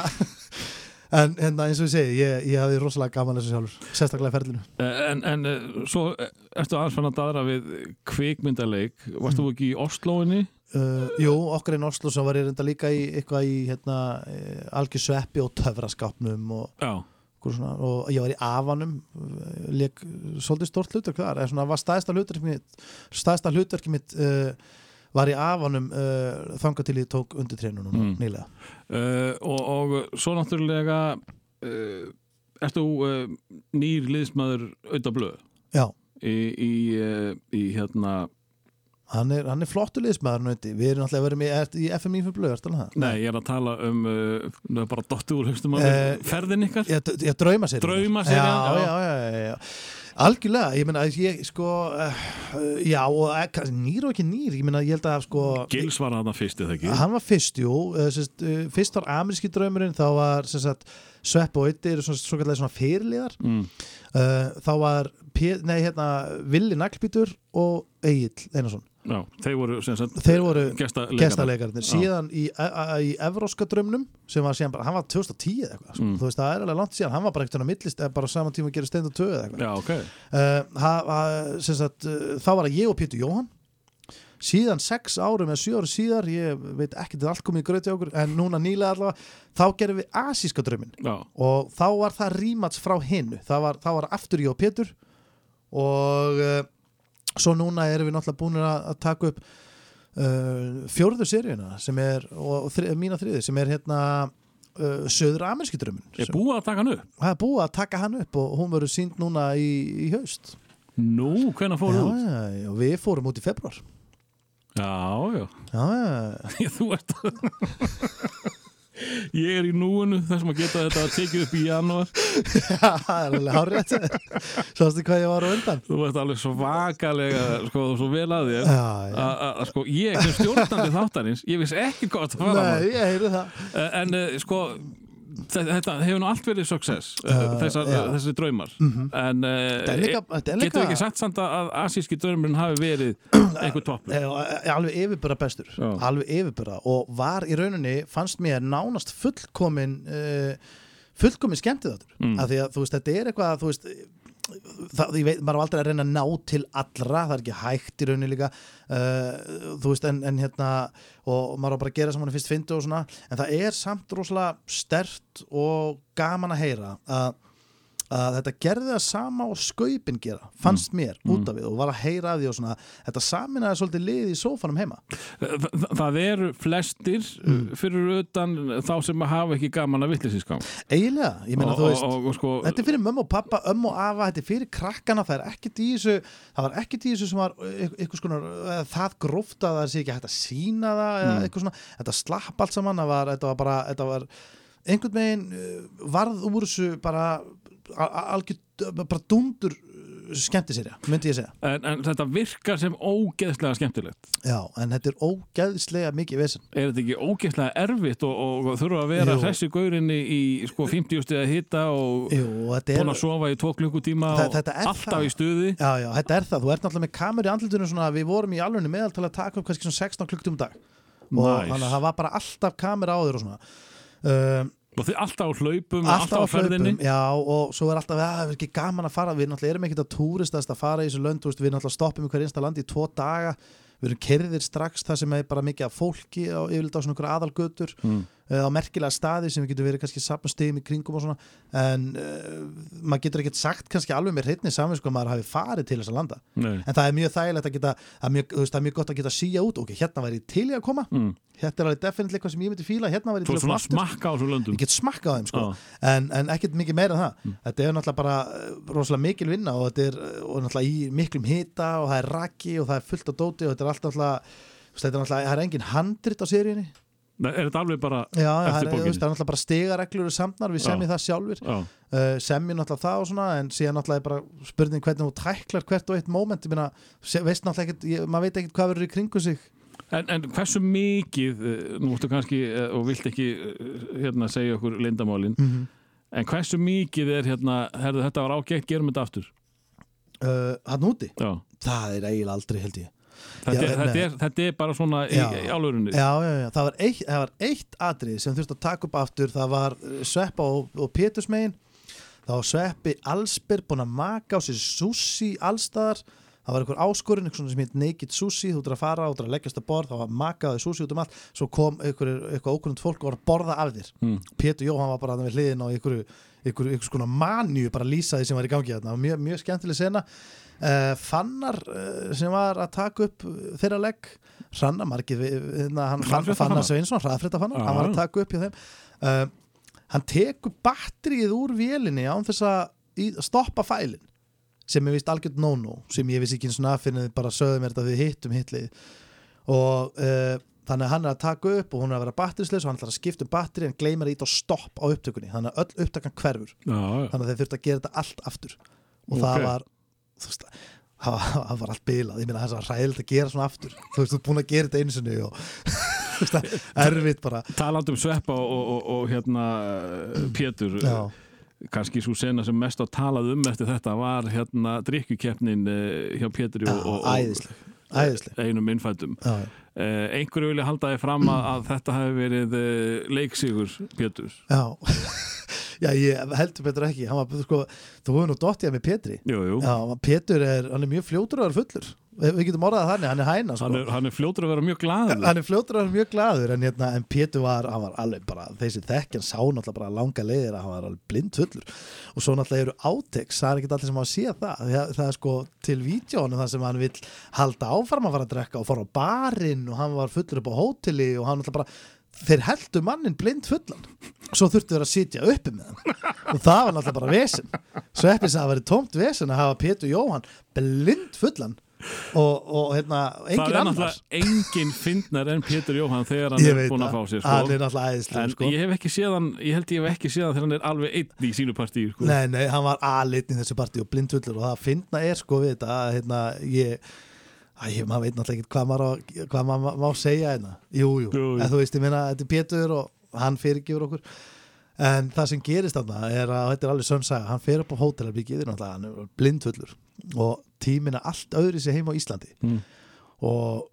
[laughs] en, en eins og ég segi, ég, ég hafði rosalega gaman þessu sjálfur, sérstaklega í ferlinu. En, en eh, svo eh, ertu aðeins fann að daðra við kvikmyndaleik. Varst þú ekki í Osloinni? Uh, jú, okkar einn Oslo sem var ég reynda líka í eitthvað í hérna, algjör sveppi og töfraskápnum og, Já, svona, og ég var í Afanum leik svolítið stórt hlutverk þar eða svona var stæðsta hlutverk mitt stæðsta hlutverk mitt uh, var í Afanum uh, þangað til ég tók undir treinunum Mm. nýlega. Uh, og, og svo náttúrulega Ertu nýr liðsmaður Já, í, í, í hérna hann er, hann er flottur liðsmaður nöndi. við erum alltaf verið með í FMI fyrir blöð, ertu alveg það? Nei, ég er að tala um uh, bara dotti úr högstum að Eh, ferðin ykkar Ég, ég drauma sér Draumaserían, já, já. já, já, já, já. Algjörlega, ég meina ég sko uh, já, og eh, nýr og ekki nýr ég meina ég held að sko Gils var þarna fyrst eða ekki Hann var fyrst, jú, uh, uh, fyrst var ameríski draumurinn, þá var sem sagt, Svepp og Ötti eru svona, svo kallega svona fyrirliðar mm. uh, þá var P nei, hérna, Villi Naglbítur og Egil Einarsson Já, þeir voru, voru gestalegarnir síðan í, í Evróska draumnum sem var síðan bara, hann var 2010 eða eitthvað sko. Mm. þú veist það er alveg langt síðan, hann var bara eitthvað millist eða bara saman tíma að gera steind og töð eitthvað. Já, ok. Uh, ha, ha, sagt, uh, þá var það ég og Pétur Jóhann. Síðan sex árum eða sjö árum síðar ég veit ekki til allt komið í gröti okkur en núna nýlega allavega þá gerum við asíska drauminn. Já, og þá var það rímats frá hinnu það var, var aftur ég og Pétur og uh, svo núna erum við náttúrulega búin að, að taka upp uh, fjórðu seríuna sem er, og, og þri, mína þriði sem er hérna uh, söður amerski draumin er búið að taka hann upp? Það er búið að taka hann upp og hún verður sínd núna í, í haust. Nú, hvenær fóru já, út? já, já, og við fórum út í februar Já, já. Já, já, [laughs] Þú ert [laughs] Ég er í núinu sem að geta þetta að tekið upp í janúar. Já, það er alveg hárið sástu hvað ég var á undan? Þú ert alveg svakalega sko, svo vel að þér. Sko, ég sem stjórnandi þáttarins ég vissi ekki fara Nei, ég heyrði það. Eh, en uh, sko þetta hefur nú allt verið success uh, Uh, þessar, já. þessi draumar en Þetta er líka- uh, þetta er getum við líka- ekki sagt samt að- að asíski draumurinn hafi verið [clears throat] einhver toppur Já, alveg yfirbyrða bestur Já. alveg yfirbyrða og var í rauninni fannst mér nánast fullkomin uh, fullkomin skemmtið þáttur Mm. af því að þú veist, þetta er eitthvað þú veist, það, ég veit, maður á aldrei að reyna að ná til allra, það er ekki hægt í rauninni líka uh, þú veist, en, en hérna og maður á bara að gera sem hann fyrst fyndi og svona, en það er samt rosalega stert og gaman að heyra að að þetta gerði það sama og skaupin gera fannst mér út af við og var að heyra af því og svona, þetta saminaði svolítið lið í sófanum heima Þa, það eru flestir mm. fyrir utan þá sem hafa ekki gaman að vitlisískam eiginlega, ég meina þú veist og- og sko- þetta er fyrir mömmu og pappa, ömmu og afa þetta er fyrir krakkana, það er ekkert í þessu það var ekkert í þessu sem var ykk- ykkur skonar, eða það gróft að það sé ekki hægt að sína það Mm. eitthvað svona þetta slapp allt saman, það var, þetta var bara þetta var einhvern veginn uh, varð úr þessu bara a- a- algjör, bara dundur skemmti sér, myndi ég segja. En, en þetta virkar sem ógeðslega skemmtilegt. Já, en þetta er ógeðslega mikið vesen. Er þetta ekki ógeðslega erfitt og, og þurfa að vera Jú. hressi gaurinni í sko 50 stið að hitta og Jú, er búin að sofa í tvo klukkutíma Þa- og alltaf það. í stuði. Já, já, þetta er það, þú ert náttúrulega með kameru í andlutinu svona, við vorum í alveg meðal til að taka upp kannski svona 16 klukkutum dag. Og Nice. þannig að það var bara alltaf kamera á þér og svona. Um, Og þið alltaf á hlaupum, alltaf, alltaf, á ferðinni? já, og svo er alltaf, að það er ekki gaman að fara. Við náttúrulega erum ekkert að túristast að fara í þessu lönd við náttúrulega stoppum í hver einsta landi í tvo daga. Við erum kerðir strax það sem er bara mikið af fólki og yfirleitt á svona aðalgötur. Mm. Uh, á merkilega staði sem við getum verið kannski sapna stegum í kringum og svona. En uh, maður getur ekkert sagt kannski alveg með hreitni saman sko að maður hafi farið til þess að landa. Nei. en það er mjög þægilegt að geta er mjög, veist, það er mjög gott að geta síja út ok, hérna væri ég til í að koma. Mm. hérna er alveg definitely eitthvað sem ég myndi fíla hérna væri ég til að koma smakka á svo löndum. Ég get smakka á þeim sko. Já. en, en ekkert mikið meira en það. Þetta er náttúrulega bara eh, rosalega mikil vinna og þetta er eh, og náttúrulega í miklum hita er þetta alveg bara Já, eftir bókinni? það er náttúrulega bara stigareglur og samnar, við Já. semjum það sjálfur Já. uh, semjum náttúrulega það og svona en síðan náttúrulega er bara spurning hvernig þú tæklar hvert og eitt moment, ég meina, veist náttúrulega ekkert, ég, maður veit ekkert hvað verður í kringu sig En, en hversu mikið, eh, nú múttu kannski eh, og vilt ekki eh, hérna, segja okkur lindamálin, Mhm. en hversu mikið er hérna, herðu þetta var ágætt, gerum þetta aftur uh, hann úti, Já. það er eiginlega aldrei held ég Þetta, Já, er, þetta, er, þetta er bara svona í, í álurunni já, já, já, það var eitt, það var eitt atrið sem þurfti að taka upp aftur. Það var uh, Sveppa og, og Pétursmegin var Sveppi Allsbyr búin að maka á sér sushi allstaðar það var einhver áskorun, eitthvað svona sem heit naked sushi. Þú ert að fara, þú ert að leggjast að borð. Var makaði sushi út um allt. Svo kom einhver, eitthvað ókunnund fólk og var að borða af þér. Mm. Pétur Jóhann var bara þarna við hliðin og einhverju einhver, einhver skona manju bara lýsa því sem var í gangi þarna, mjög, mjög skemmtileg sena uh, Fannar uh, sem var að taka upp uh, þeirra legg við, við, hérna, hann, Hraðfrétta Fannar? Sveinsson, hraðfrétta Fannar hann var að taka upp hjá þeim. Uh, hann tekur batterið úr vélinni án þess að stoppa fælin sem er vist algjörn no-no sem ég vissi ekki og aðfinnið bara sögðum er þetta við hittum hitlið og þannig að hann er að taka upp og hún er að vera batterisleis og hann ætlar að skipta um batteri en gleymar ít og stopp á upptökunni. Þannig að öll upptakan hverfur. Já, þannig að þeir þurft að gera þetta allt aftur. Og Ok. það var þú veist, var, það var allt bilað. Ég meina það er svo ræðilegt að gera svona aftur. Þú veist, þú er búin að gera þetta einu sinni og [laughs] þú veist, það er erfitt bara. Talandi um Sveppa og, og, og, og hérna eh, Pétur Já. kannski svo sena sem mest á talað um eftir þetta var hérna drikkjukeppnin eh, hjá Péturi og, og, og æðisleg, einum innfættum Já. Einhverju vilja halda því fram að, að þetta hefði verið leiksigur Péturs Já, [laughs] já ég heldur Petur ekki. Var, sko, þú hefur nú dottið með Petri. Jú, jú. Já, Petur er, er mjög fljótur að vera fullur. Við getum orðað þannig, hann er hæna sko. hann, er, hann er fljótur að vera mjög glaður. Hann er fljótur að vera mjög glaður en, hérna, en Pétur var, hann var alveg bara þessi þekkjan sá náttúrulega bara langa leiðir að hann var alveg blind fullur. Og svo náttúrulega eru átex, það er ekki allir sem hafa séð það. Það, það er sko til vídjónu það sem hann vill halda áfram að fara að drekka og fara á barinn og hann var fullur upp á hóteli og hann náttúrulega bara þeir heldur mannin blind fullan. Svo þurftu þeir að sitja uppi með hann. Og það var náttúrulega bara vesen. Svo eftir sem það verið tómt vesen að hafa Pétur Jóhann blind fullan. Og, og hérna, engin annar. náttúrulega engin fyndnar en Pétur Jóhann þegar hann er búin að fá sér sko. Er en sko. ég hef ekki séð hann ég held ég hef ekki séð hann þegar hann er alveg einn í sínu partí sko. Nei, nei, hann var aðleitn í þessu partí og blindfullur og það finna er sko við þetta að hérna, ég, ég maður veit náttúrulega ekki hvað maður, hvað maður má segja hérna, jú, jú, en þú veist, ég meina þetta er Pétur og hann fyrirgifur okkur. En það sem gerist þarna er að þetta er alveg sönnsaga, hann fer upp á hótelarbyggi náttúrulega, hann er blindfullur. Og tíminn er allt öðri sér heim á Íslandi. Mm. og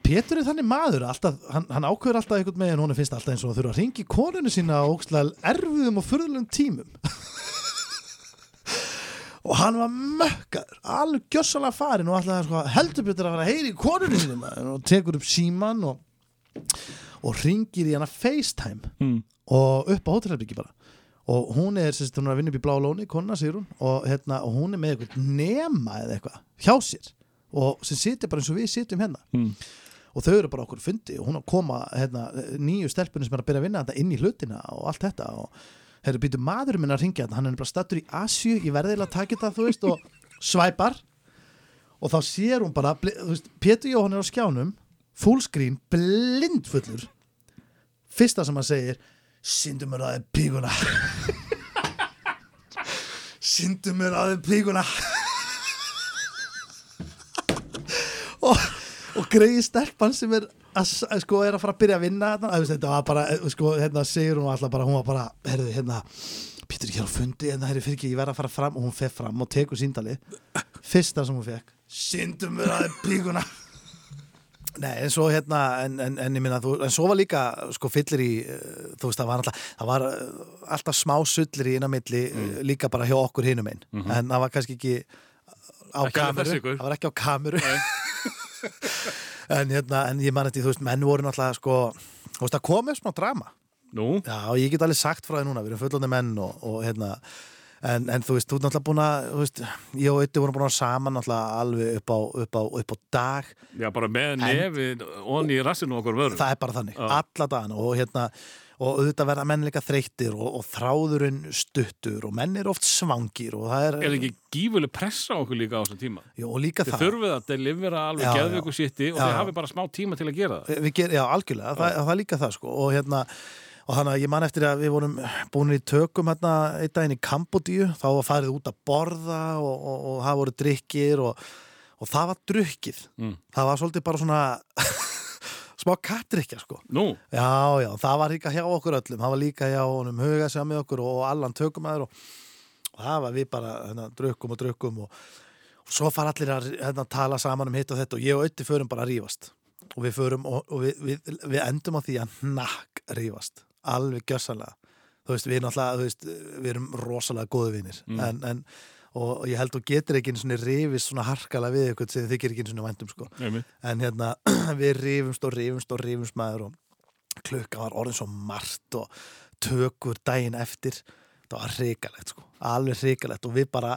Pétur er þannig maður alltaf, hann, hann ákveður alltaf einhvern meginn hún finnst alltaf eins og þurfa að ringi konunu sína á erfiðum og furðulegum tímum [laughs] og hann var mökkaður alveg gjössalega farin og alltaf sko, heldur betur að vera heyri í konunni maður, og tekur upp síman og, og ringir í hana FaceTime Mm. og upp á hótelherbyggi bara og hún er, sérst, hún er að vinna upp í blá lóni konna sigur hún og, hérna, og hún er með eitthvað nema eða eitthvað hjá sér og sem situr bara eins og við sitjum hérna Mm. og þau eru bara okkur fundi og hún að koma hérna, nýju stelpunni sem er að byrja að vinna þetta inn í hlutina og allt þetta og herru býtu maðurinn minn að ringja þetta hann er bara stattur í Asju, ég verði eiginlega að taka þetta þú veist og svæpar. Og þá sér hún bara veist, Pétur Jóhann er á skjánum fullscreen, blindfullur. Fyrsta sem hann segir syndu mér að þið píkuna [laughs] syndu mér að þið píkuna [laughs] og, og greiði stelpan sem er að, sko er að fara að byrja að vinna að, þetta var bara, eh, sko, hérna segir hún alltaf bara, hún var bara, herðu, hérna Pítur ekki hér á fundi, hérna, herri, fyrir ekki, ég verð að fara fram og hún fer fram og tekur síndali fyrsta sem hún fekk, syndu mér að píkuna [laughs] Nei, en svo hérna, en, en, en ég minna, en svo var líka, sko, fyllir í, þú veist, það var alltaf, það var uh, alltaf smá sullir í innan milli, mm. líka bara hjá okkur hinum einn, Mhm. en það var kannski ekki á kameru, það var ekki á kameru, [laughs] en hérna, en ég man þetta, þú veist, menn voru náttúrulega, sko, þú veist, það komið smá drama. Nú? Já, ég get alveg sagt frá því núna, við erum fullandi menn og, og hérna, en, en þú veist, þú ert náttúrulega búin að, veist, ég og Ötti vorum búin að saman náttúrulega alveg upp á, upp á, upp á dag, Já, bara með nefið onni í rassinu okkur vörum. það er bara þannig, alla dagana og hérna, og auðvitað verða menn líka þreyttir og, og þráðurinn stuttur og menn er oft svangir og það er, Er ekki gífuleg pressa á okkur líka á þessum tíma? Jú, líka Þið það. þurfið að delivera alveg Já, geðveiku sitti og Já, þið já. hafið bara smá tíma til að gera það. við, við ger, já, algjörlega, það, það er líka það sko og hérna, og þannig að ég man eftir að við vorum búin í tökum hérna einn daginn í Kambodíu, þá var farið út að borða og, og, og það voru drikkir og, og það var drukkið Mm. það var svolítið bara svona [laughs] smá kattrykkja sko. Nú? Já, já, það var líka hjá okkur öllum. Það var líka hjá honum huga sem með okkur og allan tökumæður og, og það var við bara hérna, drukkum og drukkum og, og svo fara allir að hérna, tala saman um hitt og þetta og ég og Ötti förum bara að rífast. Og við förum og, og við, við, við endum á því að nakk rífast. Alveg gjössanlega þú veist, við erum alltaf, þú veist, við erum rosalega góðu vinir. Mm. en, en, og, ég held þú getur ekki einu svona rifist svona harkalega við ykkur sem þið þykir ekki einu svona væntum sko. En hérna [clears throat] við rifumst og rifumst og rifumst maður og klukka var orðin svo margt og tökur daginn eftir. Það var hrikalegt sko, alveg hrikalegt. Og við bara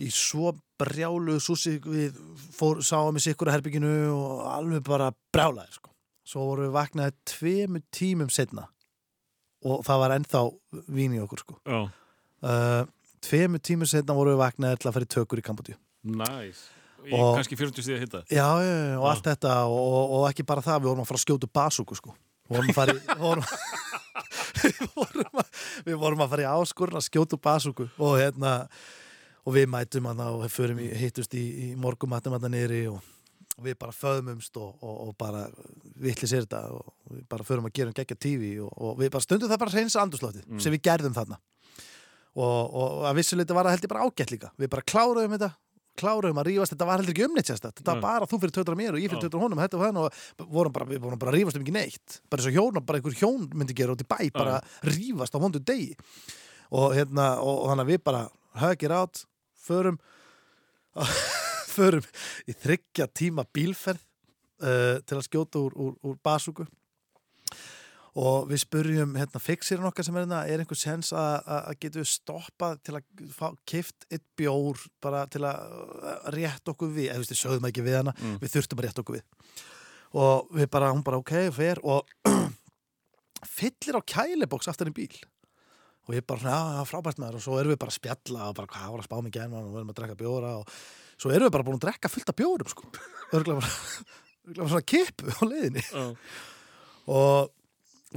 í svo brjálu súsi við fór, sáum í sikkur herbygginu og alveg bara brjálaði sko. Svo vorum við vaknaði tveimu tímum setna og það var ennþá vín í okkur sko. Uh, tveimu tímum setna vorum við vaknaði til að fara í tökur í Kambodíu Næs. Í Og- kannski 40 stíða hitta. Já, já, já, og allt þetta og, og, ekki bara það, við vorum að fara að skjóta basúku sko. Við vorum að fara í [laughs] vorum, við vorum, að, við vorum að fara í áskurinn að skjóta basúku og hérna og við mætum hann og förum í, hittust í, í morgumattum hann niðri og, og við bara föðmumst og, og, og bara vitli sér þetta og við bara förum að gera um geggja tífi og, og við bara stundum það bara að reynsa andurslótið Mm. sem við gerðum þarna og, og að vissuleiti var það held ég bara ágætt líka. Við bara kláruðum þetta kláruðum að rífast, þetta var heldur ekki umnýtt þetta var Nei. bara þú fyrir tötur mér og ég fyrir tötur honum þetta og hann og vorum bara, við vorum bara að rífast um ekki neitt. Bara eins og hjón, bara einhver hjón myndi gera út í bæ bara rífast á vondu degi. Og hérna, og, og þannig að við bara högir átt, förum [laughs] förum í þryggja tíma bílferð uh, til að skjóta úr, úr, úr basúku og við spurjum hérna fixirinn okkar sem er hérna er einhver sens að, getum við stoppað til að fá kift eitt bjór bara til að rétt okkur við, eða þú veist, við sögðum ekki við hana Mm. við þurftum að rétt okkur við. Og við bara, hún bara ok, fer og [clears throat] fyllir á kæliboks aftur í bíl. Og ég bara já, frábært maður. Og svo erum við bara að spjalla og bara, hvað var að spá mig gæn og við erum að drekka bjóra og svo erum við bara búin að drekka fullt af bjórum sko, [laughs] örgulega bara, [laughs] örgulega bara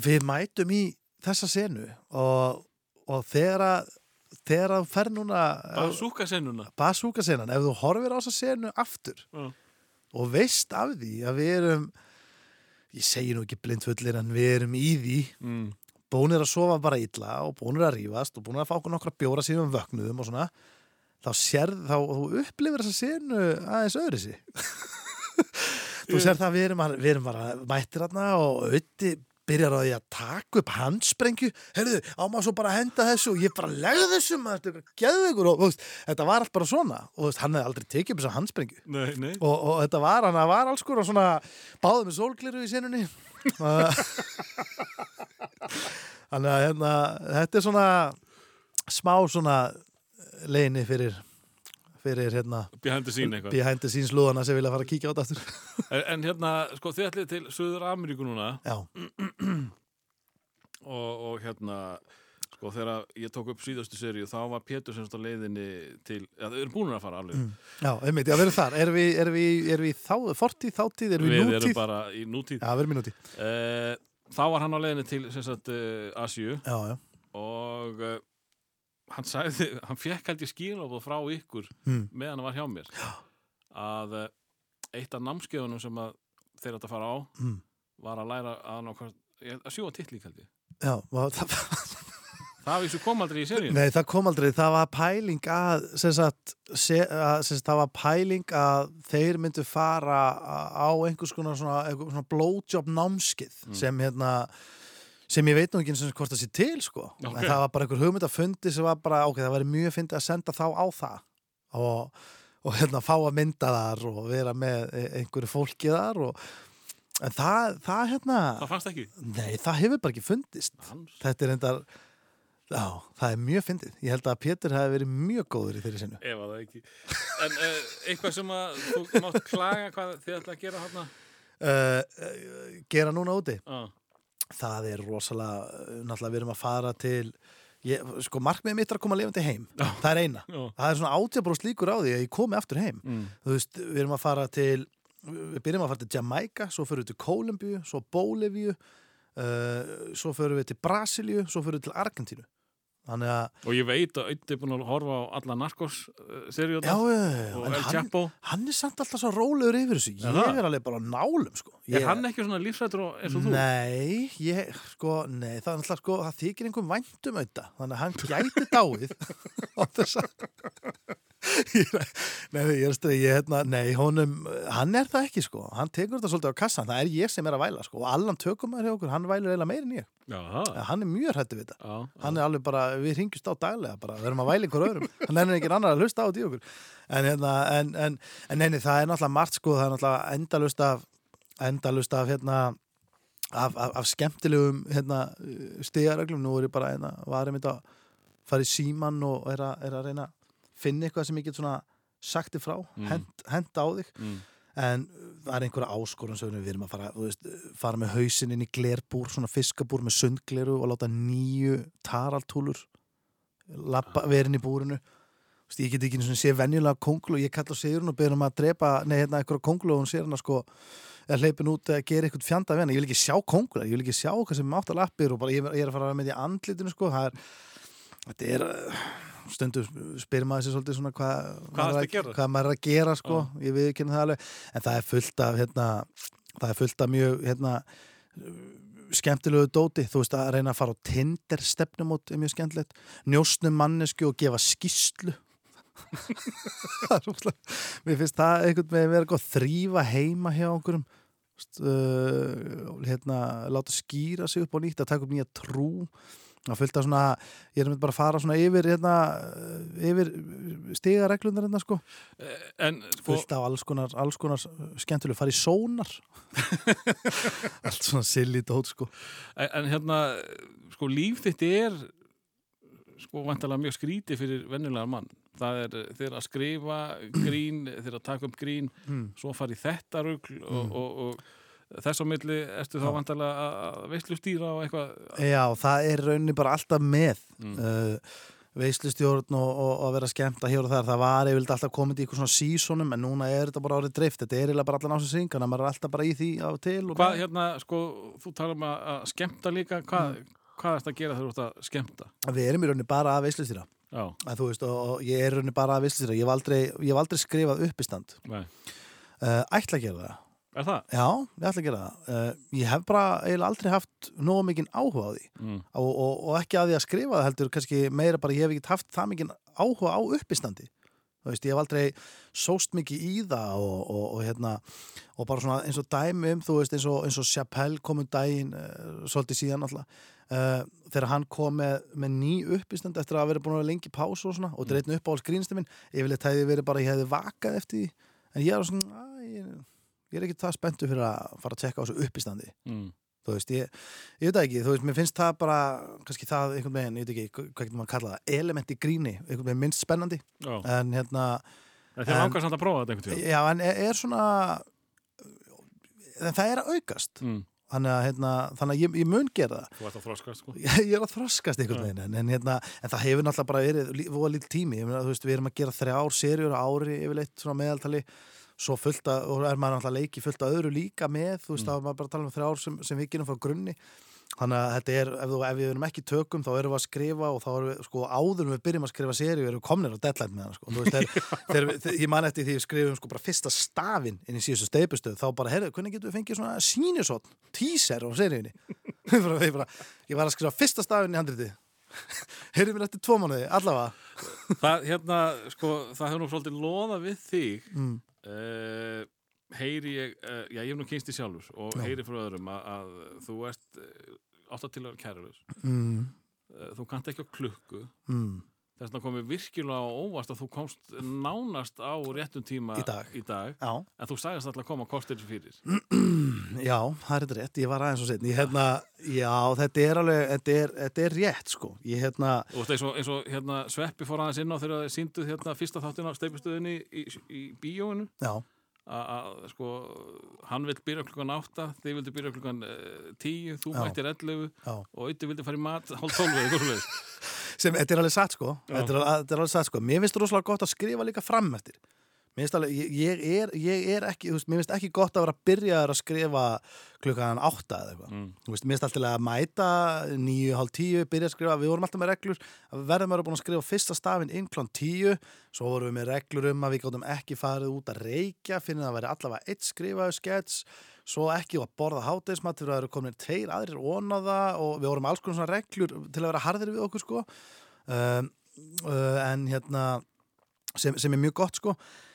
við mætum í þessa senu og, og þegar þegar að fer núna Bazooka senuna. basúka senan, ef þú horfir á þessa senu aftur Já. og veist af því að við erum ég segi nú ekki blindfullir en við erum í því Mm. búnir að sofa bara illa og búnir að rífast og búnir að fá okkur nokkra bjóra síðan við vöknuðum og svona þá sérð, þá þú upplifir þessa senu aðeins öðru sig [laughs] þú sér það að við erum, við erum bara mættir þarna og auði byrjar á því að taka upp handsprengju. Heyrðu, á maður svo bara að henda þessu? Og ég bara legði þessu maður, geðu ykkur og veist, þetta var allt bara svona. Og veist, hann hefði aldrei tekið upp þessa handsprengju. Nei, nei. og, og þetta var, hann var alls konar svona báðið með sólgliru í senunni. [laughs] Þannig að hérna, þetta er svona smá svona leini fyrir fyrir hérna Behind the scene eitthvað. behind the scenes lúðana sem vilja fara að kíkja á þetta aftur. En, en hérna, sko, þið ætlið til Suður Ameríku núna. Já. [clears throat] og, og hérna sko, þegar ég tók upp síðastu seríu þá var Pétur semst á leiðinni til ja, þau eru búin að fara alveg. Mm. Já, einmitt, já, við erum þar. Erum við, erum við, erum við þá, fortíð, þáttíð, erum við, Við nútíð? erum bara í nútíð. Já, við erum í nútíð. Eh, Þá var hann á leiðinni til sem sagt, uh, Asju Já, já. Og uh, hann sagði, hann fekk held ég skilabóð frá ykkur Mm. meðan hann var hjá mér já. að uh, eitt af námskeiðunum sem að þeir átt að fara á Mm. var að læra að, að sjúa tittlík held ég Já, það, Það vissu kom aldrei í seríun Nei, það kom aldrei, það var pæling að, sagt, se, að sagt, það var pæling að þeir myndu fara á einhvers konar svona, svona blowjob námskið Mm. sem hérna sem ég veit nú ekki eins og hvort það sé til sko, Ok. en það var bara einhver hugmynd að fundi sem var bara, ok, það væri mjög fyndið að senda þá á það. Og, og hérna fá að mynda þar og vera með e- einhverju fólki þar og en það, það hérna Það fannst ekki. Nei, það hefur bara ekki fundist. Þetta er endar Já, það er mjög fyndið. Ég held að Pétur hafi verið mjög góður í þeirri sinu Ef að það ekki. En uh, eitthvað sem að þú mátt klaga hvað þið ætla að gera uh, uh, Gera núna úti? Ah. Það er rosalega uh, Náttúrulega við erum að fara til ég, Sko, markmiðið mitt er að koma lifandi heim. Það er eina. Já. Það er svona átjabróst líkur á því að ég komi aftur heim. Mm. Þú veist, við erum að fara til Við byrjum að fara til Jamaica Svo fyrir við til Kólumbíu, svo Bólivíu uh, Svo fyrir við til Brasilíu Svo fyrir við til Argentínu Að Og ég veit að Ötti er búin að horfa á alla narkos uh, seríu Já, já, já, og El hann, Chapo. hann er samt alltaf svo rólegur yfir þessu. Ég það? er alveg bara á nálum sko. ég, Er hann ekki svona lífsættur og- eins og þú? Nei, ég, sko, nei, það alltaf sko, það þykir einhver væntum auðvitað, þannig að hann gæti dáið. [laughs] Á þess að [laughs] Nei, ég er stið, ég, hérna, nei, honum, hann er það ekki, sko, hann tekur þetta svolítið á kassan, það er ég sem er að væla, sko, og allan tökum maður hjá okkur, hann vælir eiginlega meir en ég. Já, Ja, hann er mjög hrættu við þetta, hann er alveg bara, við ringjumst á daglega, bara, við erum að væla ykkur öðrum, hann er ekki annar að hlusta á þetta í okkur, en, hérna, en, en, en neini, það er náttúrulega margt, sko, það er náttúrulega endalust af, endalust af, hérna, af, af, af skemmtilegum hérna, stigaröglum nú er ég bara hérna, varum þetta að fara í síman og er að, er að reyna að finna eitthvað sem ég get svona sagt þig frá, Mm. hent, hent á þig Mm. En það er einhverja áskorun sem við erum að fara, veist, fara með hausinn inn í glerbúr, svona fiskabúr með sundgleru og láta nýju taraltúlur lappa, verin í búrinu. Veist, ég get ekki einu sinni sé venjulega konglu og ég kalla sigurinn og byrjum að drepa nei, hérna, eitthvað konglu og hún sér hana sko er hleypin út að gera eitthvað fjanda ég vil ekki sjá kongula, ég vil ekki sjá hvað sem mátt að lappir og bara ég, ég er að fara með því andlitinu sko, það er þetta er uh, stundu spyrir maður sér svolítið svona hvað Hvað maður að hvað maður er að gera sko, ég við ekki það alveg. En það er fullt af hérna, það er fullt af mjög hérna skemmtilegu dóti, þú veist að reyna að fara á Tinder stefnumót er mjög skemmtilegt. Njóstnum mannesku og gefa skýslu [laughs] er mér finnst það einhvern veginn vera gott þrýfa heima hjá okkurum uh, hérna láta skýra sig upp á nýtt að taka upp nýja trú að fylgta svona, ég er með bara að fara svona yfir hérna, yfir stigareglundar hérna sko. En sko, fullt af alls konar, alls konar skemmtileg, fara í sónar. [laughs] Allt svona silly dót sko. En, en hérna sko líf þitt er sko vantalega mjög skríti fyrir venjulega mann. Það er þeir að skrifa grín, þeir að taka upp grín Mm. svo fara í þetta rugl og, Mm. og, og þess á milli ertu þá Já. vantalega að veistlu stýra og eitthvað? Já, það er rauninni bara alltaf með Mm. uh, veislustjórn og, og, og að vera skemmta hér og þar, það var yfirleitt alltaf komið í eitthvað svona sísonum, en núna er þetta bara árið dreift. Þetta er eiginlega bara allan ásins ringana, maður er alltaf bara í því á og til og hvað hérna, sko, þú talar um að, að skemmta líka, hvað, hvað ertu að gera þegar þú ert að skemmta? við erum í rauninni bara að veislustýra. Já, en þú veist, og, og ég er í rauninni bara að veislustýra. Ég hef aldrei, aldrei skrifað uppistand uh, ætla að gera það er það? Já, ég ætla að gera það. Uh, ég hef bara eiginlega aldrei haft nógu mikinn áhuga á því Mm. og, og, og ekki að því að skrifa það heldur kannski meira bara ég hef ekki haft það mikinn áhuga á uppistandi. Þú veist, ég hef aldrei sóst mikið í það og, og, og hérna og bara svona eins og dæmi um, þú veist, eins og, eins og Chappelle kom um daginn uh, svolítið síðan alltaf uh, þegar hann kom með, með ný uppistand eftir að verið búin að vera lengi pásu og svona og þetta er einn uppáhalds grínstu minn yfirleitt hefði verið bara, ég hefði vakað eftir því en ég er svona, að, ég, ég er ekki það spenntu fyrir að fara að tjekka á þessu uppistandi Mm. þú veist, ég, ég veit það ekki þú veist, mér finnst það bara, kannski það einhvern veginn, ég veit ekki, hvað getur maður að kalla það element í gríni, einhvern veginn minnst spennandi Já. en hérna En þið langar samt að prófa þetta einhvern tímann? já, en er, er svona en það er að aukast Mm. þannig að, hérna, þannig að ég, ég mun gera það Þú ert að þroska, sko [laughs] ég er að þroskast einhvern veginn en, en, hérna, en það hefur náttúrulega bara verið við erum svo fullt að, og er maður náttúrulega leiki fullt að öðru líka með, þú veist, þá er maður bara að tala um þrjár sem, sem við gerum frá grunni. Þannig að þetta er, ef, þú, ef við erum ekki tökum þá erum við að skrifa og þá erum við sko áður við byrjum að skrifa serju erum við komnir á deadline með hana sko. Þú veist, þegar, [laughs] við- þegar, ég man eftir því við skrifum sko bara fyrsta stafinn inn í síðustu steipustöð þá bara, heyrðu, hvernig getum við fengið svona sínusotn, teaser á seríunni? [laughs] Ég, var að skrifa fyrsta stafinn í handriti [laughs] Heyrðu mér eftir tvo mánuði, allavega. Það, hérna, sko, það hefur nú svolítið loða við þig Mm. Uh, heyri ég uh, já, ég hef nú kynst í sjálfur og Já. heyri frá öðrum að, að þú ert uh, alltaf til að vera kærulaus Mm. þú kannt ekki á klukku Mm. þess vegna komið virkilega á óvast að þú komst nánast á réttum tíma Í dag. Já. en þú sagðist alltaf að koma kostir fyrir [clears throat] Já, það er þetta rétt, ég var aðeins og setni ég, hérna, Já, þetta er alveg þetta er, þetta er rétt, sko Ég hérna, þú veist, eins og, eins og hérna, Sveppi fór aðeins inn á þegar þið sínduð hérna, fyrsta þáttin á steipistöðinni í, í, í bíóinu já, að sko, hann vill byrja klukkan 8 þið vildi byrja klukkan uh, 10 þú Já. mættir 11 Já. og auðvitað vildi fara í mat hálf 12 eða eitthvað svoleiðis. sem, þetta er alveg satt, sko Já. þetta er, alveg- þetta alveg satt, sko Mér finnst rosalega gott að skrifa líka fram eftir alveg, ég, ég, er, ég er ekki þú veist, Mér finnst ekki gott að vera að byrja að skrifa klukkan átta eða eitthvað. Mm. Þú veist, Mér finnst alltaf að mæta níu, hálf tíu, byrja að skrifa. Við vorum alltaf með reglur. Verðum að vera búin að skrifa fyrsta stafinn inn klón tíu. Svo vorum við með reglur um að við gáttum ekki farið út að reykja Finnum að vera allavega eitt skrifaðu skets Svo ekki að borða hátegismat það eru komin tveir aðrir ónaða Og við vorum alls konar reglur til að vera harðir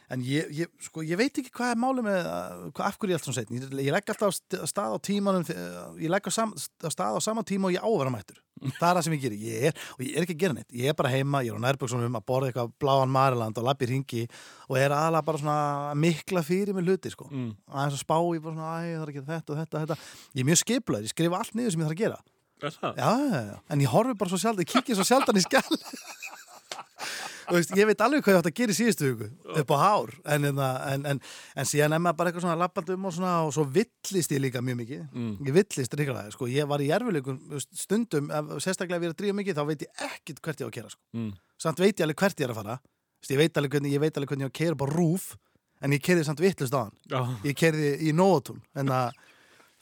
uh, En er ég, ég, sko, ég veit ekki hvað er máli með uh, hvað, af hverju ég er alltaf setn ég, ég legg alltaf st- stað á tímanum þe- ég legg á stað á sama tíma og ég ávera mættur. Það er það sem ég gerir ég er, og ég er ekki að gera neitt, ég er bara heima ég er á nærböksunum að borða eitthvað bláan Mariland og lappi ringi og er aðalega bara svona mikla fyrir mig hluti sko. Mm. aðeins að spá ég bara svona, æ, ég þarf að gera þetta og þetta, þetta. Ég er mjög skiplaður, ég skrifa allt niður sem ég þarf að gera. Er það? já, já, já, en ég horfi bara svo sjálf ég kikið svo sjaldan í skjall Þú veist, ég veit alveg hvað ég átt að gera í síðustu hugu upp á hár en, en, en, en, en síðan er maður bara eitthvað svona lappandi um og svona og svo villist ég líka mjög mikið. Mm. ég villist ríkilega, sko, ég var í erfileikum stundum, sérstaklega ef ég er að drífa mikið þá veit ég ekkit hvert ég á að kera sko. Mm. samt veit ég alveg hvert ég er að fara. Þú veist, ég veit hvernig ég veit alveg hvernig ég á að kera bara rúf en ég kerði samt vittlust á hann. Ég kerði í nótun en að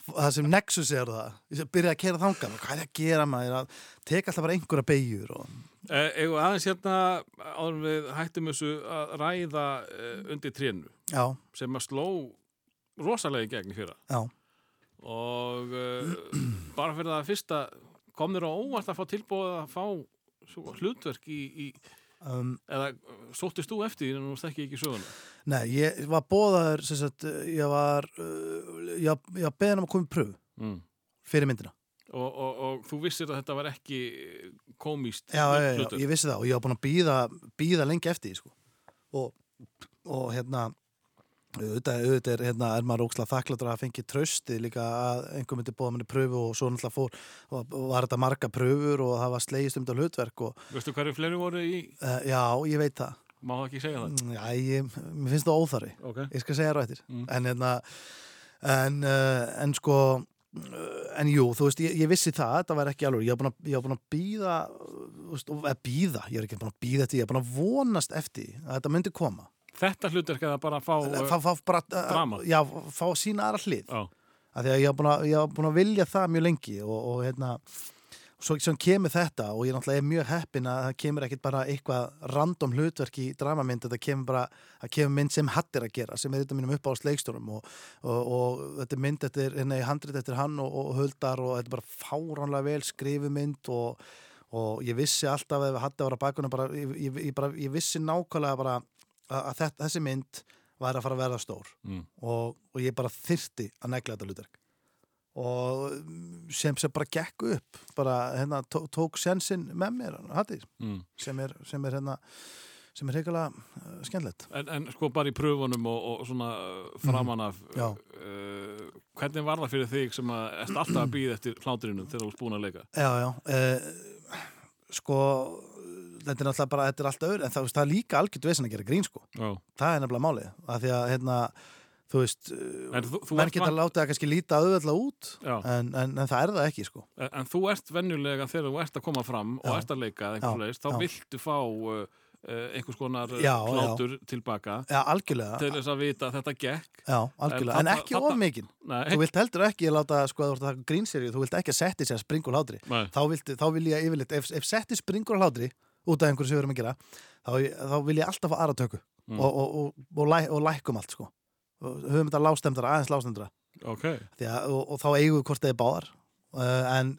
það sem Nexus er það ég byrjaði að kera þangan hvað er að gera maður? Að teka alltaf bara einhverja beigjur og Eh, Eigum við aðeins hérna áður við hættum þessu að ræða uh, undir trénu Já. sem að sló rosalega í gegn í fyrra Já. og uh, bara fyrir það fyrsta kom þér á óvart að fá tilbúið að fá svo, hlutverk í, í um, eða sóttist þú eftir en þú stekki ekki söguna Nei, ég var bóðaður ég var ég, var beðin um að koma í pröfu Mm. fyrir myndina og, og, og þú vissir að þetta var ekki komíst já, já, já, ég vissi það og ég var búin að býða, býða lengi eftir sko. og, og hérna auðvitað, auðvitað er, hérna, er maður ókslega þakkláttur að fengi trösti líka að einhver myndi bóða manni pröfu og svo náttúrulega fór var þetta marga pröfur og það var slegist um þetta hlutverk og Veistu hverju fleiri voru í uh, já, ég veit það má það ekki segja það Já, ég, mér finnst það óþarri Ok. Ég skal segja það eftir Mm. en, hérna, en, uh, en sko En jú, þú veist, ég, ég vissi það Þetta var ekki alveg, ég var búin að, býða eða býða, ég er ekki búin að býða eftir Ég er búin að vonast eftir því að þetta myndi koma. Þetta eða bara að fá, uh, Fá, fá bara uh, drama. Já, fá sína aðra hlið. Því að búin að, ég var búin að vilja það mjög lengi og, og hérna Svo, svo kemur þetta og ég náttúrulega er mjög heppin að það kemur ekkit bara eitthvað random hlutverk í dramamynd, þetta kemur bara það kemur mynd sem hatt er að gera, sem er þetta mínum uppáðast leikstjórum og, og, og þetta er mynd eftir, í handrit eftir hann og, og höldar og þetta er bara fáránlega vel skrifu mynd og, og ég vissi alltaf ef hatt að vera bakunum bara, ég, ég, ég, bara, ég vissi nákvæmlega bara að, að þetta, þessi mynd væri að fara að verða stór Mm. og, og ég bara þyrti að negla þetta hlutverk og sem sem bara gekk upp bara hérna tó, tók sensin með mér hattir, Mm. sem er sem er hérna sem er heikalega uh, skemmtilegt En, en sko bara í pröfunum og, og svona uh, framan af Mhm. Já. uh, hvernig var það fyrir þig sem að erst alltaf að býða eftir hláturinu þegar þú ert búin að leika já, já uh, sko þetta er náttúrulega bara, þetta er allt öður en það, það er líka algjört vesen að gera grín sko Já. það er nefnilega málið, af því að hérna þú veist, menn geta vant- látið að kannski líta auðvitað út en, en, en það er það ekki sko. En, en þú ert venjulega þegar þú ert að koma fram og Já. ert að leika einhvers leist, þá já. viltu fá uh, einhvers konar Já, hlátur tilbaka Já, til þess að vita að þetta gekk. Já, algjörlega, en, ekki of mikinn. Þú vilt heldur ekki láta, sko, að þú ert að grínserju þú vilt ekki að setti sér springur hlátri. Þá, viltu, þá vil ég yfirleitt, ef, ef setti springur hlátri út af einhverju sem við erum að gera þá, þá vil ég alltaf fá aðra tökku Mm. og, og, og, og, læ, og lækum allt, sko. og höfum þetta lástemdra, aðeins lástemdra Ok. að, og, og þá eigum við hvort það er báðar. Uh, en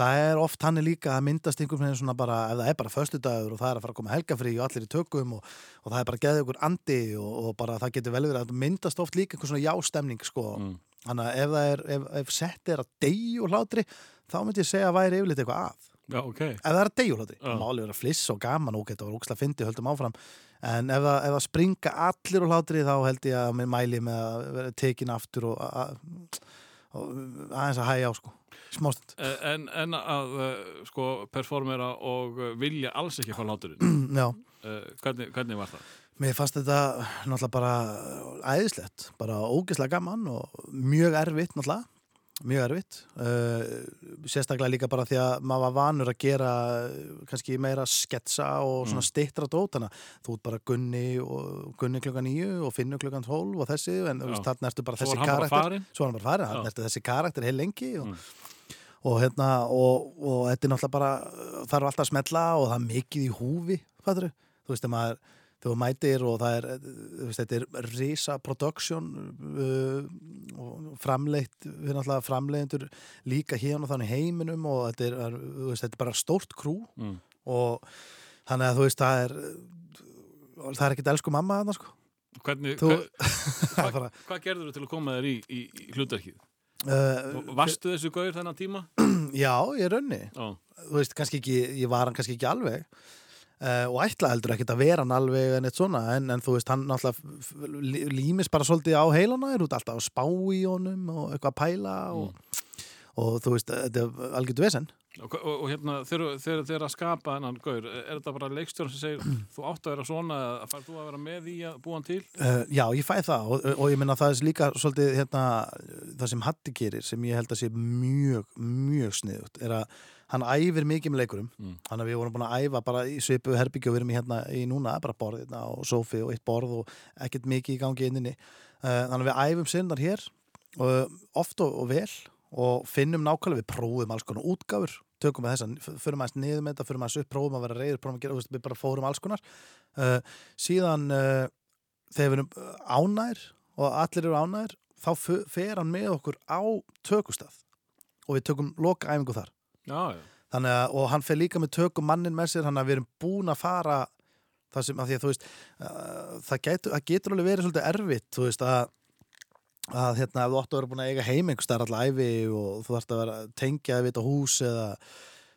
það er oft hann er líka að myndast einhvern veginn svona bara, ef það er bara föstudagur og það er að fara að koma helgafrí og allir í tökum og, og það er bara geðið ykkur andi og, og bara það getur vel verið að myndast oft líka einhvern svona jástemning sko. Þannig að ef það er, ef, ef sett er að deyju úr hlátri, þá myndi ég segja að væri yfirleitt eitthvað að. Já, ok. ef það er að deyju úr hlátri, Já. það má alveg vera fliss og gaman. Og þetta var ógslag fyndi, höldum áfram en ef það, springa allir úr hlátri þá held ég að mér mæli með að vera tekin aftur og, að, og aðeins að hæja á sko smástund Eh, En, en að uh, sko performera og vilja alls ekki fá láturinn [clears throat] Já. uh, hvernig, hvernig var það? Mér fannst þetta náttúrulega bara æðislegt, bara ógeðslega gaman og mjög erfitt náttúrulega, mjög erfitt. Uh, sérstaklega líka bara því að maður var vanur að gera uh, kannski meira sketsa og svona Mm. stittra dót, þannig að þú ert bara Gunni, og, Gunni klukkan nýju og Finnur klukkan 12 og þessi, en þarna ertu bara þessi karakter. Svo hann bara farin, þarna ertu þessi karakter heil lengi og, Mm. og hérna, og, og þetta er náttúrulega bara, þarf alltaf að smetla og það er mikið í húfi, fattur þú veist, þegar maður þú mætir og það er veist, þetta er risa production uh, og framleitt við náttúrulega framleiðendur líka hérna og þannig heiminum og þetta er, veist, þetta er bara stórt krú Mm. og þannig að þú veist það er það er ekkert elsku mamma þarna sko Hvernig, Þú- hva, [laughs] hva, hvað gerður þú til að koma þér í, í, í hlutverkið? Uh, Varstu þessu gauður þennan tíma? [clears throat] Já, ég raunni Já. Þú veist, kannski ekki, ég var hann kannski ekki alveg uh, og ætla heldur ekkert að vera hann alveg en eitt svona, en, en þú veist, hann náttúrulega límis bara svolítið á heilana er út alltaf að spá í honum og eitthvað að pæla og, og þú veist, þetta er algjörðu vesen Og, og, og hérna, þegar þeir, þeir að skapa þennan gaur, er þetta bara leikstjórn sem segir þú átt að vera svona, fær þú að vera með í að búa hann til? Uh, já, ég fæ það. Og, og ég minna það er líka svolítið hérna, það sem Hatti gerir sem ég held að sé mjög, mjög sniðut er að hann æfir mikið með leikurum. Mm. hann að við vorum búin að æfa bara í svipu herbyggju og við erum í hérna í núna bara borð hérna, og sófi og eitt borð og ekkert mikið í gangi inninni uh, þannig að við æfum sinnar hér og oft og, og vel og finnum nákvæmlega við prófum alls konar útgáfur tökum við þessan, förum aðeins niður með þetta förum aðeins upp, prófum að vera reyður, prófum að gera við bara fórum alls konar. Uh, síðan uh, þegar við erum uh, ánæður og allir eru ánæður þá fer hann með okkur á tökustað og við tökum loka æfingu þar. Já, að, og hann fer líka með tökum mannin með sér, þannig að við erum búin að fara það sem, að því að þú veist uh, það, getur, það getur alveg verið svolítið erfitt þú veist að að hérna, ef þú áttu að vera búin að eiga heim einhvers staðar allar æfi og þú þarfst að vera tengja við þetta hús eða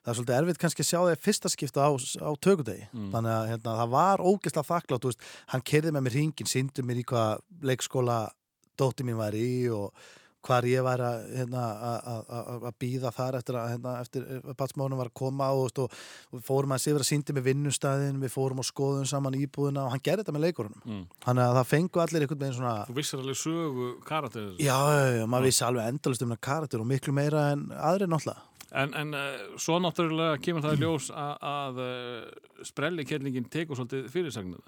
það er svolítið erfitt kannski að sjá þig fyrsta skipta á, á tökudegi Mm. þannig að hérna, það var ógeðslega þakklátt hann kerði með mér hringin, síndi mér í hvað leikskóla dótti mín var í og hvar ég var að, hérna, að- að- að að býða þar eftir að, hérna, eftir að batsmónum var að koma og, veist, og, og við fórum að sifra síndi með vinnustæðin, við fórum og skoðum saman íbúðina og hann gerði þetta með leikurunum Mm. þannig að það fengu allir einhvern veginn svona Þú vissir alveg sögu karakterið. Já, já, já, maður vissi alveg endalist um karakter og miklu meira en aðri náttúrulega. En, en uh, svo náttúrulega kemur það í ljós að, að uh, sprellikerningin tekur svolítið fyrirsagnir.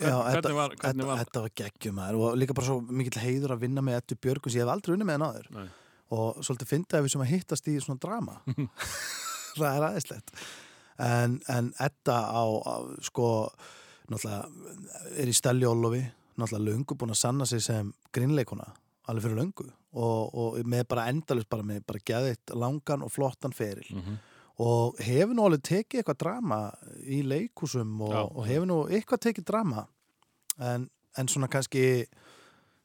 Já, hvernig var, hvernig var þetta var geggjum maður og líka bara svo mikill heiður að vinna með Ettu Björgus, ég hef aldrei unni með henn áður. Nei. og svolítið fyndið að við sem að hittast í svona drama. [laughs] Það er aðeinslegt en, en Etta á, á sko, náttúrulega er í Steljólofi, náttúrulega löngu búin að sanna sig sem grinnleikuna alveg fyrir löngu. Og, og með bara endalust bara með bara geðitt langan og flottan feril. Mhm. Og hefur nú alveg tekið eitthvað drama í leikúsum og, og hefur nú eitthvað tekið drama en, en svona kannski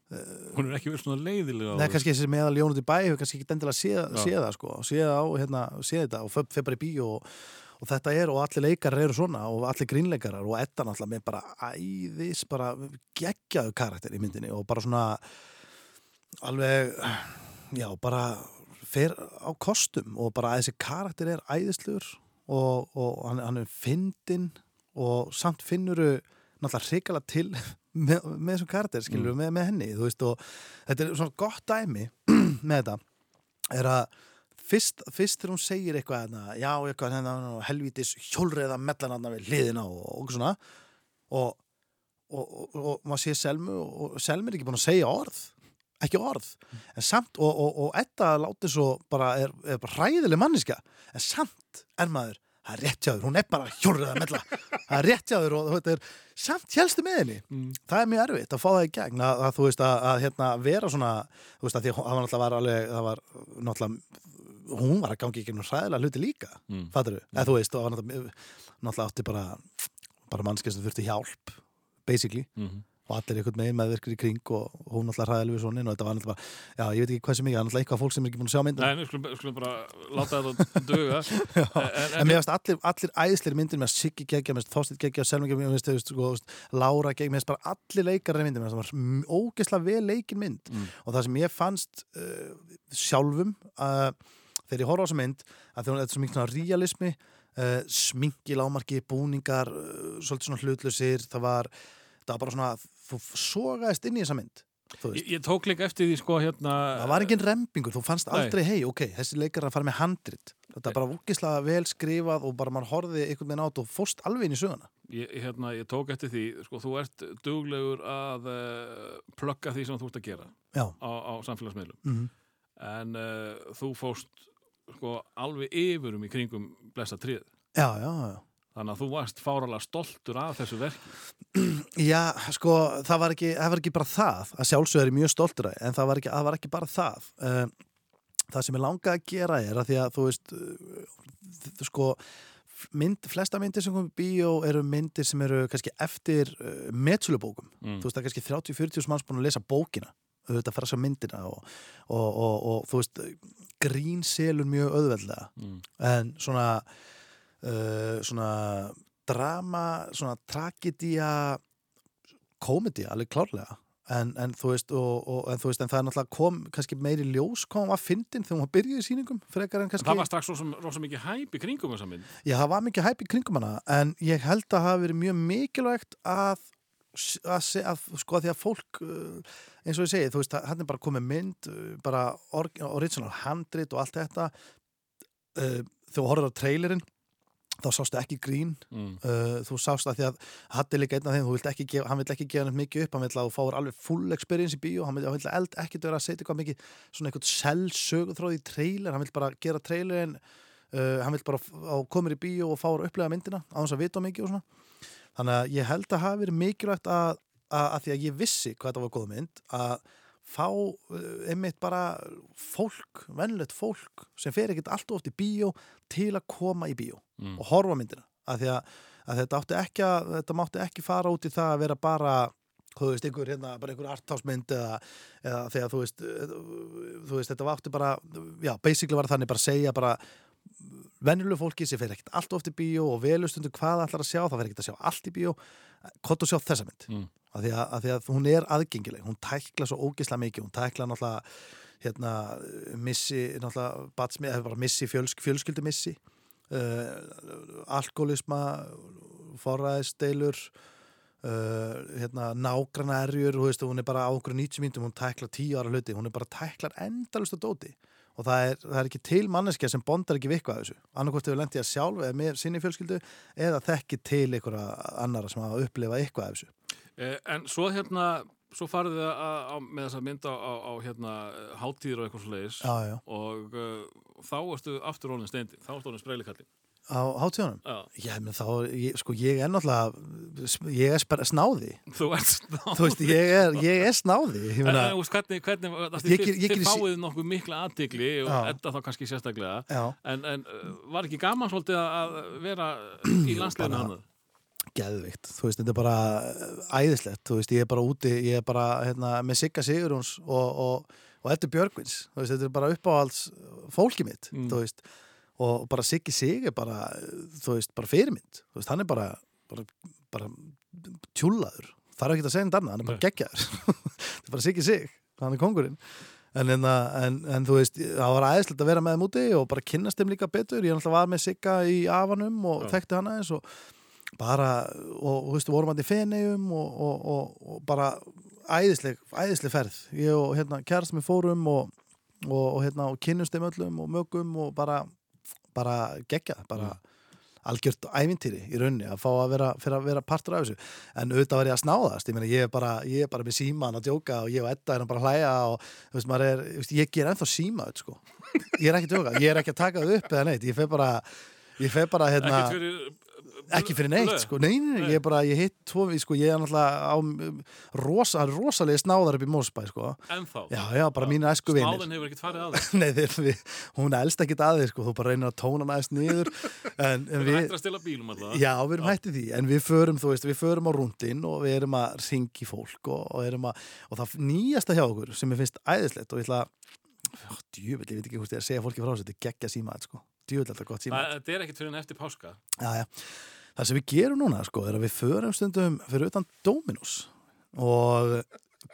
Hún er ekki verið svona leiðilega. Nei, kannski þessi meðal Jónut í bæ hefur kannski ekki endilega séð, það sko, séð hérna, séð þetta og fer bara í bíó og, og þetta er og allir leikarar eru svona og allir grínleikarar og Edda náttúrulega með bara æðis, bara geggjaðu karakter í myndinni og bara svona alveg já, bara fer á kostum og bara þessi karakter er æðisluður og, og hann, hann er fyndinn og samt finnuru náttúrulega hrikalega til [laughs] með, með þessum karakter, skilur Mm. með, með henni þú veist og þetta er svona gott dæmi [clears throat] með þetta er að fyrst, fyrst þegar hún segir eitthvað hérna, já, eitthvað hérna, helvítis hjólreiða mellanarna við hliðina og, og svona og, og, og, maður sé Selmu og Selmu er ekki búin að segja orð ekki orð, en samt og, og, og Edda láti svo bara er, er bara hræðileg manniska, en samt er maður, það er rétt hjá þér, hún er bara hjólreiða mella, það er rétt hjá þér og þetta er samt helstu með henni. Það er mjög erfitt að fá það í gegn að, að þú veist að, að hérna, vera svona þú veist að því að það var náttúrulega var alveg, það var náttúrulega hún var að gangi ekki nú hræðilega hluti líka Mm. fattur eða þú veist, og var náttúrulega náttúrulega átti bara, bara mannskið sem þurfti hjálp basically. Mhm. Og allir einhvern megin meðvirkur í kring og hún náttúrulega hræðilega við svona og þetta var náttúrulega bara, já, ég veit ekki hvað sem mikið, náttúrulega eitthvað fólk sem er ekki búin að sjá myndina. Nei, við skulum, skulum bara láta þetta duga. [laughs] En, en mér finnst allir, allir æðisleir myndir með Siggi geggja, með Þorsteinn geggja, Selma geggja, með veist, sko, veist, Lára geggja, með bara allir leikar í myndir, með það var ógeðslega vel leikin mynd. Mm. og það sem ég fannst uh, sjálfum uh, þegar ég horfa á þessa mynd að þetta er svo mikið svona realismi uh, sminki, lámarki, búningar svolítið svona hlutlusir það var, það var bara svona sogaðist inn í þessa mynd. Ég, ég tók líka eftir því sko hérna Það var engin rempingur, þú fannst Nei. aldrei, hei, ok, þessi leikar að fara með handrit. Þetta er bara úkislega vel skrifað og bara mann horfið einhvern veginn át og fórst alveg inn í söguna. ég, hérna, ég tók eftir því, sko, þú ert duglegur að uh, plugga því sem þú ert að gera Já. á, á samfélagsmiðlum Mhm. en uh, þú fórst sko, alveg yfirum í kringum blessa tríð Já, já, já. Þannig að þú varst fáralega stoltur af þessu verki Já, sko, það var ekki, það var ekki bara það, að sjálfsög er mjög stoltur af, en það var ekki, það var ekki bara það. Um, það sem ég langaði að gera er að því að, þú veist, uh, sko, mynd, flesta myndir sem komið í bíó eru myndir sem eru kannski eftir uh, metsölubókum. Mm. Þú veist, það er kannski 30-40 manns búin að lesa bókina auðvitað að fara sjá myndina og, og, og, og þú veist, grín selur mjög auðveldlega Mm. en svona uh, svona drama, svona tragedía komedi, alveg klárlega. En, en þú veist og, og, en þú veist, en það er náttúrulega kom kannski meiri ljós kom að fyndin þegar hún byrjuði í en kannski það var strax rosa, mikið hæp í kringum Já, það var mikið hæp í kringum hana en ég held að hafa verið mjög mikilvægt að að, að sko að því að fólk uh, eins og ég segi, þú veist, hann er bara komið mynd uh, bara or, original handrit og allt þetta. Þú horfður á trailerinn þá sástu ekki grín Mm. uh, þú sást að því að Hatti er líka einn af þeim ekki gefa, hann vil ekki gefa neitt mikið upp hann vil að þú fáir alveg full experience í bíó hann vil, hann vil eld ekki vera að setja eitthvað mikið svona eitthvað selsögutróð í trailer hann vil bara gera trailerin uh, hann vil bara á komur í bíó og fáir upplega myndina á þess að vita mikið og svona þannig að ég held að hafa verið mikilvægt að, að, að því að ég vissi hvað þetta var góð mynd að fá uh, einmitt bara fólk, vennlegt fólk sem fer ekkert allt of oft í bíó til að koma í bíó Mm. og horfa myndina að því að, að þetta átti ekki að þetta mátti ekki fara út í það að vera bara þú veist, einhver hérna, bara einhver artásmynd eða, eða þegar þú veist eh, þú veist, þetta var átti bara já, basically var þannig bara að segja bara venjulegu fólki sem fer ekkert allt of oft í bíó og velustundu hvað það ætlar að sjá það fer ekkert að sjá allt í bíó kott og sjá þessa mynd. Mm. af því, að, af því að hún er aðgengileg. Hún tækla svo ógislega mikið. Hún tækla náttúrulega hérna, missi náttúrulega batsmi, missi fjölsk, fjölskyldumissi uh, alkoholisma forræðisdeilur uh, hérna, nágrana erjur hún er bara á okkur 90 mínutum hún tæklar 10 ára hluti, hún er bara tæklar endalust að dóti og það er, það er ekki til manneskja sem bondar ekki vikvað þessu. Annarkvort hefur lendið að sjálf eða með sinni fjölskyldu eða þekki til einhverja annara sem hafa upplifað eitthvað af þessu. Eh, En svo hérna, svo farið þið að, á, með þessa mynd á, á, á hérna, hátíður og eitthvað svo leiðis og uh, þá ertu aftur orðin steindi, þá ertu orðin spreylikallin. Á hátíðunum? Já. Já, menn þá, ég, sko, ég er náttúrulega ég er spara, snáði Þú ert snáði. Þú veist, ég er, ég er snáði ég En, meina, en veist, hvernig, hvernig það, Ég þið, þið fáið nokkuð mikla aðtikli og enda þá kannski sérstaklega en, en uh, var ekki gaman svolítið að vera í landsliðinu bara- hann geðvikt, þú veist, þetta er bara æðislegt, þú veist, ég er bara úti ég er bara, hérna, með Sigga Sigurjóns og, og, og Eddur Björgvins þú veist, þetta er bara uppáhalds fólki mitt Mm. þú veist, og bara Siggi Sig er bara, þú veist, bara fyrirmynd. Þú veist, hann er bara, bara, bara tjúlaður, þarf ekki að segja hann annað, hann er bara geggjaður. [laughs] Þetta er bara Siggi Sig, hann er kongurinn en, en, en, en þú veist, það var æðislegt að vera með þeim úti og bara kynnast þeim líka betur, ég var með Sigga í afanum og Já. þekkti hann aðeins og bara, og þú veist, vorum hann í Fenegjum og, og, og, og bara æðisleg, æðisleg ferð. Ég og hérna kærast með fórum og, og, og hérna, og kynnumst þeim öllum og mögum og bara, bara gegja, bara algjört ævintýri í raunni að fá að vera, að vera partur af þessu. En auðvitað var ég að snáðast, ég meina ég er bara ég er bara með síman að djóka og ég og Edda erum bara að hlæja og veist, er, ég ger ennþá síma sko, ég er ekki að djóka, ég er ekki að taka það upp eða neitt, ég fer bara ég fer bara hérna ekki fyrir neitt sko, nei, nei, nei, ég bara, ég hitt tvo sko, ég er náttúrulega á um, rosa, rosalega snáðar upp í Mósbæ, sko. Ennþá? Já, já, bara mínu æsku vinir. Snáðin hefur ekkert farið að þig [laughs] Nei, þeir, við, hún elst ekkit að þig, sko, þú bara reynir að tóna aðeins niður. [laughs] En, en Við við, hættir að stila bílum alltaf Já, við erum hættið því, en við förum, þú veist, við förum á rúndin og við erum að ringi fólk og, og erum að, og það nýjasta hjá okkur sem ég finnst æðislegt og ég ætla að, djúvill, ég veit ekki hvort ég er að segja fólki frá þessu, þetta er geggja símaðið, sko, er þetta gott símaðið. Það er ekkert fyrir en eftir páska Já, já. Það sem við gerum núna, sko, er að við förum stundum fyrir utan Dominus og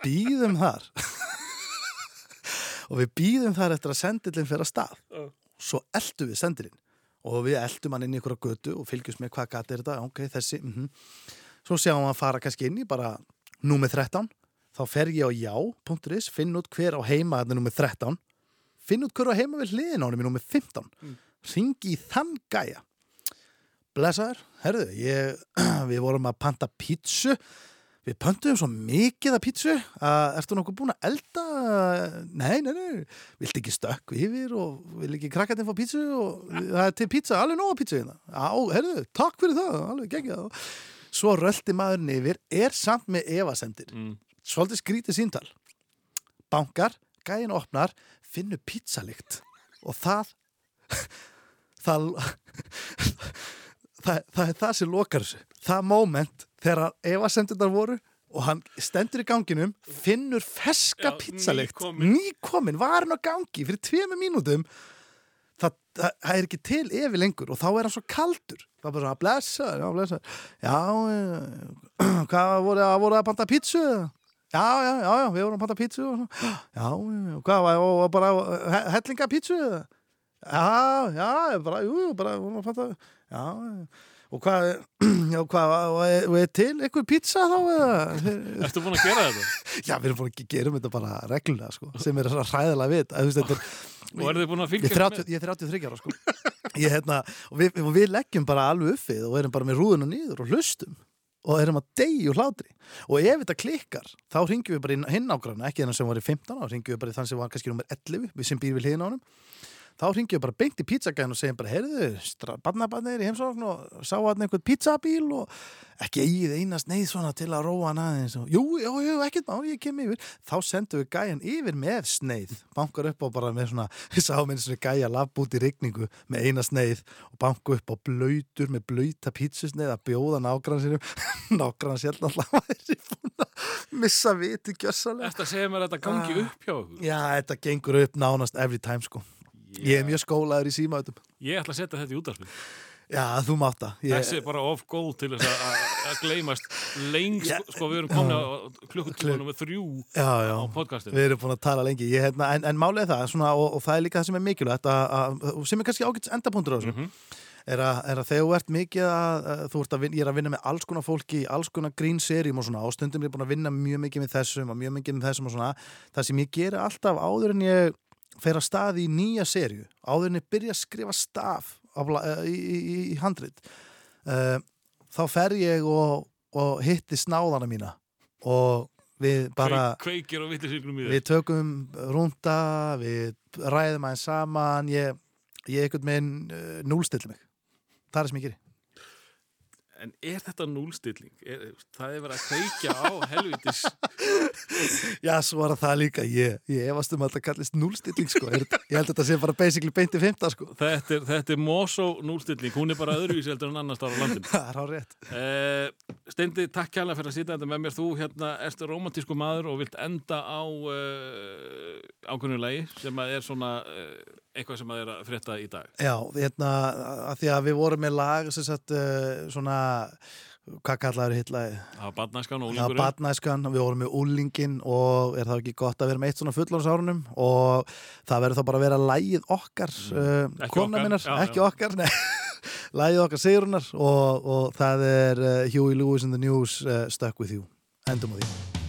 býðum þar og við býðum þar eftir að sendilinn fyrir að stað. Já. Svo eldum við sendilinn og við eldum hann inn í einhverja götu og fylgjumst með hvað gati er þetta, ok, þessi, mhm. Svo sjáum við að fara kannski inn í bara númið 13, þá fer ég á já.is, finn út hver á heima þetta er númið 13, finn út hver á heima við hliðin á honum í númið 15, mm. Ringi í þann gæja blessaður, herðu, ég, [clears throat] við vorum að panta pítsu, við pöntuðum svo mikið af pítsu að ertu nokkuð búin að elda? Nei, nei, nei, vilt ekki stökk yfir og vil ekki krakkatinn fá pítsu og það er til pítsa, alveg nóga pítsu hérna. Já, herðu, takk fyrir það, alveg geggjað. Svo röldi maðurinn yfir, er samt með evasendir. Mm. Svolítið skrítið síntal. Bankar, gæin opnar, finnur pítsalikt og það það það, það er það sem lokar þessu. Það moment þegar evasendirnar voru og hann stendur í ganginum finnur feska Já, pizzalikt. nýkomin. var hann á gangi fyrir tveimur mínútum. Það, það, það er ekki til evi lengur og þá er hann svo kaldur. Það er bara svona, blessa, já, blessa. Já, eh, [clears throat] hvað voru að, voru að panta pizzu? Já, já, já, já, við vorum að panta pizzu [gasps] já, já, hvað, var- og bara he- hellinga pizzu já, já, bara, jú, bara vorum að panta, já, Og hvað, [clears throat] já, hvað, og er, og til einhver pizza þá eða? Ertu búin að gera þetta? [laughs] Já, við erum búin að gera þetta bara reglulega, sko, sem er svona hræðilega við, að veist, er, [laughs] Og eru þið búin að er 30, ég er 33 ára sko. Ég, hérna, og, við, og við leggjum bara alveg uppið og erum bara með rúðuna niður og hlustum og erum að deyja úr hlátri. Og ef þetta klikkar, þá ringjum við bara inn hinn ágrána, ekki þennan sem var í 15 ára ringjum við bara þann sem var kannski nummer 11 við sem býr við hliðin á honum þá ringjum við bara beint í pizzagæðin og segjum bara heyrðu, barnabarnir í heimsókn og sá hann einhvern pizzabíl og ekki eigið einast neið svona til að róa hann aðeins og jú, jú, jú, ekkert má, ég kem yfir. Þá sendum við gæjan yfir með sneið bankar upp á bara með svona [laughs] við sáum einu svona gæja lapp út í rigningu með eina sneið og banku upp á blöytur með blöyta pítsusneið að bjóða nágrann sinum [laughs] nágrann alltaf væri búin að missa viti gjössalega Þetta segir mér að þetta gangi Ah. upp hjá okkur Já, þetta gengur upp nánast every time sko Ég er mjög skólaður í símaðutum Ég ætla að setja þetta í útarspil Já, þú mátt það. Ég... Þessi er bara of góð til þess að- gleymast lengst, sko við erum komin á klukkutíma nummer þrjú já, já. á podcastinu. Við erum búin að tala lengi. Ég, hérna, en, en málið er það svona, og, og það er líka það sem er mikilvægt sem er kannski ágætt endapunktur á þessu Mhm. er, að, er að þegar þú ert mikið að, þú ert að vinna, ég er að vinna með alls konar fólki alls konar grínserjum og svona og stundum er ég búin að vinna mjög mikið með þessum og mjög mikið með þessum og svona. Það sem ég geri alltaf áður en ég fer að staði í nýja serju áður en ég byrja að skrifa staf bla- eh, í, í, í, handrit uh, þá fer ég og, og hitti snáðana mína og við bara Kveik, Við tökum rúnda, við ræðum aðeins saman, ég, ég einhvern veginn uh, núlstilli mig. Það er sem ég geri. En er þetta núlstilling? Er, það er verið að kveikja á helvitis [laughs] Já, svo var það líka, ég, ég efast um að þetta kallist núlstilling, sko. Er, ég held að þetta sé bara basically beint í fymta, sko. Þetta er, þetta er Mosó núlstilling, hún er bara öðruvísi heldur en annars á landinu. [laughs] Það er á rétt. Uh, Steindi, takk kærlega fyrir að sitja þetta með mér. Þú hérna erst romantísku maður og vilt enda á uh, ákveðnu lagi sem að er svona uh, eitthvað sem að er að frétta í dag. Já, hérna, að því að við vorum með lag, sem sagt, uh, svona, hvað kallaður hittlaði? Það var badnæskan og Já, úlingurinn. badnæskan, við vorum með úlingin og er það ekki gott að vera með eitt svona fullónsárunum og það verður þá bara að vera lægið okkar, uh, Mm. Ekki kona okkar, minnar, ekki okkar, [laughs] nei, lægið okkar Sigrunar og, og það er uh, Huey Lewis in the News uh, Stuck With You, endum á því.